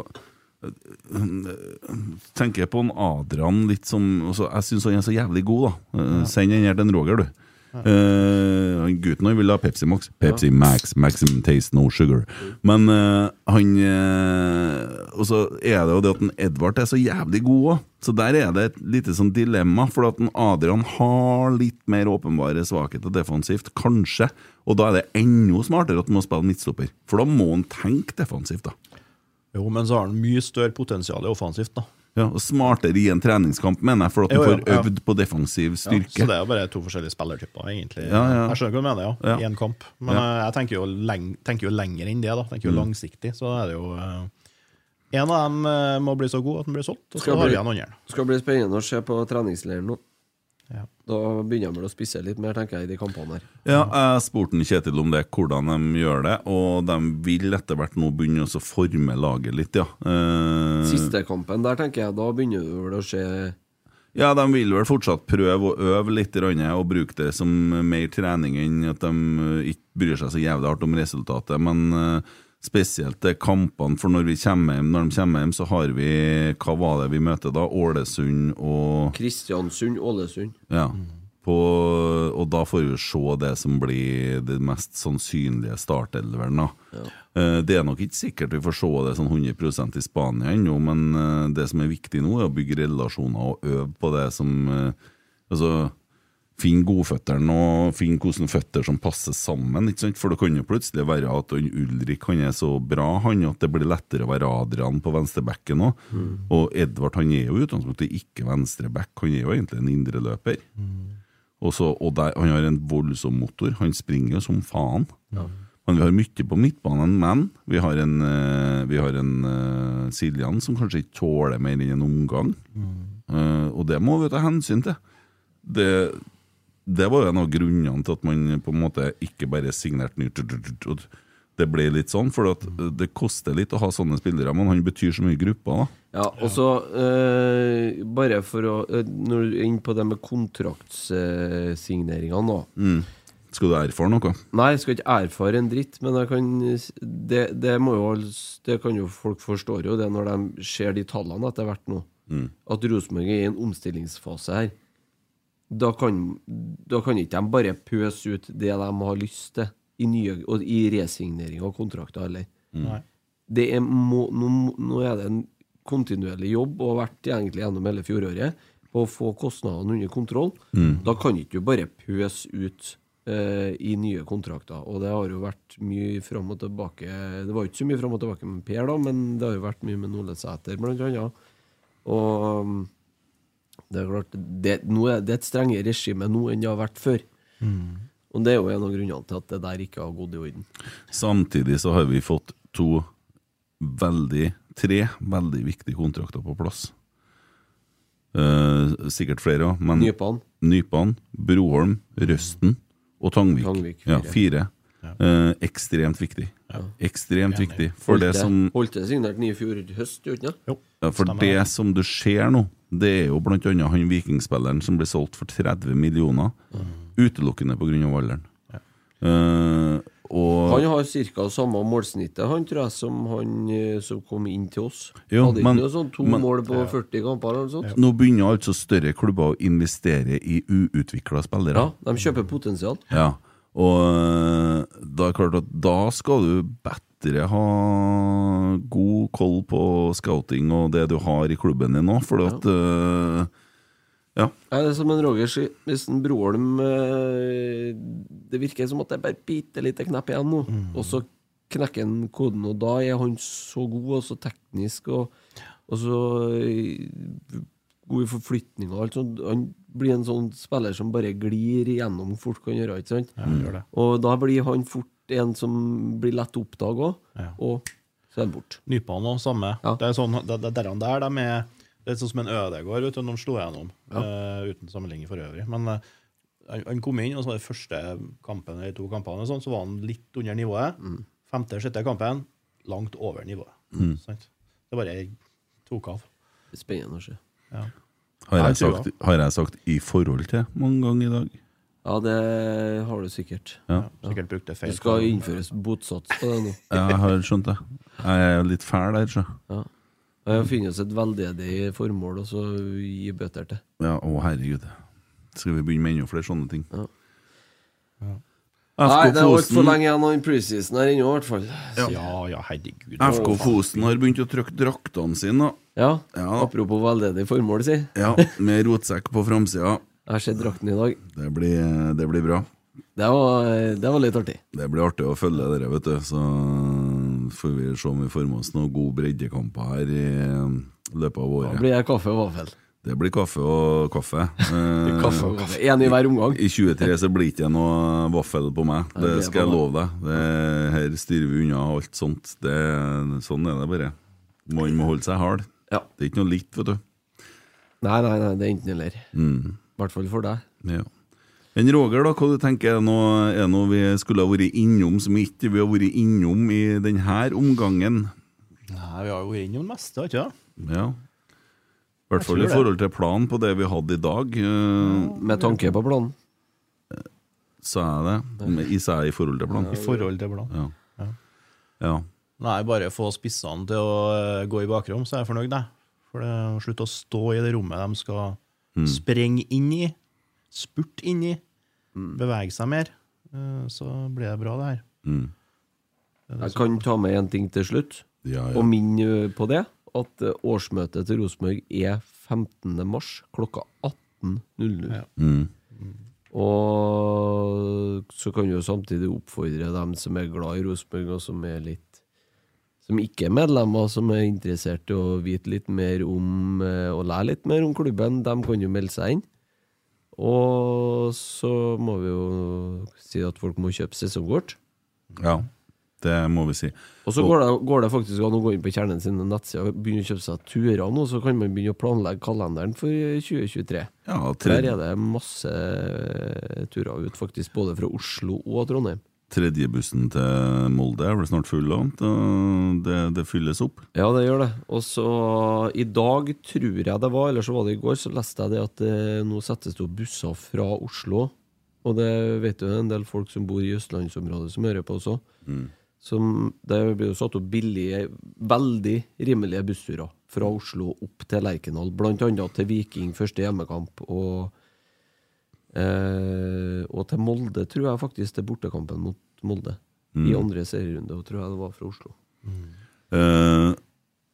eh, Tenker jeg på en Adrian litt som altså, Jeg syns han er så jævlig god, da. Eh, Send den her til Roger, du. Han gutten han vil ha Pepsi Max. Pepsi Max, maximum taste, no sugar. Men uh, han uh, Og så er det jo det at en Edvard er så jævlig god òg. Så der er det et lite sånn dilemma, for at en Adrian har litt mer åpenbare svakheter defensivt, kanskje. Og da er det enda smartere at han må spille midtstopper. For da må han tenke defensivt, da. Jo, men så har han mye større potensial offensivt, da. Ja, og Smartere i en treningskamp, mener jeg, for at han jo, får øvd på defensiv Ja, styrke. så det er jo bare to forskjellige spillertyper, egentlig. Ja, ja. Jeg skjønner hva du mener, ja. Ja. I en kamp. Men Ja. eh, jeg tenker jo, leng tenker jo lenger enn det, da. Tenker jo Mm. langsiktig. Så er det jo eh, En av dem eh, må bli så god at den blir solgt, og så har vi en andre. Skal bli spennende å se på treningsleiren nå. Da begynner de vel å spisse litt mer, tenker jeg, i de kampene her. Ja, jeg spurte Kjetil om det, hvordan de gjør det, og de vil etter hvert nå begynne å forme laget litt, ja. Eh, Siste kampen der, tenker jeg, da begynner det vel å skje Ja, de vil vel fortsatt prøve å øve litt og bruke det som mer trening enn at de eh, ikke bryr seg så jævlig hardt om resultatet. Men eh, spesielt det kampene, for når, vi kommer hjem, når de kommer hjem, så har vi Hva var det vi møter da? Ålesund og Kristiansund, Ålesund. Ja. På, og da får vi se det som blir det mest sannsynlige startelveren. da. Eh, Det er nok ikke sikkert vi får se det sånn 100% i Spania ennå, men eh, det som er viktig nå, er å bygge relasjoner og øve på det som eh, Altså, Finn godføttene og finn hvordan føtter som passer sammen. ikke sant? For det kan jo plutselig være at Ulrik han er så bra han at det blir lettere å være Adrian på venstrebacken òg. Mm. Og Edvard han er jo i utgangspunktet ikke venstreback, han er jo egentlig en indreløper. Og, så, og der, han har en voldsom motor. Han springer jo som faen. Men vi har mye på midtbanen, men vi har en, eh, vi har en uh, Siljan som kanskje ikke tåler mer enn en omgang. Eh, og det må vi ta hensyn til. Det, det var jo en av grunnene til at man på en måte ikke bare signerte nytt. Det ble litt sånn, for at det koster litt å ha sånne spillere, men han betyr så mye i gruppa. da. Ja, og så øh, Bare for å eh, Når du er inne på det med kontraktsigneringene nå Mm. Skal du erfare noe? Nei, jeg skal ikke erfare en dritt, men kan, det, det, må jo, det kan jo folk forstår jo det når de ser de tallene etter hvert nå. Mm. At Rosenborg er i en omstillingsfase her. Da kan, da kan ikke de bare pøse ut det de har lyst til i, nye, og i resignering av kontrakter heller. Det er, må, nå, nå er det en kontinuerlig jobb, og har vært egentlig gjennom hele fjoråret, på å få kostnadene under kontroll. Mm. Da kan ikke du bare pøse ut eh, i nye kontrakter. Og det har jo vært mye fram og tilbake Det var jo ikke så mye fram og tilbake med Per, da, men det har jo vært mye med Nole Sæter, blant annet. Og det er klart det, er, det er et strengere regime nå enn det har vært før. Og det er jo en av grunnene til at det der ikke har gått i orden. Samtidig så har vi fått to veldig Tre veldig viktige kontrakter på plass. Eh, sikkert flere òg, men Nypan. Nypan, Broholm, Røsten og Tangvik. Tangvik, Ja, fire. fire. Eh, ekstremt viktig. Ekstremt viktig. For det Holte- som Holte signert ny i fjor høst, gjorde han ikke? Ja, for det som du ser nå, det er jo annet han vikingspilleren som ble solgt for 30 millioner, utelukkende pga. alderen. Eh, og Han har ca. samme målsnittet han tror jeg, som han eh, som kom inn til oss. Jo, Hadde ikke men- noe sånn to men- mål på 40 kamper eller noe sånt? Nå begynner altså større klubber å investere i uutvikla spillere. Ja, de kjøper potensial. Ja, og øh, da er det klart at da skal du bedre ha god koll på scouting og det du har i klubben din nå, for at uh, Ja. Ja, det er som en Roger sier, hvis en Broholm eh, Det virker som at det er bare bitte lite knepp igjen nå, og så knekker han koden, og da er han så god og så teknisk og, og så eh, god i forflytninger og alt sånt. Han blir en sånn spiller som bare glir igjennom fort kan gjøre, ikke sant? Ja, gjør det. Og da blir han fort en som blir lett å oppdage òg, Ja. og så er han borte. Nypene òg, samme. Det er sånn, det, det, der, der de er Det er sånn som en Ødegård vet du, når han slo gjennom, eh, uten sammenligning for øvrig. Men eh, han, han kom inn, og så var det første kampen eller to kampene, sånn, så var han litt under nivået. Femte-sjette kampen, langt over nivået. Mm. Sant? Det bare tok av. Det spennende å se. Ja. Har Jeg sagt, har jeg sagt 'i forhold til' mange ganger i dag? Ja, det har du sikkert. Ja. Sikkert brukte feil. Det skal innføres botsats på det nå. Ja, jeg har skjønt det. Jeg er litt fæl der, så. Ja. Det finnes et veldedig formål og så gi bøter til. Ja, å herregud. Skal vi begynne med enda flere sånne ting? Ja. Nei, det er altfor lenge igjen av preseason her ennå, i hvert fall. Ja, ja, herregud. FK Fosen har begynt å trykke draktene sine. Ja, Ja. Apropos veldedig formål, si. Ja, Med rotsekk på framsida. Jeg har sett drakten i dag. Det blir, det blir bra. Det var, det var litt artig. Det blir artig å følge dere, vet du. Så får vi se om vi får med oss noen gode breddekamper her i løpet av året. Da blir det kaffe og vaffel. Det blir kaffe og kaffe. Eh, Kaffe og kaffe. Én i hver omgang. I 23 så blir det ikke noe vaffel på meg. Det skal jeg love deg. Det, her styrer vi unna alt sånt. Det, sånn er det bare. Man må holde seg hard. Ja. Det er ikke noe litt, vet du. Nei, nei, nei, det er enten eller. Mm. I hvert fall for deg. Ja. Men Roger, da, hva du tenker er noe, er noe vi skulle ha vært innom som ikke vi har vært innom i denne omgangen? Nei, vi har jo vært innom det meste, ikke det? Ja. I hvert fall i forhold til planen på det vi hadde i dag. eh, Med tanke på planen. Sa jeg det? Med- I seg i forhold til planen? I forhold til planen. Ja. Ja. Nei, bare få spissene til å eh, gå i bakrom, så er jeg fornøyd, jeg. For det å slutte å stå i det rommet de skal Mm. sprenge inn i, spurte inn i, Mm. bevege seg mer, eh, så blir det bra, det her. Mm. Det det Jeg kan ta med en ting til slutt, Ja, ja. og minne på det. At eh, årsmøtet til Rosenborg er 15. mars klokka 18.00. Mm. Og så kan vi jo samtidig oppfordre dem som er glad i Rosenborg, og som er litt som ikke er medlemmer, som er interessert i å vite litt mer om eh, og lære litt mer om klubben, de kan jo melde seg inn. Og så må vi jo si at folk må kjøpe sesongkort. ja. Det må vi si. Og så går det, går det faktisk an å gå inn på Kjernen sin nettside og begynne å kjøpe seg turer nå, så kan man begynne å planlegge kalenderen for 2023. Ja, tre- Der er det masse turer ut, faktisk, både fra Oslo og Trondheim. Tredjebussen til Molde er vel snart full, av, det, det fylles opp. Ja, det gjør det. Og så i dag, tror jeg det var, eller så var det i går, så leste jeg det at det, nå settes det opp busser fra Oslo. Og det vet du en del folk som bor i østlandsområdet som hører på også. Som, det blir jo satt opp billige, veldig rimelige bussturer fra Oslo opp til Lerkendal, blant annet til Viking første hjemmekamp. Og, eh, og til Molde, tror jeg faktisk, til bortekampen mot Molde. I Mm. andre serierunde, og tror jeg det var fra Oslo. Eh,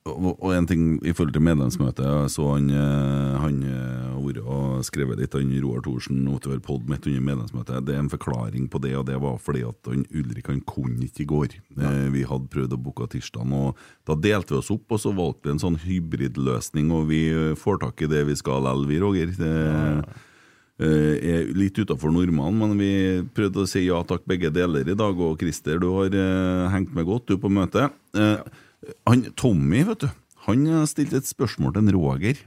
og, og en ting i forhold til medlemsmøtet jeg Så han, eh, han eh, vært og skrevet litt, han Roar Thorsen, utover pod midt under medlemsmøtet. Det er en forklaring på det, og det var fordi at han Ulrik han kunne ikke i går. Eh, vi hadde prøvd å booke tirsdagen, og da delte vi oss opp, og så valgte vi en sånn hybridløsning, og vi får tak i det vi skal likevel, vi, Roger. Det, eh, er litt utafor normalen, men vi prøvde å si ja takk begge deler i dag. Og Christer, du har eh, hengt med godt du på møtet. Eh, han, Tommy, vet du, han eh, stilte et spørsmål til en Roger.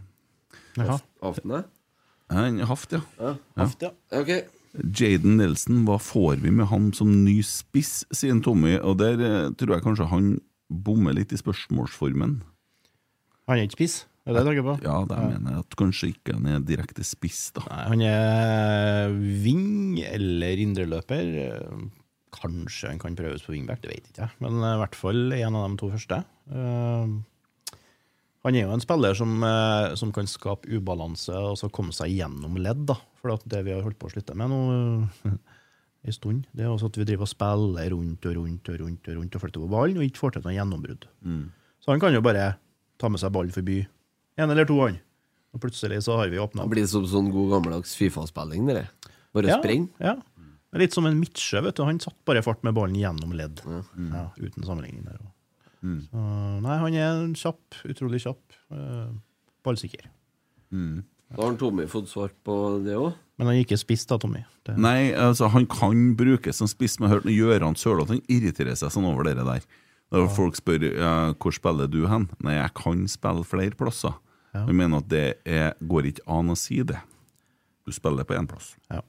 Jaha. Aftene? Han Haft, ja. Haft, ja. Ok. Jaden Nelson, hva får vi med han som ny spiss, sier Tommy. Og der eh, tror jeg kanskje han bommer litt i spørsmålsformen. Han er ikke spiss, er det du tenker på? Ja, det mener jeg at kanskje ikke han er direkte spiss, da. Nei, han er ving eller indreløper. Kanskje han kan prøves på wingback, det vet ikke jeg. Men eh, i hvert fall en av de to første. Eh, Han er jo en spiller som, eh, som kan skape ubalanse og så komme seg gjennom ledd. da. For det vi har holdt på å slutte med nå en stund, det er også at vi driver og spiller rundt og rundt og rundt og rundt og flytter på ballen og ikke får til noe gjennombrudd. Så han kan jo bare ta med seg ballen forbi en eller to, han. Og plutselig så har vi åpna Det blir som sånn god gammeldags Fifa-spilling. Bare ja, spreng. Ja. Litt som en midtsjø, vet du. Han satt bare fart med ballen gjennom ledd. Ja, uten sammenligning der. Mm. Så, nei, han er kjapp, utrolig kjapp. eh, ballsikker. Da har Tommy fått svar på det òg. Men han er ikke spiss, da, Tommy. Det, Nei, altså han kan brukes som spiss, men hørte Gøran Sørloth han irriterer seg sånn over det der. Når folk spør ja, hvor spiller du hen, nei, jeg kan spille flere plasser. Jeg mener at det er, går ikke an å si det. Du spiller på én plass. Ja.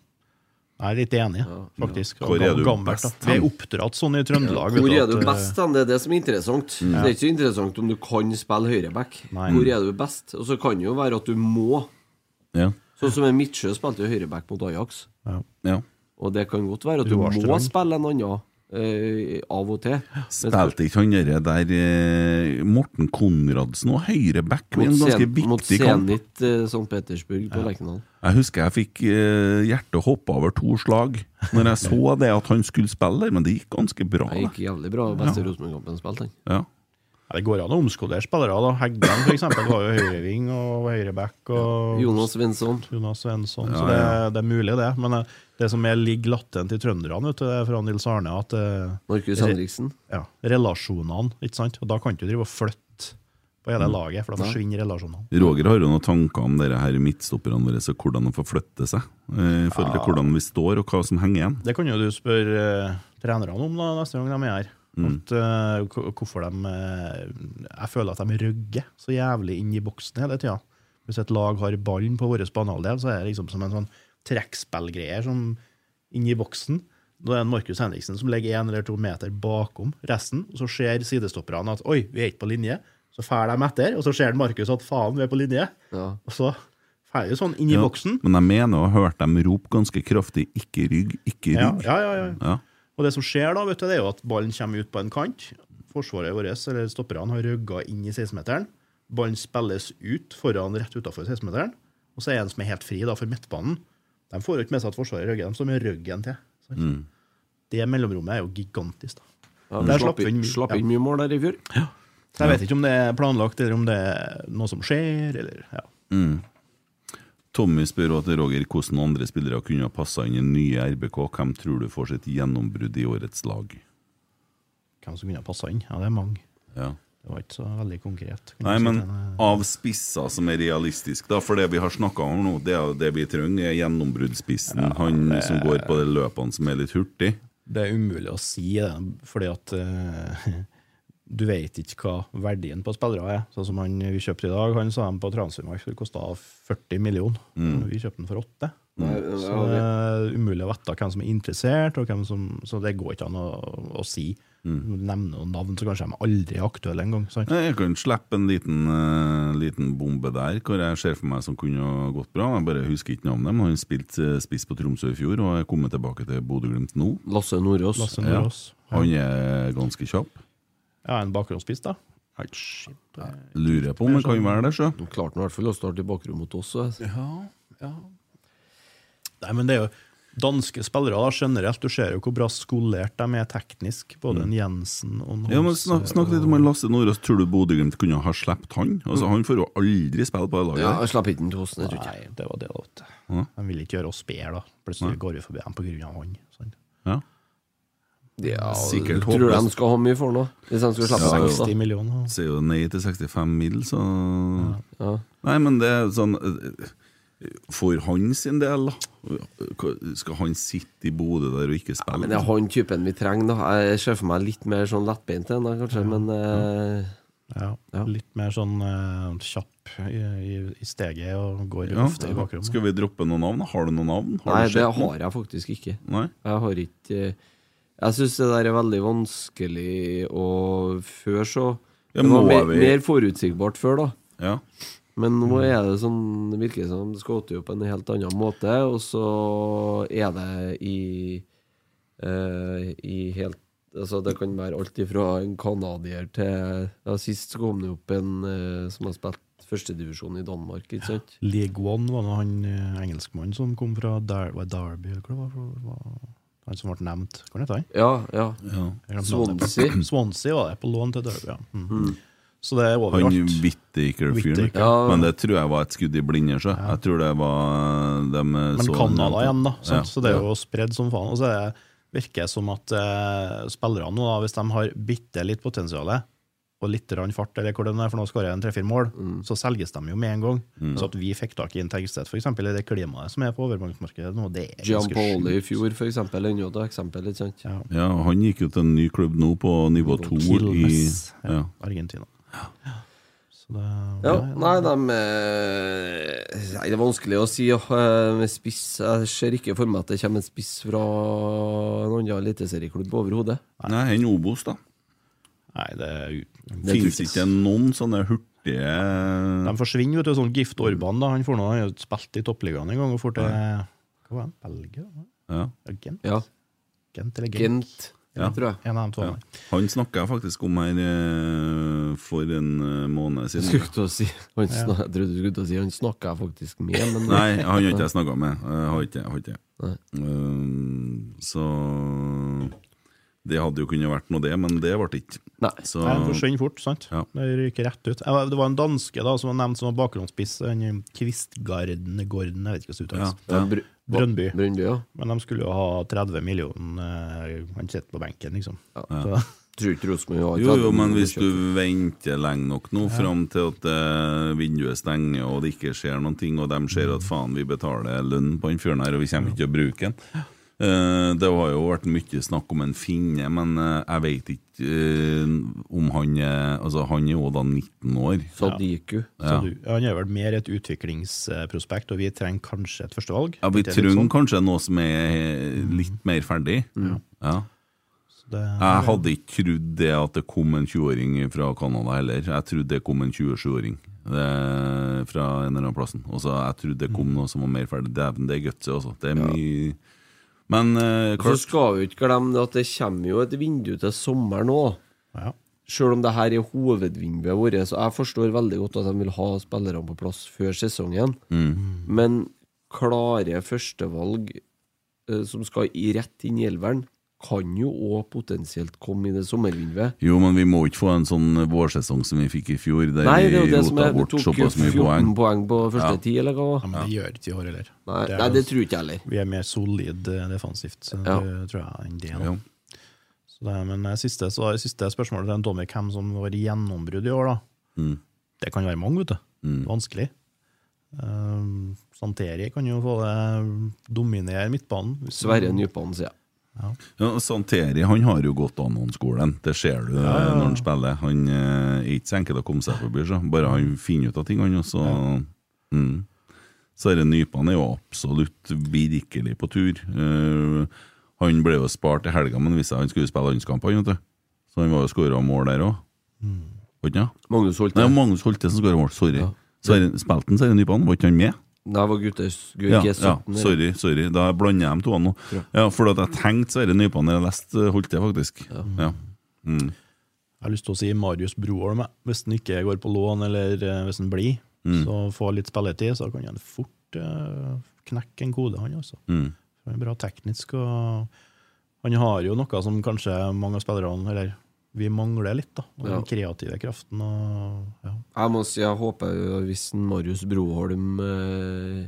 Jeg er litt enig, faktisk. Hvor er du Gammelt, best Vi er oppdratt sånn i Trøndelag. Hvor er du eh, best hen? Det er det som er interessant. Mm. Det er ikke så interessant om du kan spille høyreback. Nei. Hvor er du best? Og så kan det jo være at du må. Ja. Sånn som en Midtsjø spilte høyreback mot Ajax. Ja. Ja. Og det kan godt være at du Du må spille en annen eh, av og til. Spilte ikke han derre der uh, Morten Konradsen og høyreback i mot, en ganske viktig mot kamp? Mot Zenit uh, St. Petersburg på Lerkendal. Jeg husker jeg fikk uh, hjertet hoppa over to slag når jeg så det at han skulle spille der, men det gikk ganske bra. Det gikk jævlig bra. Beste Rosenborg-kampen spilte han. Ja. Ja, det går an å omskolere spillere. da. Heggen for eksempel, var jo høyreving og høyreback. Og Jonas Svensson. Jonas Svensson. Ja, så det, ja. det er mulig, det. Men eh, det som er, ligger latent i trønderne, vet du, det er fra Nils Arne, at eh, Markus Henriksen. ja, relasjonene, ikke sant? Og da kan du drive og flytte på hele laget, for da forsvinner relasjonene. Roger har jo noen tanker om dere her midtstopperne våre, så hvordan de får flytte seg. eh, I forhold til hvordan vi står, og hva som henger igjen. Det kan jo du spørre trenerne om da, neste gang de er her. Mm. At, uh, hvorfor de uh, Jeg føler at de røgger så jævlig inn i boksen hele tida. Hvis et lag har ballen på vår banehalvdel, så er det liksom som en sånn trekkspillgreie som inni boksen. Da er det Markus Henriksen som ligger én eller to meter bakom resten, og så ser sidestopperne at oi, vi er ikke på linje. Så drar de etter, og så ser Markus at faen, vi er på linje. Og så drar de sånn inn i Ja, boksen. Men jeg mener å ha hørt dem rope ganske kraftig 'ikke rygg, ikke Ja, rygg'. ja, ja, ja. Ja. Og det som skjer da, vet du, det er jo at ballen kommer ut på en kant. Forsvaret vårt, eller stopperne, har rygga inn i 16-meteren. Ballen spilles ut foran rett utafor 16-meteren. Og så er det en som er helt fri da, for midtbanen. De får jo ikke med seg at Forsvaret rygger, de står med ryggen til. Mm. Det mellomrommet er jo gigantisk, da. Ja, Der slapp, inn, mye- slapp ja. inn mye mål der i fjor. Så jeg vet ikke om det er planlagt, eller om det er noe som skjer, eller ja. Mm. Tommy spør til Roger hvordan andre spillere kunne ha passa inn i nye RBK. Hvem tror du får sitt gjennombrudd i årets lag? Hvem som kunne ha passa inn? Ja, det er mange. Ja. Det var ikke så veldig konkret. Nei, men av spisser som er realistisk, da, for det vi har snakka om nå, det er det vi trenger, er gjennombruddsspissen. han det- som går på de løpene som er litt hurtig. Det er umulig å si det, fordi at eh, du vet ikke hva verdien på spillere er. Sånn som han vi kjøpte i dag, han sa han på Transfermark det koste 40 millioner. Mm. Vi kjøpte den for 8. Nei, Så det er umulig å vite hvem som er interessert, og hvem som, så det går ikke an å, å si. Mm. Nevne noen navn så kanskje de aldri er aktuelle engang. Jeg kan slippe en liten, uh, liten bombe der, hvor jeg ser for meg som kunne ha gått bra. Jeg bare husker ikke navnet, men han spilte eh, spiss på Tromsø i fjor og er kommet tilbake til Bodø-Glimt nå. Lasse Nordås. Lasse Nordås. Ja. Han er ganske kjapp. Ja, en bakgrunnsspiss, da. Nei, shit. Lurer på om han kan være det, sjø. Klarte han i hvert fall å starte i bakrom mot oss. så- Ja, ja. Nei, men det er jo danske spillere da, generelt. Du ser jo hvor bra skolert de er teknisk, både en Jensen og Mm. Ja, men Snakk, snakk litt om han Lasse Nordås. Tror du Bodø-Glimt kunne ha sluppet han? Altså, Han får jo aldri spille på det laget. Ja, jeg slapp ikke den til oss, det tror jeg. Nei, det var det, da. Ja. De vil ikke gjøre oss bedre, da. Plutselig ja. går vi forbi dem av han. Sånn. Ja. Ja, Sikkert tror du de skal ha mye for nå? Hvis de skal slippe Ja, 60 da? millioner. Sier jo nei til 65 mil, så Ja. Nei, men det er sånn eh, For han sin del, da. Skal han sitte i Bodø der og ikke spille? Men det er han typen vi trenger, da. Jeg ser for meg litt mer sånn lettbeint enn kanskje, men eh, Ja, Ja. Litt mer sånn uh, kjapp i, i, i steget og går Ja. ofte i bakrommet. Skal vi droppe noen navn? Har du noen navn? Har Nei, du det noe? har jeg faktisk ikke. Nei? Jeg har ikke eh, Jeg syns det der er veldig vanskelig å Før så Ja, Det var mer, vi- mer forutsigbart før, da. Ja. Men nå er det sånn Det virker som det skal åtte opp på en helt annen måte, og så er det i eh, I helt Altså, det kan være alt ifra en canadier til ja, Sist så kom det opp en eh, som har spilt førstedivisjon i Danmark, ikke sant? League One var det han eh, engelskmannen som kom fra det Derby, eller hva det var Han som ble nevnt. Hva heter han? Ja, ja. ja. Jeg. Swansea. Swansea var det, på lån til Derby. Ja. Mm. Så det er overalt. Han Whittaker-fyren. Whittaker. Ja. Men det tror jeg var et skudd i blinde. Ja. Jeg tror det var de Men så- Canada igjen, da. Ja. Så det er jo spredd som faen. Og så er virker det som at eh, spillerne nå, da, hvis de har bitte litt potensial og litt fart, eller hvor det er for noe, skårer en tre-fire mål, Mm. så selges de jo med en gang. Mm. Så at vi fikk tak i en Tergstedt, eksempel, i det klimaet som er på overgangsmarkedet nå, det er ganske Giampoli i fjor, eksempel, er jo et eksempel, ikke sant? Ja. Ja, Han gikk jo til en ny klubb nå, på nivå to i ja, ja. Argentina. Ja. det, Ja, nei, de eh, Nei, det er vanskelig å si. eh, Med spiss Jeg ser ikke for meg at det kommer en spiss fra en annen eliteserieklubb overhodet. Nei, enn Obos, da. Nei, det er ut- Fins ikke noen sånne hurtige De forsvinner, vet du. Sånn Gift Orban, da. Han får noe, han har spilt i toppligaen en gang og får til Hva var det? Belgia? Ja. Gent? Ja. Gent eller Gent? Gent, Ja. tror jeg. En av de to. Ja. Han snakka jeg faktisk om her eh, for en eh, måned siden. skulle til å si han snak, Jeg trodde du skulle til å si han snakka jeg faktisk med, men Nei, han har ikke jeg snakka med. Jeg har ikke, jeg har ikke. Nei. Um, så det hadde jo kunnet vært noe, det, men det ble ikke. Nei. Så, Nei, Den forsvinner fort. sant? Ja. Det ryker rett ut. Det var en danske da, som var nevnt som var bakgrunnsspiss. Kvistgarden gården, jeg vet ikke hva det ja, uttales. ja. Br- Brøndby. Brøndby, ja. Men de skulle jo ha 30 millioner eh, Han sitter på benken, liksom. Ja. Så, Jo, jo, men hvis du venter lenge nok nå, fram til at eh, vinduet stenger og det ikke skjer noen ting, og de ser at faen, vi betaler lønn på den fyren her, og vi kommer ikke til å bruke den, det har jo vært mye snakk om en finne, men eh, jeg vet ikke eh, om han Altså, han er jo da 19 år. Sadiku. Ja. Så du, han er vel mer et utviklingsprospekt, og vi trenger kanskje et førstevalg? Ja, Vi trenger sånn? kanskje noe som er litt mer ferdig. Ja. det- Jeg hadde ikke trodd det at det kom en 20-åring fra Canada heller. Jeg trodde det kom en 27-åring eh, fra en eller annen plassen. Og så jeg trodde det kom noe som var mer ferdig. Dæven, det er gutsy, altså. Det er mye Men eh, Så skal vi ikke glemme at det kommer jo et vindu til sommeren òg. Selv om det her er hovedvinduet vårt, så jeg forstår veldig godt at de vil ha spillerne på plass før sesongen. Mm. Men klare førstevalg eh, som skal i rett inn i elveren, kan jo òg potensielt komme i det sommervinduet. Jo, men vi må ikke få en sånn vårsesong som vi fikk i fjor, der Nei, det er jo vi det som rota Det bort såpass mye 14 poeng. poeng. på første Ja. ti, eller hva? Ja, men det gjør ikke i år heller. Nei, det, nei, det tror ikke jeg heller. Vi er mer solid eh, defensivt, så Ja. det tror jeg enn det. Ja. Så det, men eh, siste, så, siste spørsmålet til en Tommy, hvem som var gjennombrudd i år, da? Mm. Det kan være mange, vet du. Mm. Vanskelig. Um, Santeri kan jo få det dominere midtbanen. Sverre Nypan, sier jeg. Ja, Santeri han har jo gått Anon-skolen. Det ser du Ja, ja, ja. når han spiller. Han eh, er ikke så enkel å komme seg forbi. Så. Bare han finner ut av ting, han også. Mm. Så det Nypan er jo absolutt virkelig på tur. Uh, han ble jo spart i helga, men visste han skulle spille landskamp. Så han var jo skåra mål der òg. Mm. Magnus Holte. Nei, Magnus Holte som skåra mål. Sorry. Så det- Spilte han Sverre Nypan? Var ikke han med? Det var guttes Ja, G17. ja, sorry, sorry. Da blander jeg dem to nå. Ja, for at jeg tenkte Sverre Nypan da jeg leste Holte, faktisk. Ja. Mm. Jeg har lyst til å si Marius Broholm. Hvis han ikke går på lån, eller eh, hvis han blir, Mm. så får litt spilletid, så kan han fort uh, knekke en kode, han også. Mm. Han er bra teknisk, og han har jo noe som kanskje mange av spillerne Eller vi mangler litt, da. Og Ja. Den kreative kraften og ja. Jeg må si jeg håper jo hvis en Marius Broholm eh,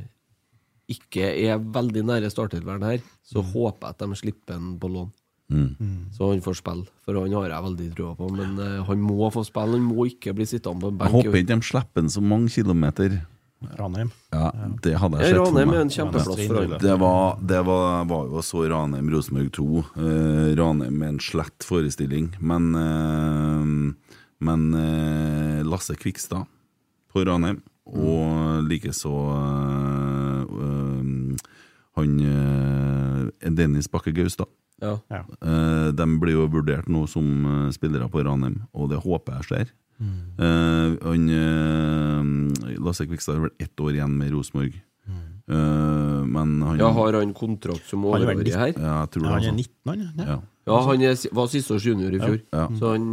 ikke er veldig nære startelveren her, så håper jeg at de slipper han på lån. Mm. Så han får spille, for han har jeg veldig trua på. Men eh, han må få spille, han må ikke bli sittende på en Jeg benk. håper ikke de slipper han så mange kilometer. Ranheim. Ja, det hadde jeg sett for Ranheim meg. er en kjempeplass for alle. Det var, det var, var jo så Ranheim-Rosenborg 2. Eh, Ranheim med en slett forestilling. Men, eh, men eh, Lasse Kvikstad på Ranheim, og likeså eh, eh, han eh, Dennis Bakke Gaustad. Ja. Eh, de blir jo vurdert nå som spillere på Ranheim, og det håper jeg skjer. Eh, han, uh, Lasse Kvikstad har vel ett år igjen med Rosenborg. Eh, men han Ja, har han kontrakt som Han er overårig her? Ja, jeg tror ja, Han er altså. 19, han? Ja. Ja. Han er, var siste års junior i fjor. Ja. Så han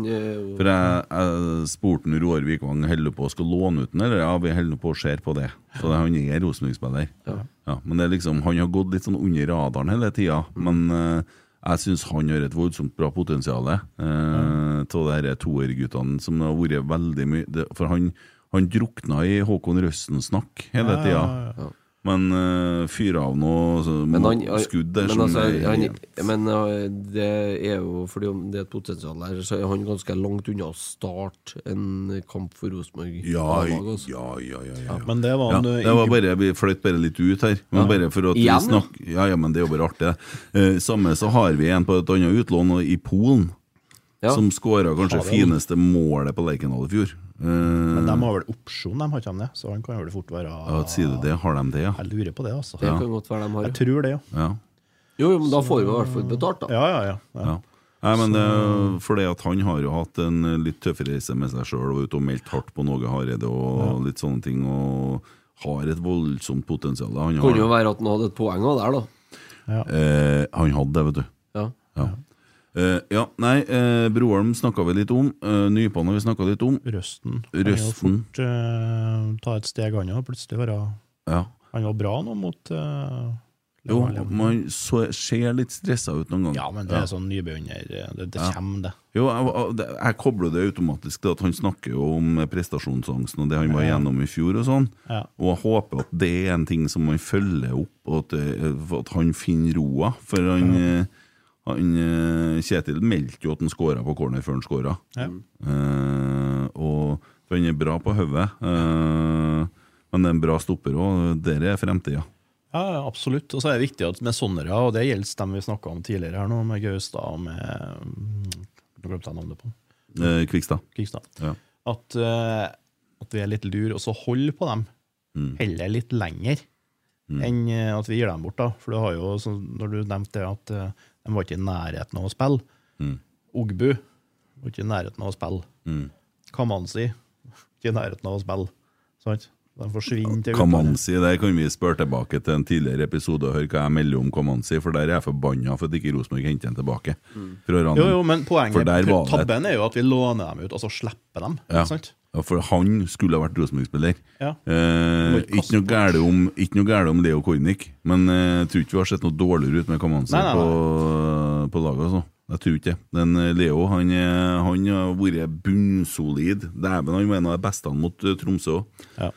For jeg, jeg spurte Roar Vikvang holder på å skal låne ut den, eller ja, vi holder på å se på det. Så det, han er Rosenborg-spiller. Ja. men det er liksom, han har gått litt sånn under radaren hele tida. Men jeg syns han har et voldsomt bra potensial eh, av de her toerguttene som har vært veldig mye For han, han drukna i Håkon Røsten-snakk hele Ja, ja, ja. Men uh, fyre av noe så, Men, han, skudd der men, som altså, er- han, men uh, det er jo fordi det er et potensial der, så er han ganske langt unna å starte en kamp for Rosenborg. Ja, altså. ja, ja, ja, ja. Men det var Ja, en, det var bare, Vi fløyt bare litt ut her. Men Ja. bare for at Igjen, vi snakker ja, ja, men Det er jo bare artig. Uh, samme så har vi en på et annet utlån og i Polen, Ja. som skåra kanskje fineste målet på Lerkendal i fjor. Eh, Men de har vel opsjon, de har ikke det? Så han kan vel fort være ja, Sier du det? Har de det, ja? Jeg lurer på det, altså. Det kan godt være de har. Jeg tror det, ja. Ja. Jo, jo, men da får vi i hvert fall betalt, da. Ja, ja, ja. ja. ja. Nei, men det, fordi at Han har jo hatt en litt tøffere reise med seg sjøl og ute og meldt hardt på Någe Hareide og litt sånne ting. Og har et voldsomt potensial. Han Kunne jo være at han hadde et poeng òg der, da. eh, han hadde det, vet du. Ja. Ja. Eh, ja, nei, uh, Broholm snakka vi litt om. Uh, Nypan har vi snakka litt om. Røsten. Røsten. fort uh, ta et steg, annet og Plutselig være Ja. Han var bra nå mot uh, Jo, man så, ser litt stressa ut noen ganger. Ja, men det er sånn nybegynner. Det, det Ja. kommer, det. Jo, jeg, jeg, kobler det automatisk til at han snakker jo om prestasjonsangsten og det han var igjennom i fjor og sånn. Ja. Og jeg håper at det er en ting som man følger opp, og at, at han finner roa. For han, eh, eh, Kjetil meldte jo at han skåra på corner før han skåra. Ja. Eh, og for han er bra på hodet. eh, men det er en bra stopper òg. Der er fremtida. Ja, absolutt. Og så er det viktig at med sånne, og det gjelder dem vi snakka om tidligere her nå, med Gaustad og med mm, Nå glemte jeg navnet på. Eh, Kvikstad. Kvikstad. Ja. At, eh, at vi er litt lur, og så hold på dem Mm. heller litt lenger enn eh, at vi gir dem bort. da. For du har jo, så, når du nevnte det, at eh, de var ikke i nærheten av å spille. Mm. Ogbu var ikke i nærheten av å spille. Mm. Kamanzi ikke i nærheten av å spille. Sant? De forsvinner til. Kamanzi, der kan vi spørre tilbake til en tidligere episode og høre hva jeg melder om Kamanzi, for der er jeg forbanna for at ikke Rosenborg henter ham tilbake. Mm. Jo, jo, men poenget, tabben er jo at vi låner dem ut, og så slipper dem. Ja. Sant? Ja, for han skulle ha vært Rosenborg-spiller. Ja. Eh, ikke noe galt om, om Leo Kornic, men eh, jeg tror ikke vi har sett noe dårligere ut med Kamanzi på, på laget. Altså. Jeg tror ikke det. Men eh, Leo han, er- han har vært bunnsolid. Dæven, han var en av de beste mot eh, Tromsø òg. Ja.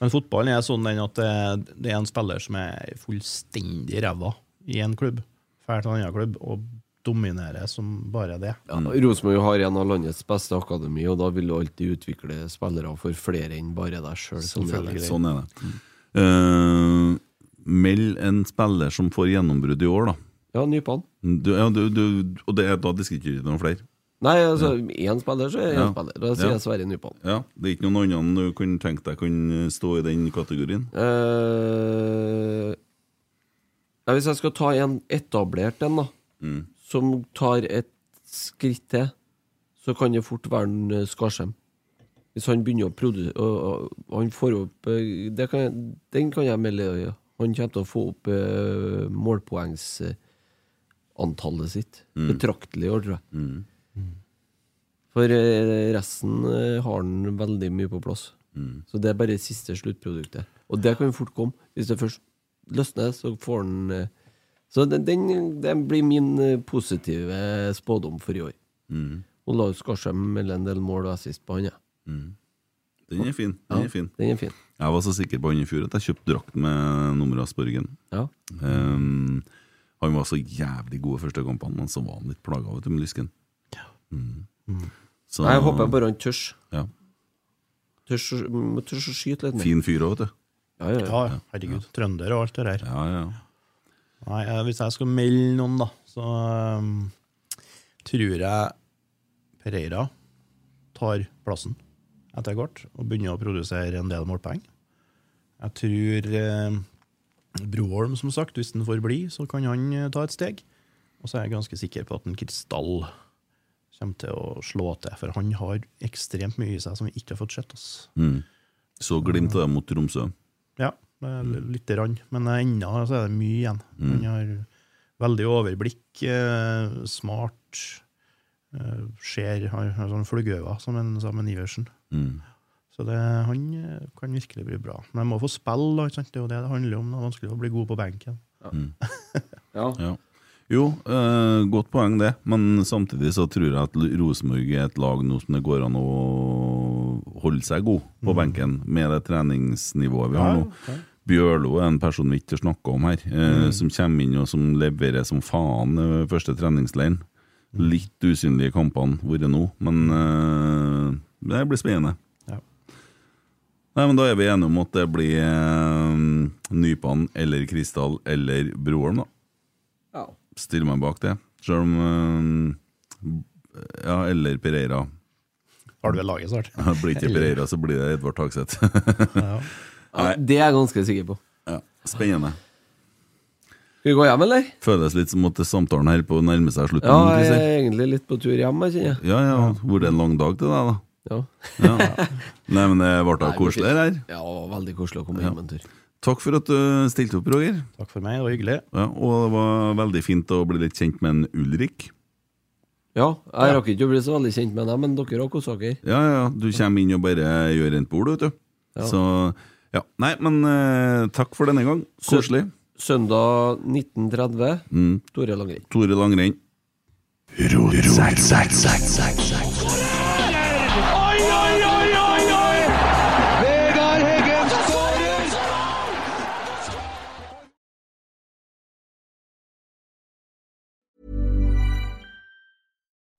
Men fotballen er sånn den at det, det er en spiller som er fullstendig ræva i en klubb, drar til en annen klubb og dominerer som bare det. Ja, Rosenborg har en av landets beste akademi, og da vil du alltid utvikle spillere for flere enn bare deg sjøl. Sånn. Sånn er det. Eh, meld en spiller som får gjennombrudd i år, da. Ja, Nypan. Du, ja, du, du, og det, er- da diskuterer du noen flere. Nei, altså, én spiller, så er én Ja. spiller. Da sier Ja. jeg Sverre Nypan. Ja, Det er ikke noen andre du kunne tenkt deg kunne stå i den kategorien? Uh, nei, hvis jeg skal ta en etablert en, da, Mm. Som tar et skritt til, så kan det fort være en eh, Skarsheim. Hvis han begynner å produsere og, og Han får opp eh, det kan Den kan jeg melde. Ja. Han kommer til å få opp uh, målpoengsantallet sitt Mm. betraktelig i år, tror jeg. For eh, resten eh, har han veldig mye på plass. Mm. Så det er bare siste sluttproduktet. Og det kan fort komme. Hvis det først løsner, så får han Så den, den, den blir min eh, positive spådom for i år. Mm. Olav Skarsheim melder en del mål og assist på han, ja. Den er fin. Den Ja, er fin. den er fin. Jeg var så sikker på han i fjor at jeg kjøpte drakt med nummer av Sporgen. Ja. Um, han var så jævlig god i første kampene, men så var han litt plaga vet du, med lysken. Mm. Så- jeg håper bare han tørs. Ja. Tørs, tørs å skyte litt mer. Fin fyr òg, vet du. Ja, ja, Ja, ja, herregud. Trønder og alt det der. Ja, ja. Nei, eh, Hvis jeg skal melde noen, da, så um, tror jeg Pereira tar plassen etter hvert og begynner å produsere en del målpoeng. Jeg tror eh, Broholm, som sagt, hvis han får bli, så kan han eh, ta et steg. Og så er jeg ganske sikker på at en Kristall kommer til å slå til, for han har ekstremt mye i seg som vi ikke har fått sett. Mm. Så glimt av det mot Tromsø. Ja, lite grann. Men ennå så er det mye igjen. Mm. Han har veldig overblikk, eh, smart, eh, ser, har, har sånn fluggøyne som en, som en Iversen. Mm. Så det, han eh, kan virkelig bli bra. Men jeg må få spille, ikke sant? det er jo det det handler om. Det er vanskelig å bli god på benken. Mm. Ja. Ja. Jo, eh, godt poeng det, men samtidig så tror jeg at Rosenborg er et lag nå som det går an å holde seg god på benken med det treningsnivået vi har nå. Bjørlo er en person vi ikke snakker om her, eh, som kommer inn og som leverer som faen eh, første treningsleiren. Litt usynlige kampene kampene vært nå, men eh, det blir spennende. Ja. Nei, men Da er vi enige om at det blir eh, Nypan eller Kristall eller Broholm, da. Ja. Stiller meg bak det. Selv om eh, Ja, eller Pereira. Har du vel laget snart? Blir ikke Pereira, så blir det Edvard Tagseth. Ja. Det er jeg ganske sikker på. ja, spennende. Skal vi gå hjem, eller? Føles litt som at samtalen her på å nærme seg slutten. Ja, jeg er egentlig litt på tur hjem, jeg kjenner jeg. ja, ja. Vært en lang dag til deg, da. Ja. Ja. Nei, men det ble da koselig her. Ja, veldig koselig å komme hjem en tur. Takk for at du stilte opp, Roger. Takk for meg, det var hyggelig. Ja, og det var veldig fint å bli litt kjent med en Ulrik. Ja, jeg rakk ikke å bli så veldig kjent med deg, men dere har kosa dere. Ja, ja, du kommer inn og bare gjør rent bord, vet du. Ja. Så ja. Nei, men eh, takk for denne gang. Koselig. Søndag 1930, Mm. Tore Langrenn. Tore Langrenn.